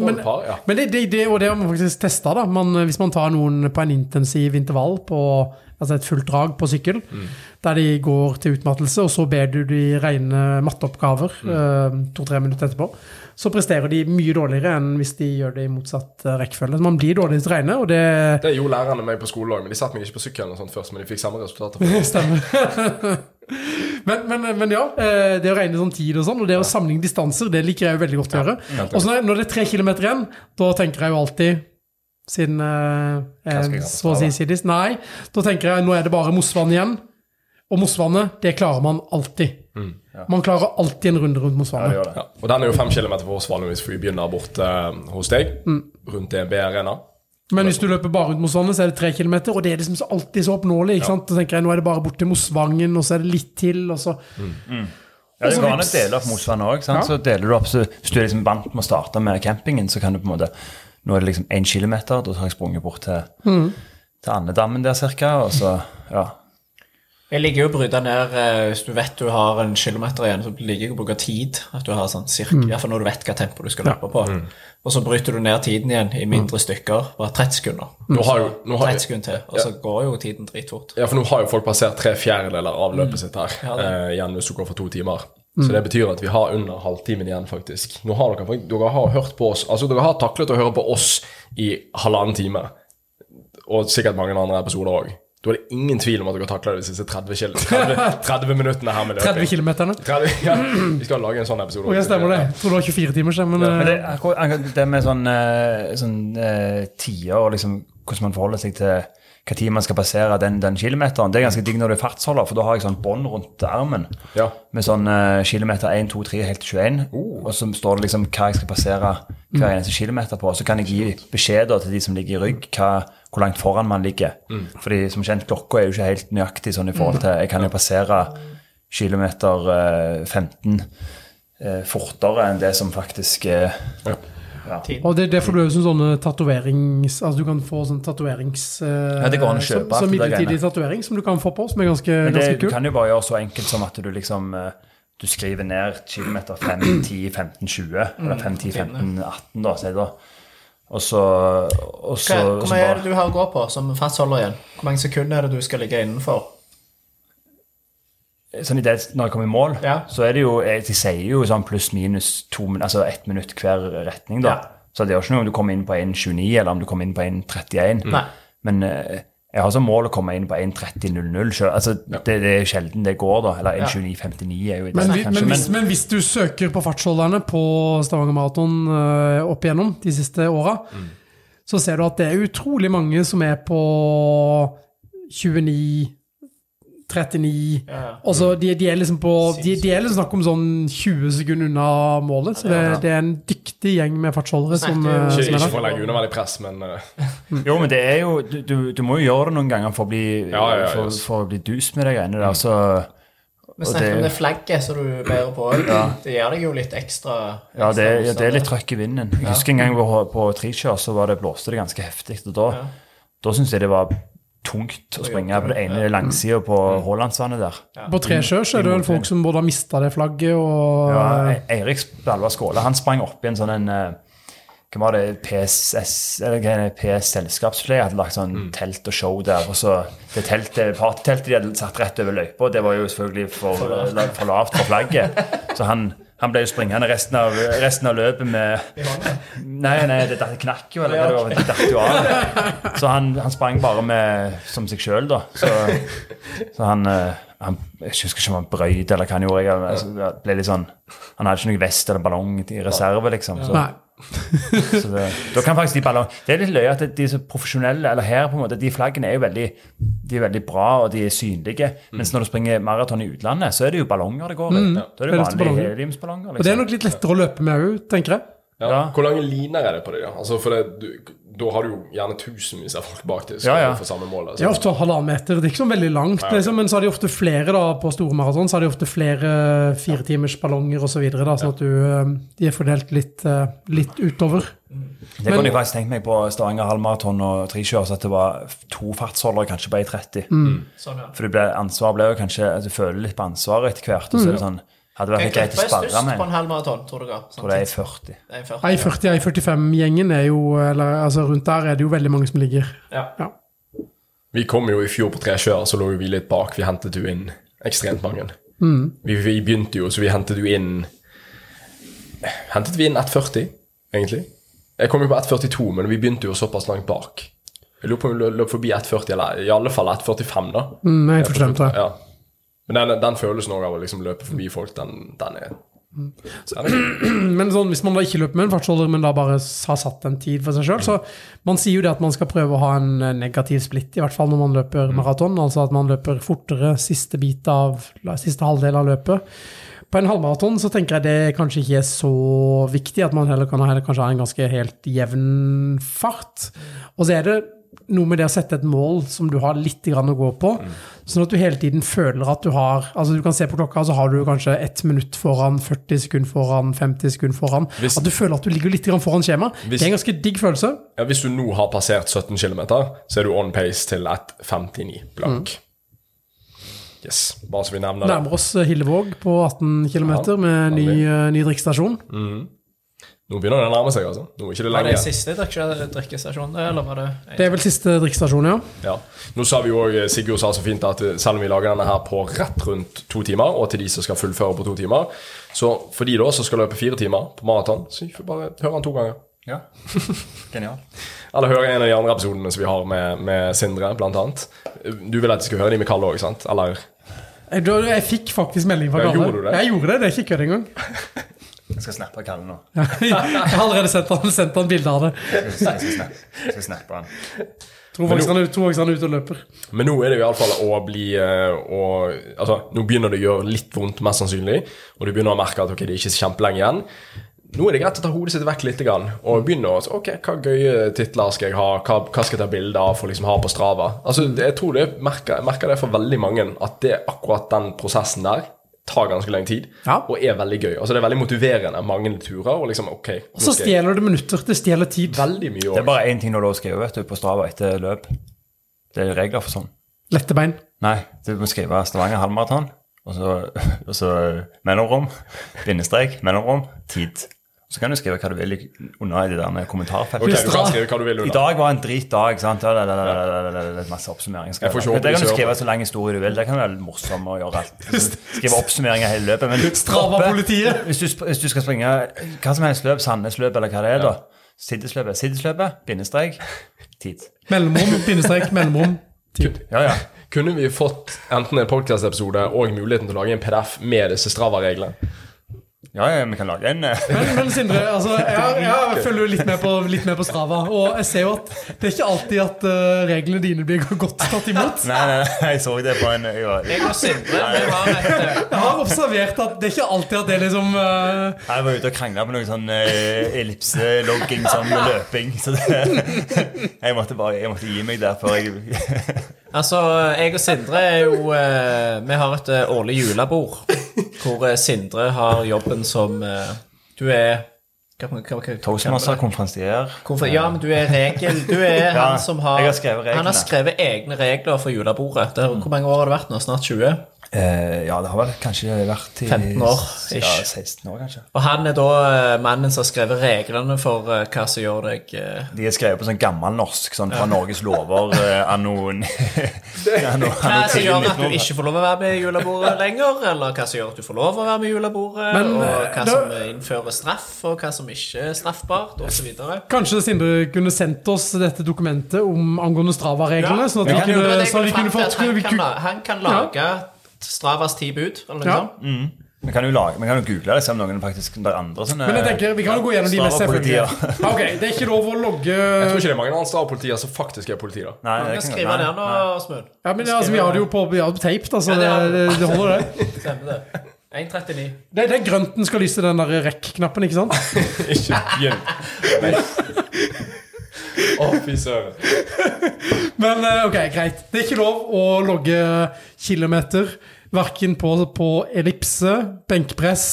men, par, ja. men det, det, det, og det har man faktisk testa. hvis man tar noen på en intensiv intervall, på, altså et fullt drag på sykkel, Mm. der de går til utmattelse, og så ber du de regne matteoppgaver Mm. eh, to-tre minutter etterpå, så presterer de mye dårligere enn hvis de gjør det i motsatt eh, rekkefølge. Man blir dårlig til å regne, og det Det gjorde lærerne meg på skolen òg, men de satte meg ikke på sykkelen og sånt først, men de fikk samme resultater. Stemmer. men, men, men ja, eh, det å regne sånn tid og sånn, og det å sammenligne distanser, det liker jeg jo veldig godt å gjøre. Og så når, det er tre kilometer igjen, da tenker jeg jo alltid siden eh, eh, så å si sidis. Nei, da tenker jeg nå er det bare Mosvann igjen. Og Mosvannet, det klarer man alltid. Man klarer alltid en runde rundt mot gjør Ja, Ja. Og den er jo fem kilometer for oss hvis vi begynner borte eh, hos deg, rundt DNB Arena. Men hvis du løper bare rundt Svanen, så er det tre kilometer, og det er liksom så alltid så oppnåelig. ikke sant? Da tenker jeg, Nå er det bare bort til Mosvangen, og så er det litt til, og så Ja, det går an å dele opp Mosvangen òg. Ja. Så deler du opp, så hvis du er liksom vant med å starte med campingen, så kan du på en måte Nå er det liksom én kilometer, da har jeg sprunget bort til, til Andedammen der cirka, og så Ja. Jeg liker jo å bryte ned eh, Hvis du vet du har en kilometer igjen, så liker jeg å bruke tid. At du har sånn cirka, Mm. i hvert fall når du vet hva tempo du skal løpe på. Og så bryter du ned tiden igjen i mindre stykker. Bare 30 sekunder. Nå har jo, nå har, 30 sekunder til, og så går jo tiden dritfort. ja, for nå har jo folk passert tre fjerdedeler av løpet sitt her Ja, eh, igjen hvis du går for to timer. Så det betyr at vi har under halvtimen igjen, faktisk. Nå har dere, dere har hørt på oss Altså, dere har taklet å høre på oss i halvannen time. Og sikkert mange andre episoder òg. Da er det ingen tvil om at dere takler de siste 30, kil- 30, 30 minuttene her med 30 løping. kilometerne. 30, ja, vi skal lage en sånn episode. Oh, jeg stemmer det. Jeg tror det var 24 timer siden, men, Men det, akkurat, det med sånn, eh, sånn uh, tider og liksom hvordan man forholder seg til hva tid man skal passere den, den kilometeren, det er ganske digg når du er fartsholder, for da har jeg sånn bånd rundt armen Ja. med sånn uh, kilometer 1, 2, 3 helt til 21, og så står det liksom hva jeg skal passere hver eneste kilometer på. Så kan jeg gi beskjeder til de som ligger i rygg, hva, hvor langt foran man ligger. Fordi som kjent, klokka er jo ikke helt nøyaktig sånn i forhold til Jeg kan jo passere kilometer eh, 15 eh, fortere enn det som faktisk er eh, Og det, det får du jo som sånne tatoverings... Altså du kan få sånn tatoverings... eh, Ja, det går an å kjøpe Som, som midlertidig tatovering som du kan få på, som er ganske, Men det, ganske du kan jo bare gjøre så enkelt som at du liksom eh, Du skriver ned kilometer 5, 10, 15, 20. Eller 5, 10, 15, 18, da. jeg da. Og så, og så, Hva, hvor mye er det du har å gå på som fastholder igjen? Hvor mange sekunder er det du skal ligge innenfor? sånn i det, Når jeg kommer i mål, Ja. så er det jo De sier jo sånn pluss-minus to altså ett minutt hver retning, da. Ja. Så det jo ikke noe om du kommer inn på 1,29 eller om du kommer inn på 1,31. Mm. Men eh, jeg har som mål å komme inn på 1,30,00 sjøl. Altså, det, det er sjelden det går, da. Eller 1,29,59 er jo i Men, vi, kanskje. men, hvis, men hvis du søker på fartsholderne på Stavanger Maraton eh, opp igjennom de siste åra, så ser du at det er utrolig mange som er på 29 39 Ja. så de, de er liksom på de, de er liksom snakk om sånn 20 sekunder unna målet. Så det, det er en dyktig gjeng med fartsholdere som, Snakker jo- eh, Ikke, som er ikke for å legge unødvendig press, men uh. Jo, men det er jo Du, du, må jo gjøre det noen ganger for å bli, Ja, ja, ja, for, for å bli dus med de greiene der. Så Vi Og snakker om det- det flagget som du bærer på òg. Det gjør deg jo litt ekstra Ja, det, ekstra ja, det er litt trøkk i vinden. Jeg husker en gang på, på trikjør så var det blåste det ganske heftig. Og da, Ja. da syns jeg det var tungt å springe på det ene langsida på Haalandsvannet der. På Tresjø så er det vel folk som både har mista det flagget og Ja, Eirik Spalva Skåle han sprang opp i en sånn en eh, Hva var det? PSS eller hva er det, PS Selskapsfløy hadde lagt sånn telt og show der. Og så det teltet, partyteltet de hadde satt rett over løypa, det var jo selvfølgelig for, for lavt for flagget. Så han, han ble jo springende resten av, resten av løpet med Nei, nei, det knakk jo, eller det. Det datt jo av. Så han, han sprang bare med som seg sjøl, da. Så, så han, eh, han Jeg husker ikke om han brøyt eller hva han gjorde. Jeg, altså, det ble litt sånn Han hadde ikke noe vest eller ballong i reserve, liksom. Så det, da kan faktisk de ballong Det er litt løye at de er så profesjonelle, eller her på en måte, de flaggene er jo veldig De er veldig bra, og de er synlige. Mens når du springer maraton i utlandet, så er det jo ballonger det går i. Da er det det er vanlige heliumsballonger. heliumsballonger. Og det er Liksom. nok litt lettere å løpe med òg, tenker jeg. Ja. Ja. Hvor lange liner er det på deg? Altså, for det, du, da har du jo gjerne tusenvis av folk bak deg som Ja, ja. for samme mål. Altså. Ja, ofte halvannen meter. Det er ikke så veldig langt, liksom, men så har de ofte flere da, på store maraton. Så har de ofte flere firetimersballonger osv., så videre, sånn at du, eh, de er fordelt litt, eh, litt utover. Det kunne jeg faktisk tenkt meg på Stavanger halvmaraton og trikjør, så at det var to fartsholdere kanskje på 1,30. Sånn, ja. For det ble, ansvar ble jo kanskje at Du føler litt på ansvaret etter hvert. Og så er det sånn Hadde vært greit å sparre med. på en halv maraton, tror dere? Tror det er 40. Det er 40, ja, I45-gjengen er jo eller, altså Rundt der er det jo veldig mange som ligger. Ja. Ja. Vi kom jo i fjor på tre kjør, så lå vi litt bak. Vi hentet jo inn ekstremt mange. Vi, vi begynte jo, så vi hentet jo inn Hentet vi inn 1,40, egentlig? Jeg kom jo på 1,42, men vi begynte jo såpass langt bak. Jeg lurer på om vi løp forbi 1,40, eller i alle fall 1,45, da. Mm, jeg er det. Ja. Men den, den følelsen av å liksom løpe forbi folk, den, den er er- Men sånn, hvis man da ikke løper med en fartsholder, men da bare har satt en tid for seg sjøl, så man sier jo det at man skal prøve å ha en eh, negativ splitt, i hvert fall når man løper maraton. Altså at man løper fortere siste bit av siste halvdel av løpet. På en halvmaraton så tenker jeg det kanskje ikke er så viktig, at man heller kan ha heller kanskje ha en ganske helt jevn fart. Og så er det noe med det å sette et mål som du har litt grann å gå på, sånn at du hele tiden føler at du har Altså du kan se på klokka, så har du kanskje ett minutt foran, 40 sekunder foran, 50 sekunder foran. Hvis- At du føler at du ligger litt grann foran skjema. Hvis- Det er en ganske digg følelse. ja, Hvis du nå har passert 17 km, så er du on pace til 1,59 blank. Yes, bare så vi nevner det. Nærmer oss eh, Hillevåg på 18 km med ny, eh, ny drikkestasjon. Nå begynner det å nærme seg, altså. Nå er ikke det Var det siste drikkestasjon, det, eller var det Det er vel siste drikkestasjon, ja. Ja. Nå sa vi jo også, Sigurd sa så fint at eh, selv om vi lager denne her på rett rundt to timer, og til de som skal fullføre på to timer, så for de da som skal løpe fire timer på maraton, så får bare høre den to ganger. Ja. Genial. Eller høre en av de andre episodene som vi har med, med Sindre, blant annet. Du vil at jeg skal høre de med Kalle òg, sant? Eller Jeg, jeg fikk faktisk melding fra Ja, Kalle. gjorde du det? Jeg gjorde det, det er ikke kødd engang. Jeg skal snappe Kalle nå. Jeg har allerede sendt han, sendt han bilde av det. Jeg skal snappe, jeg skal snappe han. Tror faktisk han er, han er ute og løper. Men nå er det jo iallfall å bli eh, å, Altså, nå begynner det å gjøre litt vondt, mest sannsynlig, og du begynner å merke at okay, det er ikke så kjempelenge igjen. Nå er det greit å ta hodet sitt vekk litt og begynne å Ok, hva gøye titler skal jeg ha? Hva, hva skal jeg ta bilde av for å liksom ha på Strava? Altså, jeg tror det merker, jeg merker det for veldig mange, at det akkurat den prosessen der tar ganske lang tid, Ja. og er veldig gøy. Altså, det er veldig motiverende mange turer, og liksom ok Og så stjeler det minutter. Det stjeler tid. Veldig mye Det er bare én ting du har lov å skrive vet du, på Strava etter løp. Det er regler for sånn. Lette bein. Nei, du må skrive Stavanger halvmaraton, og så, og så mellomrom, bindestrek, mellomrom, tid. Så kan du skrive hva du vil under i det der med kommentarfeltet. Ok, du kan skrive hva du vil under. I dag var en dritdag. sant? La, la, la, Masse oppsummering. Jeg får Det kan du skrive så lang historie du vil. Det kan være morsomt å gjøre alt. Skrive oppsummering av hele løpet. Men Strava-politiet. hvis, du hvis du skal springe hva som helst løp, Sandnes-løp eller hva det er, da Siddesløpet, siddesløpet, bindestrek, tid. Mellomrom, bindestrek, mellomrom, tid. Ja, ja. Kunne vi fått enten en podcast-episode og muligheten til å lage en PDF med disse Strava-reglene? Ja, ja, vi kan lage en eh, Men, men Sindre, altså, jeg, jeg følger jo litt med, på, litt med på Strava, og jeg ser jo at det er ikke alltid at uh, reglene dine blir godt tatt imot. Nei, nei, nei, jeg så det på en jeg var, Jeg og Sindre vi eh, Jeg har observert at det er ikke alltid at det liksom uh... Jeg var ute og krangla på noe sånn uh, ellipselogging, sånn løping. Så det, jeg måtte bare jeg måtte gi meg der før jeg Altså, jeg og Sindre er jo Vi har et årlig julebord hvor Sindre har jobben som eh, Du er Toastmaster, konferansier. Ja, men du er regel Du er Ja, han som har har. Han har skrevet egne regler for julebordet. Der, er- hvor mange år har det vært nå? Snart 20? Eh, ja, det har vel kanskje vært i 15 år, Ja, 16 år, kanskje. Og han er da eh, mannen som har skrevet reglene for eh, hva som gjør deg eh, De er skrevet på sånn gammelnorsk, sånn fra Norges lover eh, anno Hva som gjør at du ikke får lov å være med i julebordet lenger, eller hva som gjør at du får lov å være med i julebordet, Men, og hva da- som innfører straff, og hva som ikke er straffbart, osv. Kanskje Sindre kunne sendt oss dette dokumentet om angående Strava-reglene, sånn at vi Ja, kunne, så vi kunne fått han, vi kan, kunne- la- han kan lage Stravas ti bud, eller noe Ja. sånt. Vi kan jo lage, vi kan jo google det, se om noen faktisk det er andre sånne Men jeg tenker, vi kan jo gå gjennom de mest selvfølgelige. Ok, Det er ikke lov å logge Jeg tror ikke det er mange andre Strava-politier som faktisk er politi. da Nei, det kan kan skrive nå, nei. Ja, men altså, Vi har det jo på, vi har det på tape, da, så Ja, det det, det holder, det. Stemmer det. 1.39. Det, det er grønt den skal lyse, den der rekk-knappen, ikke sant? Ikke begynn. Å, fy søren. Men eh, ok, greit. Det er ikke lov å logge kilometer, verken på, på ellipse, benkpress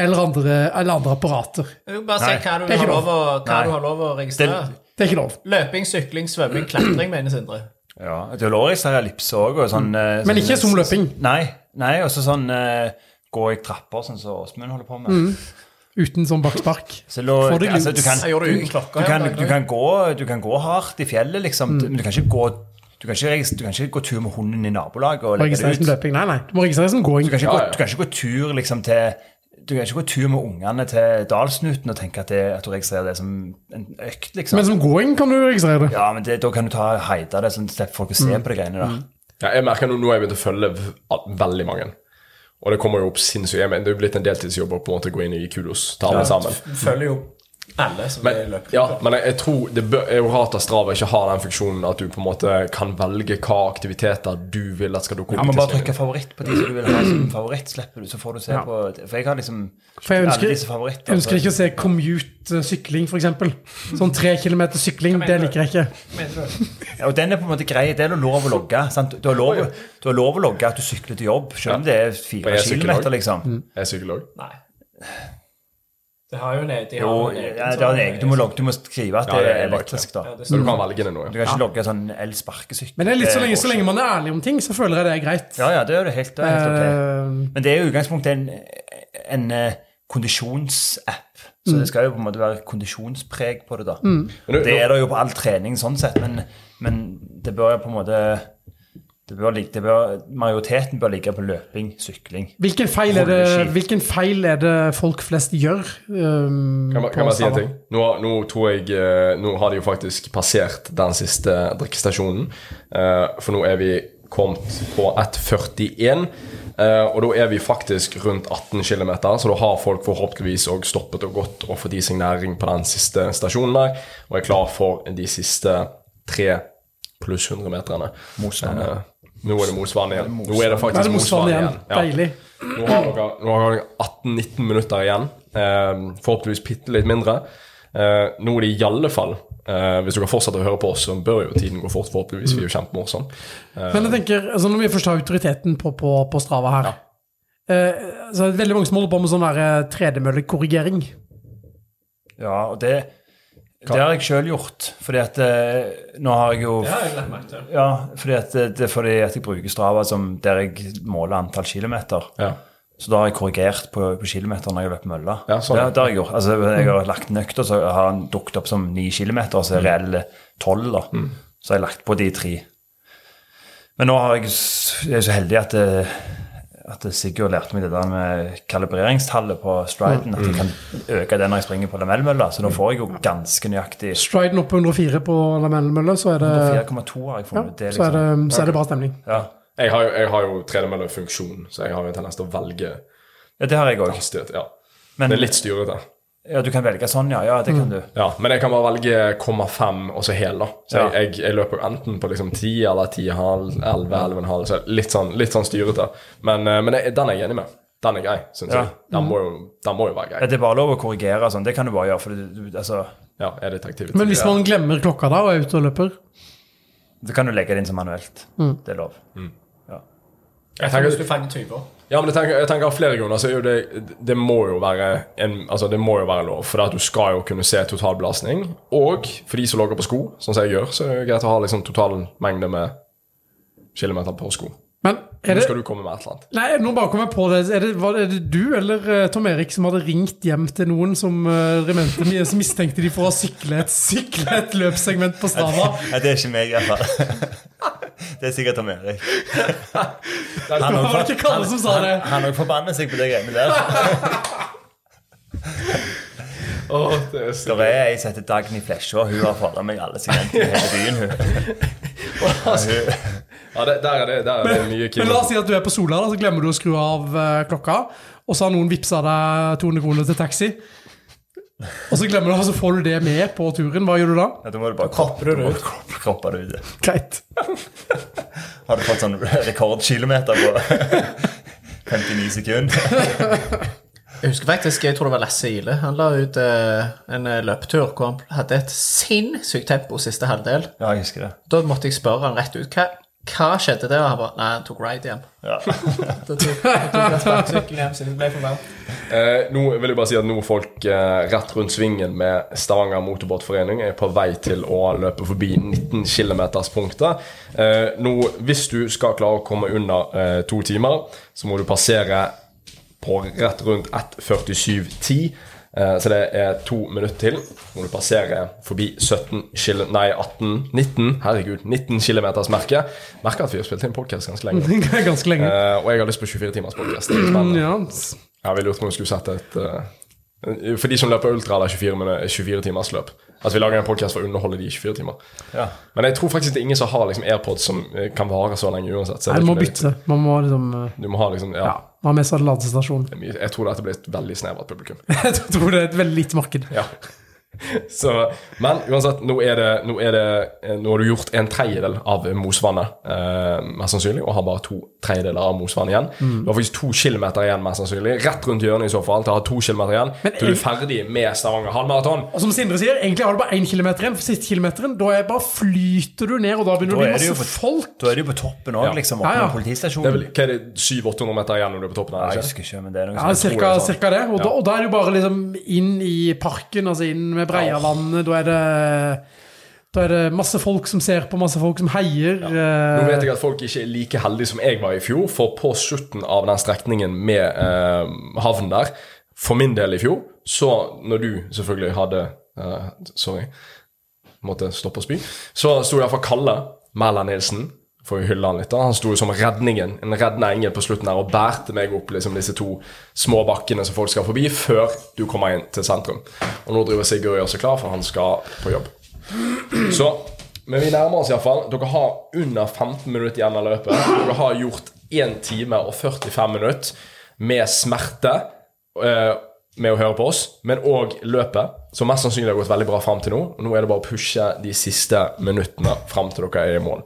eller andre, eller andre apparater. Bare se hva du det har ikke lov å, hva du har lov å registrere. Det er ikke lov. Løping, sykling, svømming, klatring, mener Sindre. Ja, det er lov å registrere ellipse òg. Sånn, eh, Men sånn- ikke som løping. Nei, nei også sånn eh, gå i trapper, sånn som Åsmund holder på med. Uten sånn bakspark. Så lå, Får deg altså, du kan, Jeg gjorde det uten du, klokka du, kan, du, kan gå, du kan gå hardt i fjellet, liksom, men du kan ikke gå du kan ikke, du kan ikke gå tur med hunden i nabolaget og legge det som ut. løping. Nei, nei. Du må registrere som gåing. Du kan ikke, Ja, gå, ja. du kan ikke gå tur liksom til du kan ikke gå tur med ungene til Dalsnuten og tenke at, det, at du registrerer det som en økt, liksom. Men som gåing kan du registrere det. ja, men det, da kan du ta heide det, sånn at folk å se på de greiene der. Ja, jeg merker nå, nå har jeg begynt å følge veldig mange. Og det kommer jo opp sinnssykt. Jeg mener, Det er jo blitt en deltidsjobb å på en måte gå inn og gi kudos til alle sammen. Følger jo alle som er i ja, men jeg, jeg tror det bør, er jo rart at Strava ikke har den funksjonen at du på en måte kan velge hva aktiviteter du vil at skal dukke Ja, men bare trykke favoritt på de som du vil ha som favoritt, slipper du, så får du se Ja. på For jeg har liksom For jeg ønsker, alle disse favorittene. jeg ønsker ikke å se commute sykling, f.eks. Sånn tre kilometer sykling, det liker jeg ikke. Ja, og den er på en måte grei. Det er lov å logge. Sant? Du, har lov, du har lov å logge at du sykler til jobb, selv om det er fire jeg sykler kilometer, liksom. Jeg er psykolog. Det har jo en egen. de har Jo, jo en egen ja, det er en egen. Du må, logge, du må skrive at Ja, det det er elektrisk, da. Ja, det Så du kan velge det nå, ja. Du kan ikke logge sånn elsparkesykkel. Men det er litt så lenge, så lenge man er ærlig om ting, så føler jeg det er greit. Ja, ja, det er jo helt, det er helt ok. Eh, Men det er jo i utgangspunktet en, en eh, kondisjonsapp. Så det skal jo på en måte være kondisjonspreg på det, da. Mm. Det er det jo på all trening sånn sett, men, men det bør jo på en måte det bør, ligge- det bør, Majoriteten bør ligge på løping, sykling. hvilken, feil er det, hvilken feil er det folk flest gjør? Um, Kan, man- kan man si en ting? Nå, nå tror jeg eh, Nå har de jo faktisk passert den siste drikkestasjonen. Uh, for nå er vi kommet på 1,41. Uh, og da er vi faktisk rundt 18 km, så da har folk forhåpentligvis òg stoppet og gått og fått i seg næring på den siste stasjonen der, og er klar for de siste tre pluss 100 meterne. Mosvann, ja. Eh, nå er det Mosvann igjen. Nå er det faktisk det igjen. Ja. Deilig. Nå har dere, nå har dere 18-19 minutter igjen. Eh, forhåpentligvis bitte litt mindre. Eh, nå er det i alle fall eh, Hvis dere fortsetter å høre på oss, så bør jo tiden gå fort. Forhåpentligvis. Vi er jo kjempemorsomme. Men jeg tenker, altså når vi først har autoriteten på, på, på Strava her eh, så er det veldig mange som holder på med sånn eh, tredemøllekorrigering. Ja, og det, det har jeg sjøl gjort. Fordi at eh, nå har jeg jo Det har jeg lagt merke til. Ja, fordi at det, det er fordi at jeg bruker Strava som der jeg måler antall kilometer. Ja. Så da har jeg korrigert på, på kilometer når jeg løper mølla. Ja, sånn. det, det har jeg gjort. Altså, jeg har lagt en økt, og så har den dukket opp som ni kilometer, og så er reelle tolv. da. Så har jeg lagt på de tre. Men nå har jeg, jeg er så heldig at, det, at det Sigurd lærte meg det der med kalibreringstallet på striden. At jeg kan øke det når jeg springer på lamellmølla. Så nå får jeg jo ganske nøyaktig Striden opp på 104 på lamellmølla, så er det, 104,2 har jeg ja, det, liksom. så er det, så er det bra stemning. Ja. Jeg har jeg har jo tredemøllefunksjon, så jeg har jo en tendens til å velge Ja, det har jeg òg. Hastighet, ja. Men Det er litt styrete. Ja, du kan velge sånn, ja. Ja, det kan du. Ja, men jeg kan bare velge 0,5 og så hel, da. Så Ja. jeg, jeg, jeg løper enten på liksom 10 eller 10,5, 11, 11,5. Så litt sånn, litt sånn styrete. Men, eh, men jeg, den er jeg enig med. Den er grei, syns Ja. jeg. Den må, jo, den må jo være Ja, det er bare lov å korrigere sånn. Det kan du bare gjøre. For du, altså, Ja, er det aktivitet? Men hvis man glemmer klokka da og er ute og løper Så kan du legge det inn som manuelt. Det er lov. Jeg Hvis tenker, du fanger tyver. Ja, men jeg tenker, jeg tenker flere grunner så det Det må jo være en, Altså det må jo være lov, for du skal jo kunne se totalbelastning. Og for de som logger på sko, sånn som jeg gjør, så er det greit å ha liksom totalmengde med kilometer på sko. Men er Nå skal du komme med et eller annet. Nei, nå bare kom jeg på det. Er det, var, er det du eller uh, Tom Erik som hadde ringt hjem til noen som, uh, mente, som mistenkte de for å sykle et, sykle et løpssegment på Strava? Nei, det er ikke meg, i hvert fall. det er sikkert Tom Erik. Han Det det. Òg forbanner seg på det greiene der. Oh, det er Det er ei som heter Dagny Flesjå. Hun har forandret meg alle segmentene i hele byen. hun. Ja, det, der er det, der er det mye Men la oss si at du er på Sola, da, så glemmer du å skru av eh, klokka. Og så har noen vippsa deg 200 kroner til taxi. Og så glemmer du, og så får du det med på turen. Hva gjør du da? Ja, Da må du bare Kropper det ut? kropp- Kroppe det ut. Greit. Har du fått sånn rekordkilometer på 59 sekunder? Jeg husker faktisk, jeg tror det var Lasse Ile. Han la ut eh, en eh, løpetur hvor han hadde et sinnssykt tempo siste halvdel. Ja, jeg husker det. Da måtte jeg spørre han rett ut hva, hva skjedde der. Han bare Nei, han tok ride hjem. Ja. Da tok, tok sparkesykkelen hjem siden det ble for varmt. Eh, nå vil jeg bare si at nå folk eh, rett rundt svingen med Stavanger Motorbåtforening er på vei til å løpe forbi 19 km-punktet. Eh, nå, hvis du skal klare å komme under eh, to timer, så må du passere på rett rundt 1.47,10. Eh, så det er to minutter til. når må du passere forbi 17 kil... Nei, 18 19 Herregud, 19 km-merket. Merker at vi har spilt inn podkast ganske lenge. Ganske lenge. Eh, og jeg har lyst på 24 timers er spennende. Ja. Jeg ville gjort om vi skulle sette et eh, For de som løper ultra eller 24, 24 timers løp. Altså vi lager en podcast for å underholde de i 24 timer. Ja. Men jeg tror faktisk det er ingen som har liksom AirPods som eh, kan vare så lenge uansett. Så Nei, du må bytte. Man må liksom eh, Du må ha liksom Ja. Ja. Man har med seg ladestasjon. Jeg tror dette blir et veldig snevert publikum. Jeg tror det er et veldig lite marked. Ja. Så, men uansett, nå er det Nå, er det, eh, nå har du gjort en tredjedel av Mosvannet, eh, mest sannsynlig, og har bare to tredjedeler av Mosvannet igjen. Mm. Du har faktisk to kilometer igjen, mest sannsynlig. Rett rundt hjørnet i så fall. Til å ha to kilometer igjen. Men til du er ferdig med Stavanger halvmaraton. Og som Sindre sier, egentlig har du bare én kilometer igjen. For siste kilometeren, da er bare flyter du ned, og da begynner Da det å bli masse på- folk. Da er du på toppen òg, Ja. liksom. Oppe ja. med Det er politistasjonen. hva er det, 700-800 meter igjen når du er på toppen? Her, ikke? jeg husker ikke, men det er noe Ja, cirka, det sånn. cirka det. Og, Ja. da, og da er det jo bare liksom inn i parken, altså inn med Breiavannet. Da er det da er det masse folk som ser på, masse folk som heier. Nå eh, vet jeg at folk ikke er like heldige som jeg var i fjor, for på slutten av den strekningen med eh, havnen der, for min del i fjor, så når du selvfølgelig hadde eh, Sorry, måtte stoppe å spy. Så sto iallfall Kalle Mæland Nilsen, får jo hylle han litt, da. Han sto som redningen, en reddende engel på slutten der og bærte meg opp liksom disse to små bakkene som folk skal forbi, før du kommer inn til sentrum. Og nå driver Sigurd og gjør seg klar, for han skal på jobb. Så Men vi nærmer oss iallfall. Dere har under 15 minutter igjen av løpet. Dere har gjort 1 time og 45 minutter med smerte eh, med å høre på oss, men òg løpet, som mest sannsynlig har gått veldig bra fram til nå. Og nå er det bare å pushe de siste minuttene fram til dere er i mål.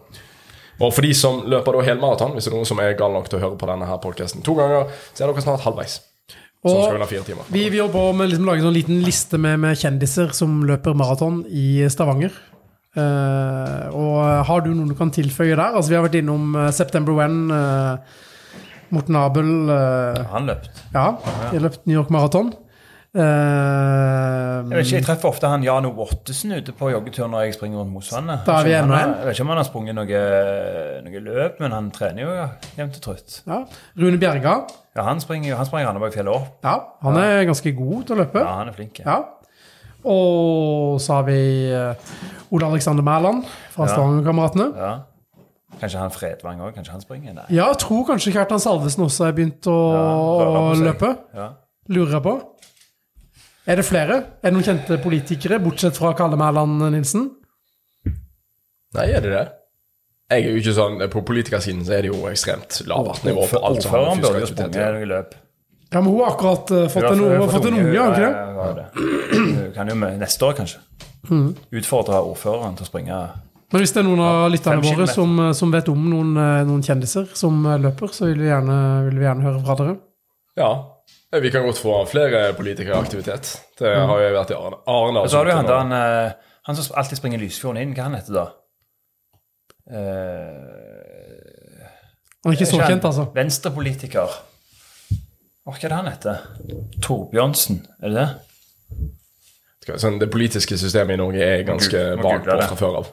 Og for de som løper da helmaraton, hvis det er noen som er gal nok til å høre på denne her podcasten to ganger, så er dere snart halvveis. Og fire timer. vi, vi jobber med å liksom lage en sånn liten liste med, med kjendiser som løper maraton i Stavanger. Uh, og har du noen du kan tilføye der? Altså Vi har vært innom eh, September When. Uh, Morten Abel. eh, Han løpt. ja, de løpt New York Maraton. Jeg vet ikke, Uh, jeg treffer ofte han Jan O. Ottesen ute på joggetur når jeg springer rundt Mosvannet. Jeg vet ikke om han har- sprunget noe, noe løp, men han trener jo ja, jevnt og trutt. ja. Rune Bjerga. Ja, han springer han springer Randabergfjellet opp. Ja, han er ganske god til å løpe. Ja, han er flink. Ja. Ja. Og så har vi eh, Ole Alexander Mæland fra Ja. Stavanger-kameratene. Ja. Kanskje han Fredvang òg? Kanskje han springer? Nei. Ja, jeg tror kanskje Kjartan Salvesen også har begynt å, Ja, løpe. Ja. Lurer jeg på. Er det flere? Er det noen kjente politikere, bortsett fra Kalle Mæland Nilsen? Nei, er det det? Jeg er jo ikke sånn På politikersiden så er det jo ekstremt lavt nivå på alt som har med fysisk jo aktivitet å sprunget gjøre. noe løp. Ja, men hun har akkurat uh, fått en, har fått en unge, har hun ikke det? Hun kan jo med, neste år, kanskje, utfordre ordføreren til å springe Men hvis det er noen av lytterne våre som, eh, som vet om noen, eh, noen kjendiser som løper, så vil vi gjerne, vil vi gjerne høre fra dere. Ja. Eh, Vi kan godt få flere politikere i aktivitet. Det har jo vært i Arne. Arne Og så har du jo han, han, eh, han som alltid springer Lysfjorden inn. Hva han heter da? Eh, Han er ikke så kjent, altså. Venstrepolitiker. Hva er det han heter? Torbjørnsen, er det det? Sånn, det politiske systemet i Norge er ganske vagt på fra før av.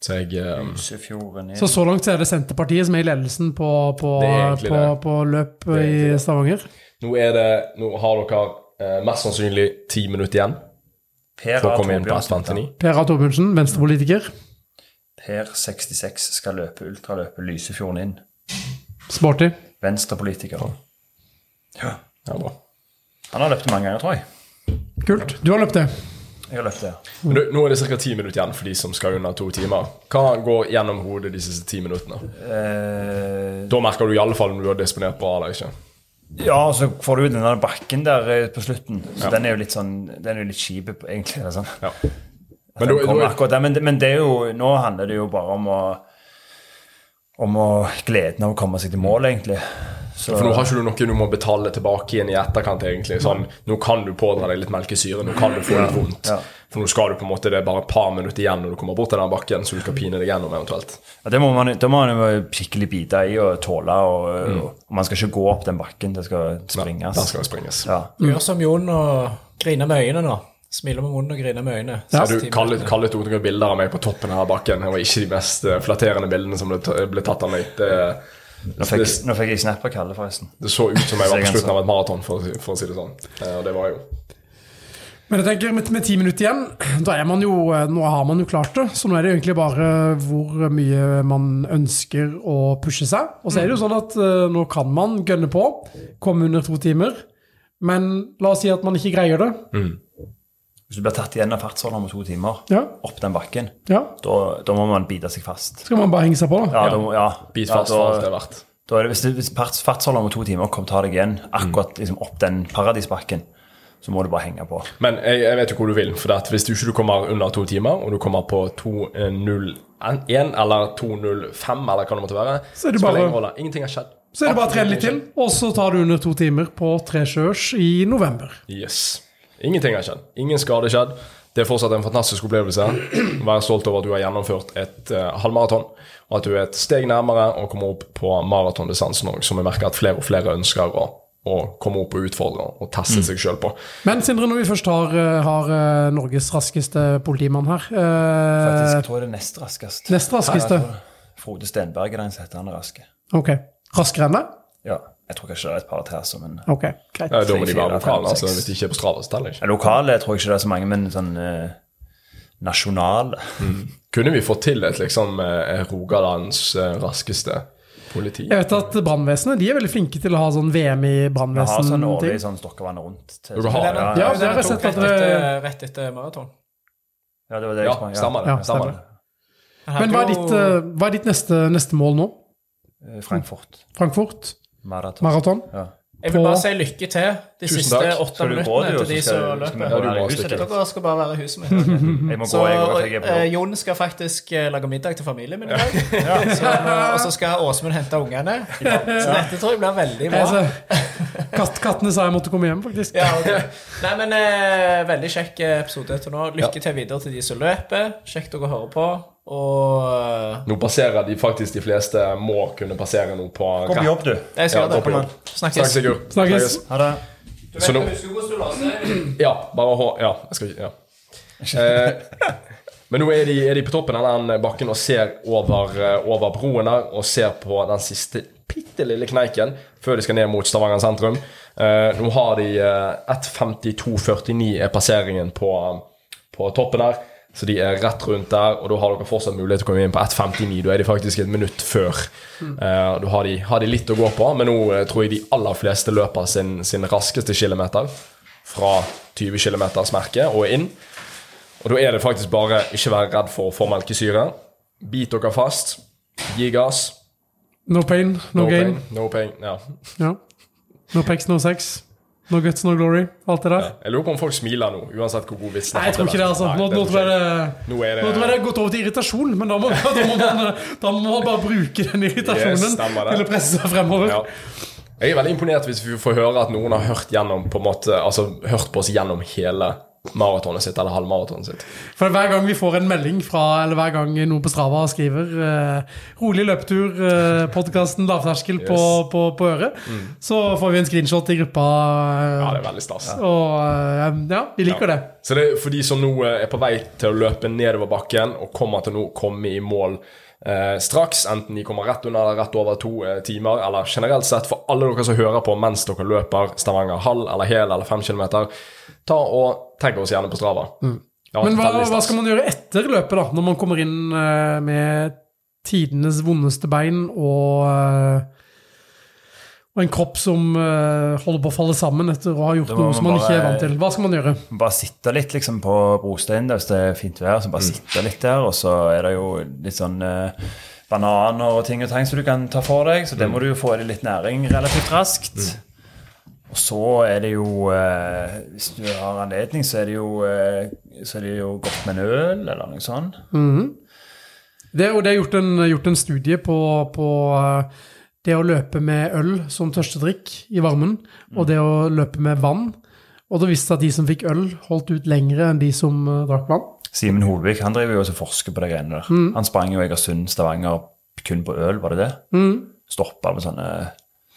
Så jeg um, Så så langt så er det Senterpartiet som er i ledelsen på, på, på, på løp i det. Stavanger. Nå er det Nå har dere eh, mest sannsynlig ti minutter igjen Per for å komme inn på Torbjørnsen, S59. Per A. Torbjørnsen, venstrepolitiker. Per 66 skal løpe ultraløpet Lysefjorden inn. Sporty. Venstrepolitiker. Ja. Ja, bra. Han har løpt det mange ganger, tror jeg. Kult. Du har løpt det. Jeg har løpt det. ja. du, nå er det ca. ti minutter igjen for de som skal under to timer. Hva går gjennom hodet de siste ti minuttene? Eh, Da merker du i alle fall om du har disponert bra eller ikke. Ja, og så får du jo den der bakken der eh, på slutten. Så den er jo litt sånn Den er jo litt kjip, egentlig. Sånn. Ja. Men, du, du, der, men, men det er jo, nå handler det jo bare om å Om å gleden av å komme seg til mål, egentlig. Så, For nå har ikke du noe du må betale tilbake igjen i etterkant. egentlig sånn, Nå kan du pådra deg litt melkesyre, nå kan du få litt vondt. Ja. For nå skal du på en måte, det er bare et par minutter igjen når du kommer bort til den bakken, så du skal pine deg gjennom eventuelt. ja, det må man, da må man skikkelig bite i og tåle. Og, Mm. og man skal ikke gå opp den bakken, det skal springes. Der skal det springes. Ja. Gjør som Jon og griner med øynene nå. Smiler med munnen og griner med øynene. Ja, du kall litt ut noen bilder av meg på toppen av bakken. Det var ikke de mest eh, flatterende bildene som ble, tatt av meg. Det, Nå, fikk, nå fikk jeg snap av Kalle, forresten. det så ut som jeg var på slutten av et maraton, for, for å si det sånn. Eh, Og det var jo. Men jeg tenker med, med ti minutter igjen, da er man jo Nå har man jo klart det. Så nå er det egentlig bare hvor mye man ønsker å pushe seg. Og så er det jo sånn at eh, nå kan man gønne på, komme under to timer. Men la oss si at man ikke greier det. Hvis du blir tatt igjen av fartsholderen om to timer Ja, opp den bakken, ja. da, da må man bite seg fast. Skal man bare henge seg på, da. Ja, da, ja, Bit ja, fast for alt det er verdt. da er det, hvis, hvis fartsholderen om to timer kom tar deg igjen akkurat liksom, opp den paradisbakken, så må du bare henge på. Men jeg, jeg vet jo hvor du vil. For at hvis du ikke du kommer under to timer, og du kommer på 2.01 eller 2.05, eller hva det måtte være, Så er det spiller bare- ingen rolle. Ingenting har skjedd. Så er det bare å trene litt til, og så tar du under to timer på Tre sjøers i november. Yes. Ingenting har skjedd. Ingen skade skjedd. Det er fortsatt en fantastisk opplevelse. Vær stolt over at du har gjennomført et uh, halvmaraton, og at du er et steg nærmere å komme opp på maratondistansen òg, som jeg merker at flere og flere ønsker å, å komme opp og utfordre og teste seg sjøl på. Men Sindre, når vi først har, eh, har eh, Norges raskeste politimann her eh, Faktisk, tror jeg det er nest raskest. Nest raskeste? Frode Stenberg er den som heter han er raske. Ok. Raskere enn det? Ja, jeg tror kanskje det er et par til, altså, men Ok, greit. Ja, da må de være lokale. Altså, hvis de ikke er på Strava, så teller det ikke. Ja, Lokale tror jeg ikke det er så mange, men sånn eh, nasjonale Kunne vi fått til et liksom eh, Rogalands eh, raskeste politi? Jeg vet at brannvesenet de er veldig flinke til å ha sånn VM i brannvesen. har sånn årlig sånn Stokkevann rundt. Til, har det? Ja, ja, det har jeg sett rett etter, rett etter maraton. Ja, det var det Ja, jeg stemmer det. Ja, stemmer stemmer. det. Men hva er ditt, eh, hva er ditt neste, neste mål nå? Eh, Frankfurt. Frankfurt? Maraton. Maraton? Ja. Jeg vil bare si lykke til de Tusen siste takk. åtte minuttene til de som løper. Ja? Dere skal bare være i huset mitt. Så eh. Jon skal faktisk eh, lage middag til familien min i dag. Og så skal Åsmund hente ungene. Så dette tror jeg blir veldig bra. Altså, katt, kattene sa jeg måtte komme hjem, faktisk. Ja, ok. Nei, men eh, Veldig kjekk episode til nå. Lykke til videre til de som løper. Kjekt dere hører på. Og Nå passerer de faktisk de fleste må kunne passere noe på Kom på jobb, du. jeg skal Ja, det. jobb. Snakkes. Snakk Sigurd. Snakkes. Ha det. Så nå Husk hvordan. Ja, bare hå... Ja, jeg skal ikke Ja. Eh, men nå er de, er de på toppen av den bakken og ser over, eh, over broen der og ser på den siste bitte lille kneiken før de skal ned mot Stavanger sentrum. Eh, nå har de eh, 1.52,49 er passeringen på, på toppen her. Så de er rett rundt der, og da har dere fortsatt mulighet til å komme inn på 1.59. Da er de faktisk et minutt før. Eh, da har de, har de litt å gå på, men nå eh, tror jeg de aller fleste løper sin, sin raskeste kilometer fra 20 km-merket og inn. Og da er det faktisk bare ikke være redd for å få melkesyre. Bit dere fast. Gi gass. No pain, no, No gain. pain. No pain. Ja. Ja. No pex, no sex. No guts, no glory. Alt det der. Jeg lurer på om folk smiler nå, uansett hvor god vitsen Nei, jeg tror ikke det, altså. Nå, nå, tror jeg det, Nå er det, nå jeg det er gått over til irritasjon, men da må, da må, man, da må man bare bruke den irritasjonen Yes, til å presse seg fremover. ja. Jeg er veldig imponert hvis vi får høre at noen har hørt gjennom på måte, altså hørt på oss gjennom hele maratonet sitt, eller halvmaratonet sitt. For hver gang vi får en melding fra, eller hver gang noen på Strava skriver eh, 'rolig løpetur', eh, podkasten lavterskel på, Yes. på, på øret, så får vi en screenshot i gruppa. eh, Ja, det er veldig stas. Og eh, ja, vi liker det. Så det er for de som nå eh, er på vei til å løpe nedover bakken og kommer til nå komme i mål eh, straks, enten de kommer rett under eller rett over to eh, timer, eller generelt sett for alle dere som hører på mens dere løper Stavanger halv eller hel eller fem kilometer, ta og tagg oss gjerne på Strava. Ja, Men hva, hva skal man gjøre etter løpet, da? Når man kommer inn uh, med tidenes vondeste bein og, uh, og en kropp som uh, holder på å falle sammen etter å ha gjort noe som man bare, ikke er vant til. Hva skal man gjøre? Bare sitte litt liksom på brosteinen hvis det er fint vær. Så bare sitte litt der, og så er det jo litt sånn bananer og ting og tang som du kan ta for deg. Så det må du jo få i deg litt næring relativt raskt. Og så er det jo eh, Hvis du har anledning, så er det jo, eh, så er det jo godt med en øl eller noe sånt. Det, og det er gjort en, gjort en studie på, på eh, det å løpe med øl som tørstedrikk i varmen, og det å løpe med vann. Og det viste at de som fikk øl, holdt ut lengre enn de som eh, drakk vann. Simen Holvik han driver jo også og forsker på de greiene der. Han sprang jo Egersund, Stavanger kun på øl, var det det? Mm. Stoppa med sånne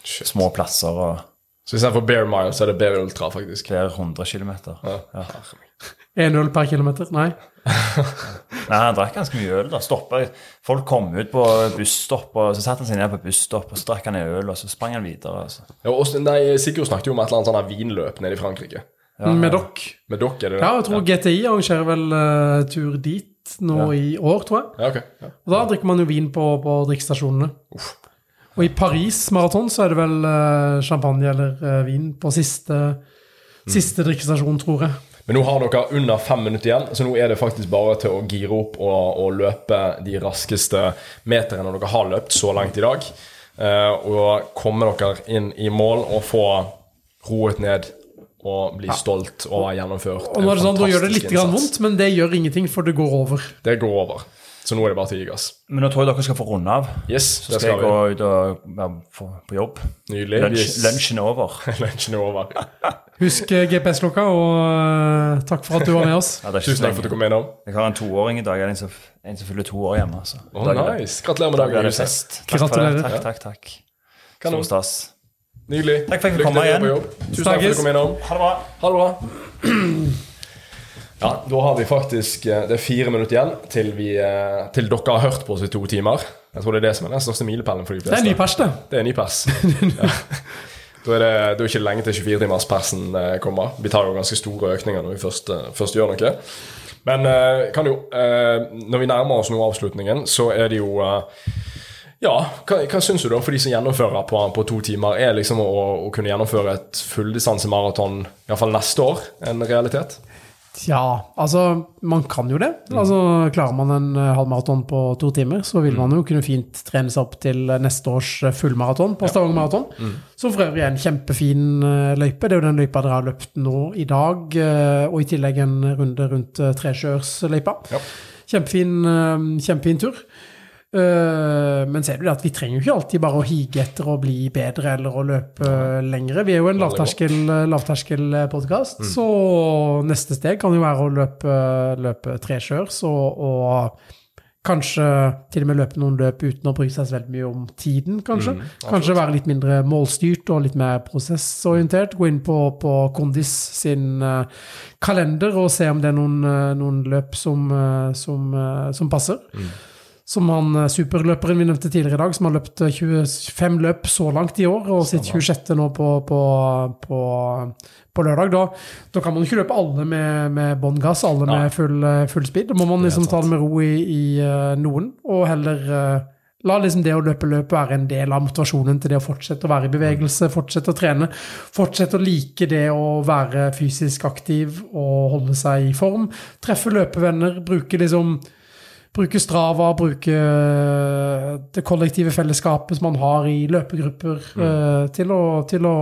små plasser og Så istedenfor Bear Mile, så er det Bear Ultra, faktisk. Det er 100 kilometer. Ja. Én øl per kilometer? Nei. Nei, han drakk ganske mye øl. da, Stoppet. Folk kom ut på busstopp, og så satte han seg ned på busstopp, og så drakk han en øl, og så sprang han videre. Altså. Ja, og nei, Sigurd snakket jo om et eller annet sånn vinløp nede i Frankrike. Med dere. Med dere, er det det? Ja, jeg tror GTI arrangerer vel uh, tur dit nå i år, tror jeg. Ja, okay. Ja. Og da drikker man jo vin på, på drikkestasjonene. Og i Paris maraton så er det vel eh, champagne eller eh, vin på siste, siste drikkestasjon, tror jeg. Men nå har dere under fem minutter igjen, så nå er det faktisk bare til å gire opp og, og løpe de raskeste meterne dere har løpt så langt i dag. Eh, og komme dere inn i mål og få roet ned og bli stolt og ha gjennomført Og nå er det sånn, Da gjør det litt vondt, men det gjør ingenting, for det går over. Det går over. Så nå er det bare til å gi gass. Men nå tror jeg dere skal få runde av. Yes, Så det skal jeg skal gå ut og være på, jobb. Nydelig. Lunsjen er over. Lunsjen er over. Husk eh, GPS-klokka, og eh, takk for at du var med oss. Ja, Tusen takk for at du kom innom. Jeg har en toåring i dag. En som, en som fyller to år hjemme. Altså. Dag det- nice. Gratulerer med dag dagen, fest. Takk. Gratulerer. Takk, takk, takk. takk. Stor stas. Nydelig. Takk for at jeg fikk komme igjen. Tusen takk for at du kom innom. Ha det bra. Ha det bra. Ja, da har vi faktisk eh, Det er fire minutter igjen til, vi, eh, til dere har hørt på oss i to timer. Jeg tror det er det som er den største milepælen for de fleste. Det er ny pers, det. Det er ny pers. Ja. Da er det, det er ikke lenge til 24-timerspersen eh, kommer. Vi tar jo ganske store økninger når vi først, først gjør noe. Men kan jo, når vi nærmer oss nå avslutningen, så er det jo ja, hva, hva syns du da for de som gjennomfører på, på to timer? Er liksom å, å kunne gjennomføre et fulldistansemaraton iallfall neste år en realitet? Ja, altså, man kan jo det. Altså, Klarer man en eh, halvmaraton på to timer, så vil man jo kunne fint trene seg opp til eh, neste års eh, fullmaraton på Stavanger Maraton. Som for øvrig er en kjempefin løype. Det er jo den løypa dere har løpt nå i dag, og i tillegg en runde rundt Tresjøørsløypa. Ja. Kjempefin, kjempefin tur. Eh, Men ser du det at vi trenger jo ikke alltid bare å hige etter å bli bedre eller å løpe lengre. Vi er jo en lavterskel, mm. så neste steg kan jo være å løpe, løpe treskjørs og, og kanskje til og med løpe noen løp uten å bry seg så veldig mye om tiden, kanskje. kanskje være litt mindre målstyrt og litt mer prosessorientert. Gå inn på, på Kondis sin eh, kalender og se om det er noen, eh, noen løp som, eh, som, eh, som passer. Som han eh, superløperen vi nevnte tidligere i dag, som har løpt eh, 25 løp så langt i år, og sitt 26. nå på, på, på, på lørdag. Da, da kan man ikke løpe alle med, med bånn gass, alle med full, eh, full speed. Da må man liksom ta det med ro i, i eh, noen, og heller eh, La liksom det å løpe løp være en del av motivasjonen til det å fortsette å være i bevegelse, fortsette å trene. Fortsette å like det å være fysisk aktiv og holde seg i form. Treffe løpevenner, bruke liksom bruke Strava, bruke eh, det kollektive fellesskapet som man har i løpegrupper, eh, til å, til å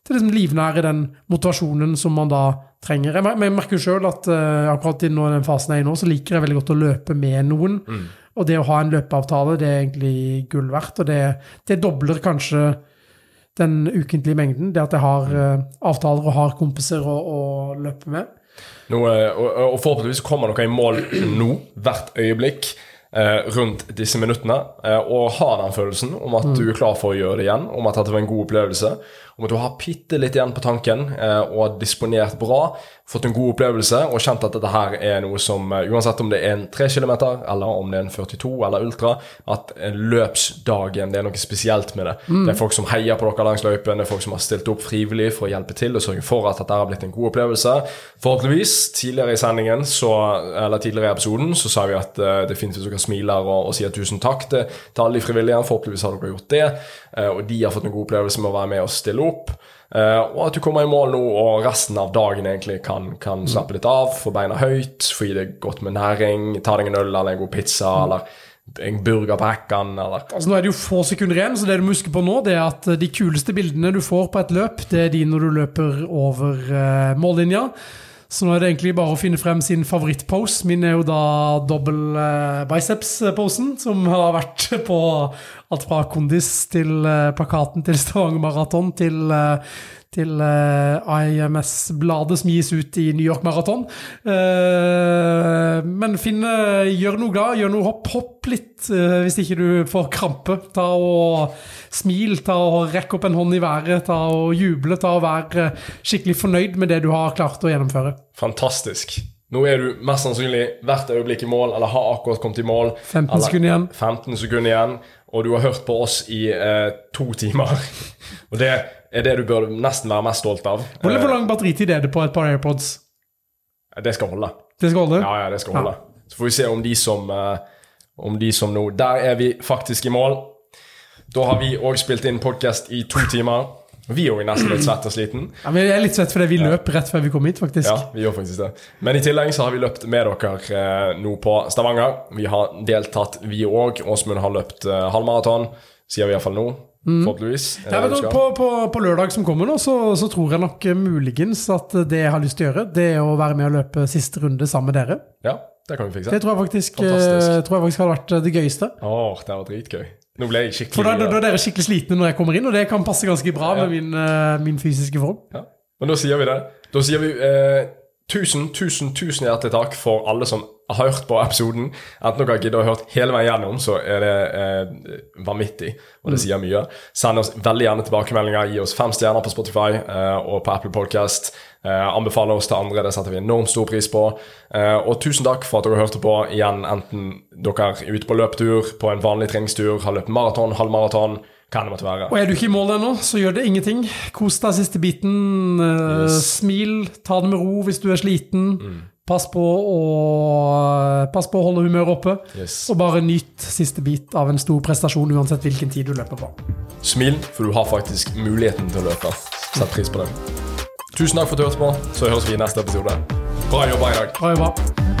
til liksom livnære den motivasjonen som man da trenger. Jeg, jeg merker jo sjøl at eh, akkurat i den fasen jeg er i nå, så liker jeg veldig godt å løpe med noen. Og det å ha en løpeavtale, det er egentlig gull verdt. Og det, det dobler kanskje den ukentlige mengden. Det at jeg har eh, avtaler og har kompiser å, å løpe med. Nå, eh, og, og forhåpentligvis kommer dere i mål nå, hvert øyeblikk. eh, rundt disse minuttene, eh, og ha den følelsen om at du er klar for å gjøre det igjen, om at dette var en god opplevelse, om at du har bitte litt igjen på tanken eh, og har disponert bra, fått en god opplevelse og kjent at dette her er noe som, eh, uansett om det er en 3 km eller om det er en 42 eller ultra, at eh, løpsdagen, det er noe spesielt med det. Det er folk som heier på dere langs løypen, det er folk som har stilt opp frivillig for å hjelpe til og sørge for at dette har blitt en god opplevelse. Forhåpentligvis, tidligere i sendingen, så, eller tidligere i episoden, så sa vi at det det finnes hvis dere smiler og, og sier tusen takk til, til alle de frivillige. Forhåpentligvis har dere gjort det, og de har fått en god opplevelse med å være med og stille opp. Eh, og at du kommer i mål nå, og resten av dagen egentlig kan, kan slappe litt av, få beina høyt, få i deg godt med næring, ta deg en øl eller en god pizza, eller en burger på hekken, eller Altså Nå er det jo få sekunder igjen, så det du må huske på nå, det er at de kuleste bildene du får på et løp, det er de når du løper over eh, mållinja. Så nå er det egentlig bare å finne frem sin favorittpose. Min er jo da dobbel eh, biceps-posen, som har vært på alt fra kondis til eh, plakaten til Stavanger Maraton til, eh, til eh, IMS-bladet som gis ut i New York Maraton. Eh, men finn, eh, gjør noe glad, gjør noe hopp. Hopp litt hvis ikke du får krampe. Ta og smil, ta og rekk opp en hånd i været, ta og juble, ta og være eh, skikkelig fornøyd med det du har klart å gjennomføre. Fantastisk. Nå er du mest sannsynlig hvert øyeblikk i mål, eller har akkurat kommet i mål. 15 eller sekunder igjen. 15 sekunder igjen, og du har hørt på oss i eh, to timer. og det er det du bør nesten være mest stolt av. Hvor, hvor lang batteritid er det på et par AirPods? Eh, det skal holde. Det skal holde? Ja, ja, det skal holde. Så får vi se om de som, eh, om de som nå Der er vi faktisk i mål. Da har vi òg spilt inn podkast i to timer. Vi er jo nesten litt svett og sliten. Ja, men jeg er litt svett fordi vi løp rett før vi kom hit, faktisk. Ja, vi gjør faktisk det. Men i tillegg så har vi løpt med dere eh, nå på Stavanger. Vi har deltatt, vi òg. Åsmund har løpt eh, halvmaraton, sier vi iallfall nå. Forhåpentligvis. Ja, men på, på, på lørdag som kommer nå, så, så tror jeg nok eh, muligens at det jeg har lyst til å gjøre, det er å være med og løpe siste runde sammen med dere. Ja, det kan vi fikse. Det tror jeg faktisk, eh, tror jeg faktisk hadde vært eh, det gøyeste. Åh, det var dritgøy. Nå ble jeg For da, da, da er dere skikkelig slitne når jeg kommer inn, og det kan passe ganske bra med min, min fysiske form. ja. Men da sier vi det. Da sier vi eh, tusen, tusen, tusen hjertelig takk for alle som har hørt på episoden. Enten dere gidder å ha hørt hele veien gjennom, så er det eh, vanvittig, og det sier mye. Send oss veldig gjerne tilbakemeldinger. Gi oss fem stjerner på Spotify eh, og på Apple Podcast. Eh, anbefale oss til andre, det setter vi enormt stor pris på. Eh, og tusen takk for at dere hørte på igjen, enten dere er ute på løpetur, på en vanlig treningstur, har løpt maraton, halvmaraton, hva det måtte være. Og er du ikke i mål ennå, så gjør det ingenting. Kos deg siste biten. eh, Yes. Smil, ta det med ro hvis du er sliten. Mm. Pass, på å, pass på å holde humøret oppe. Yes. Og bare nyt siste bit av en stor prestasjon, uansett hvilken tid du løper på. Smil, for du har faktisk muligheten til å løpe. Sett pris på det. Tusen takk for at du hørte på. Så høres vi i neste episode. Bra jobba i dag. Bra jobba.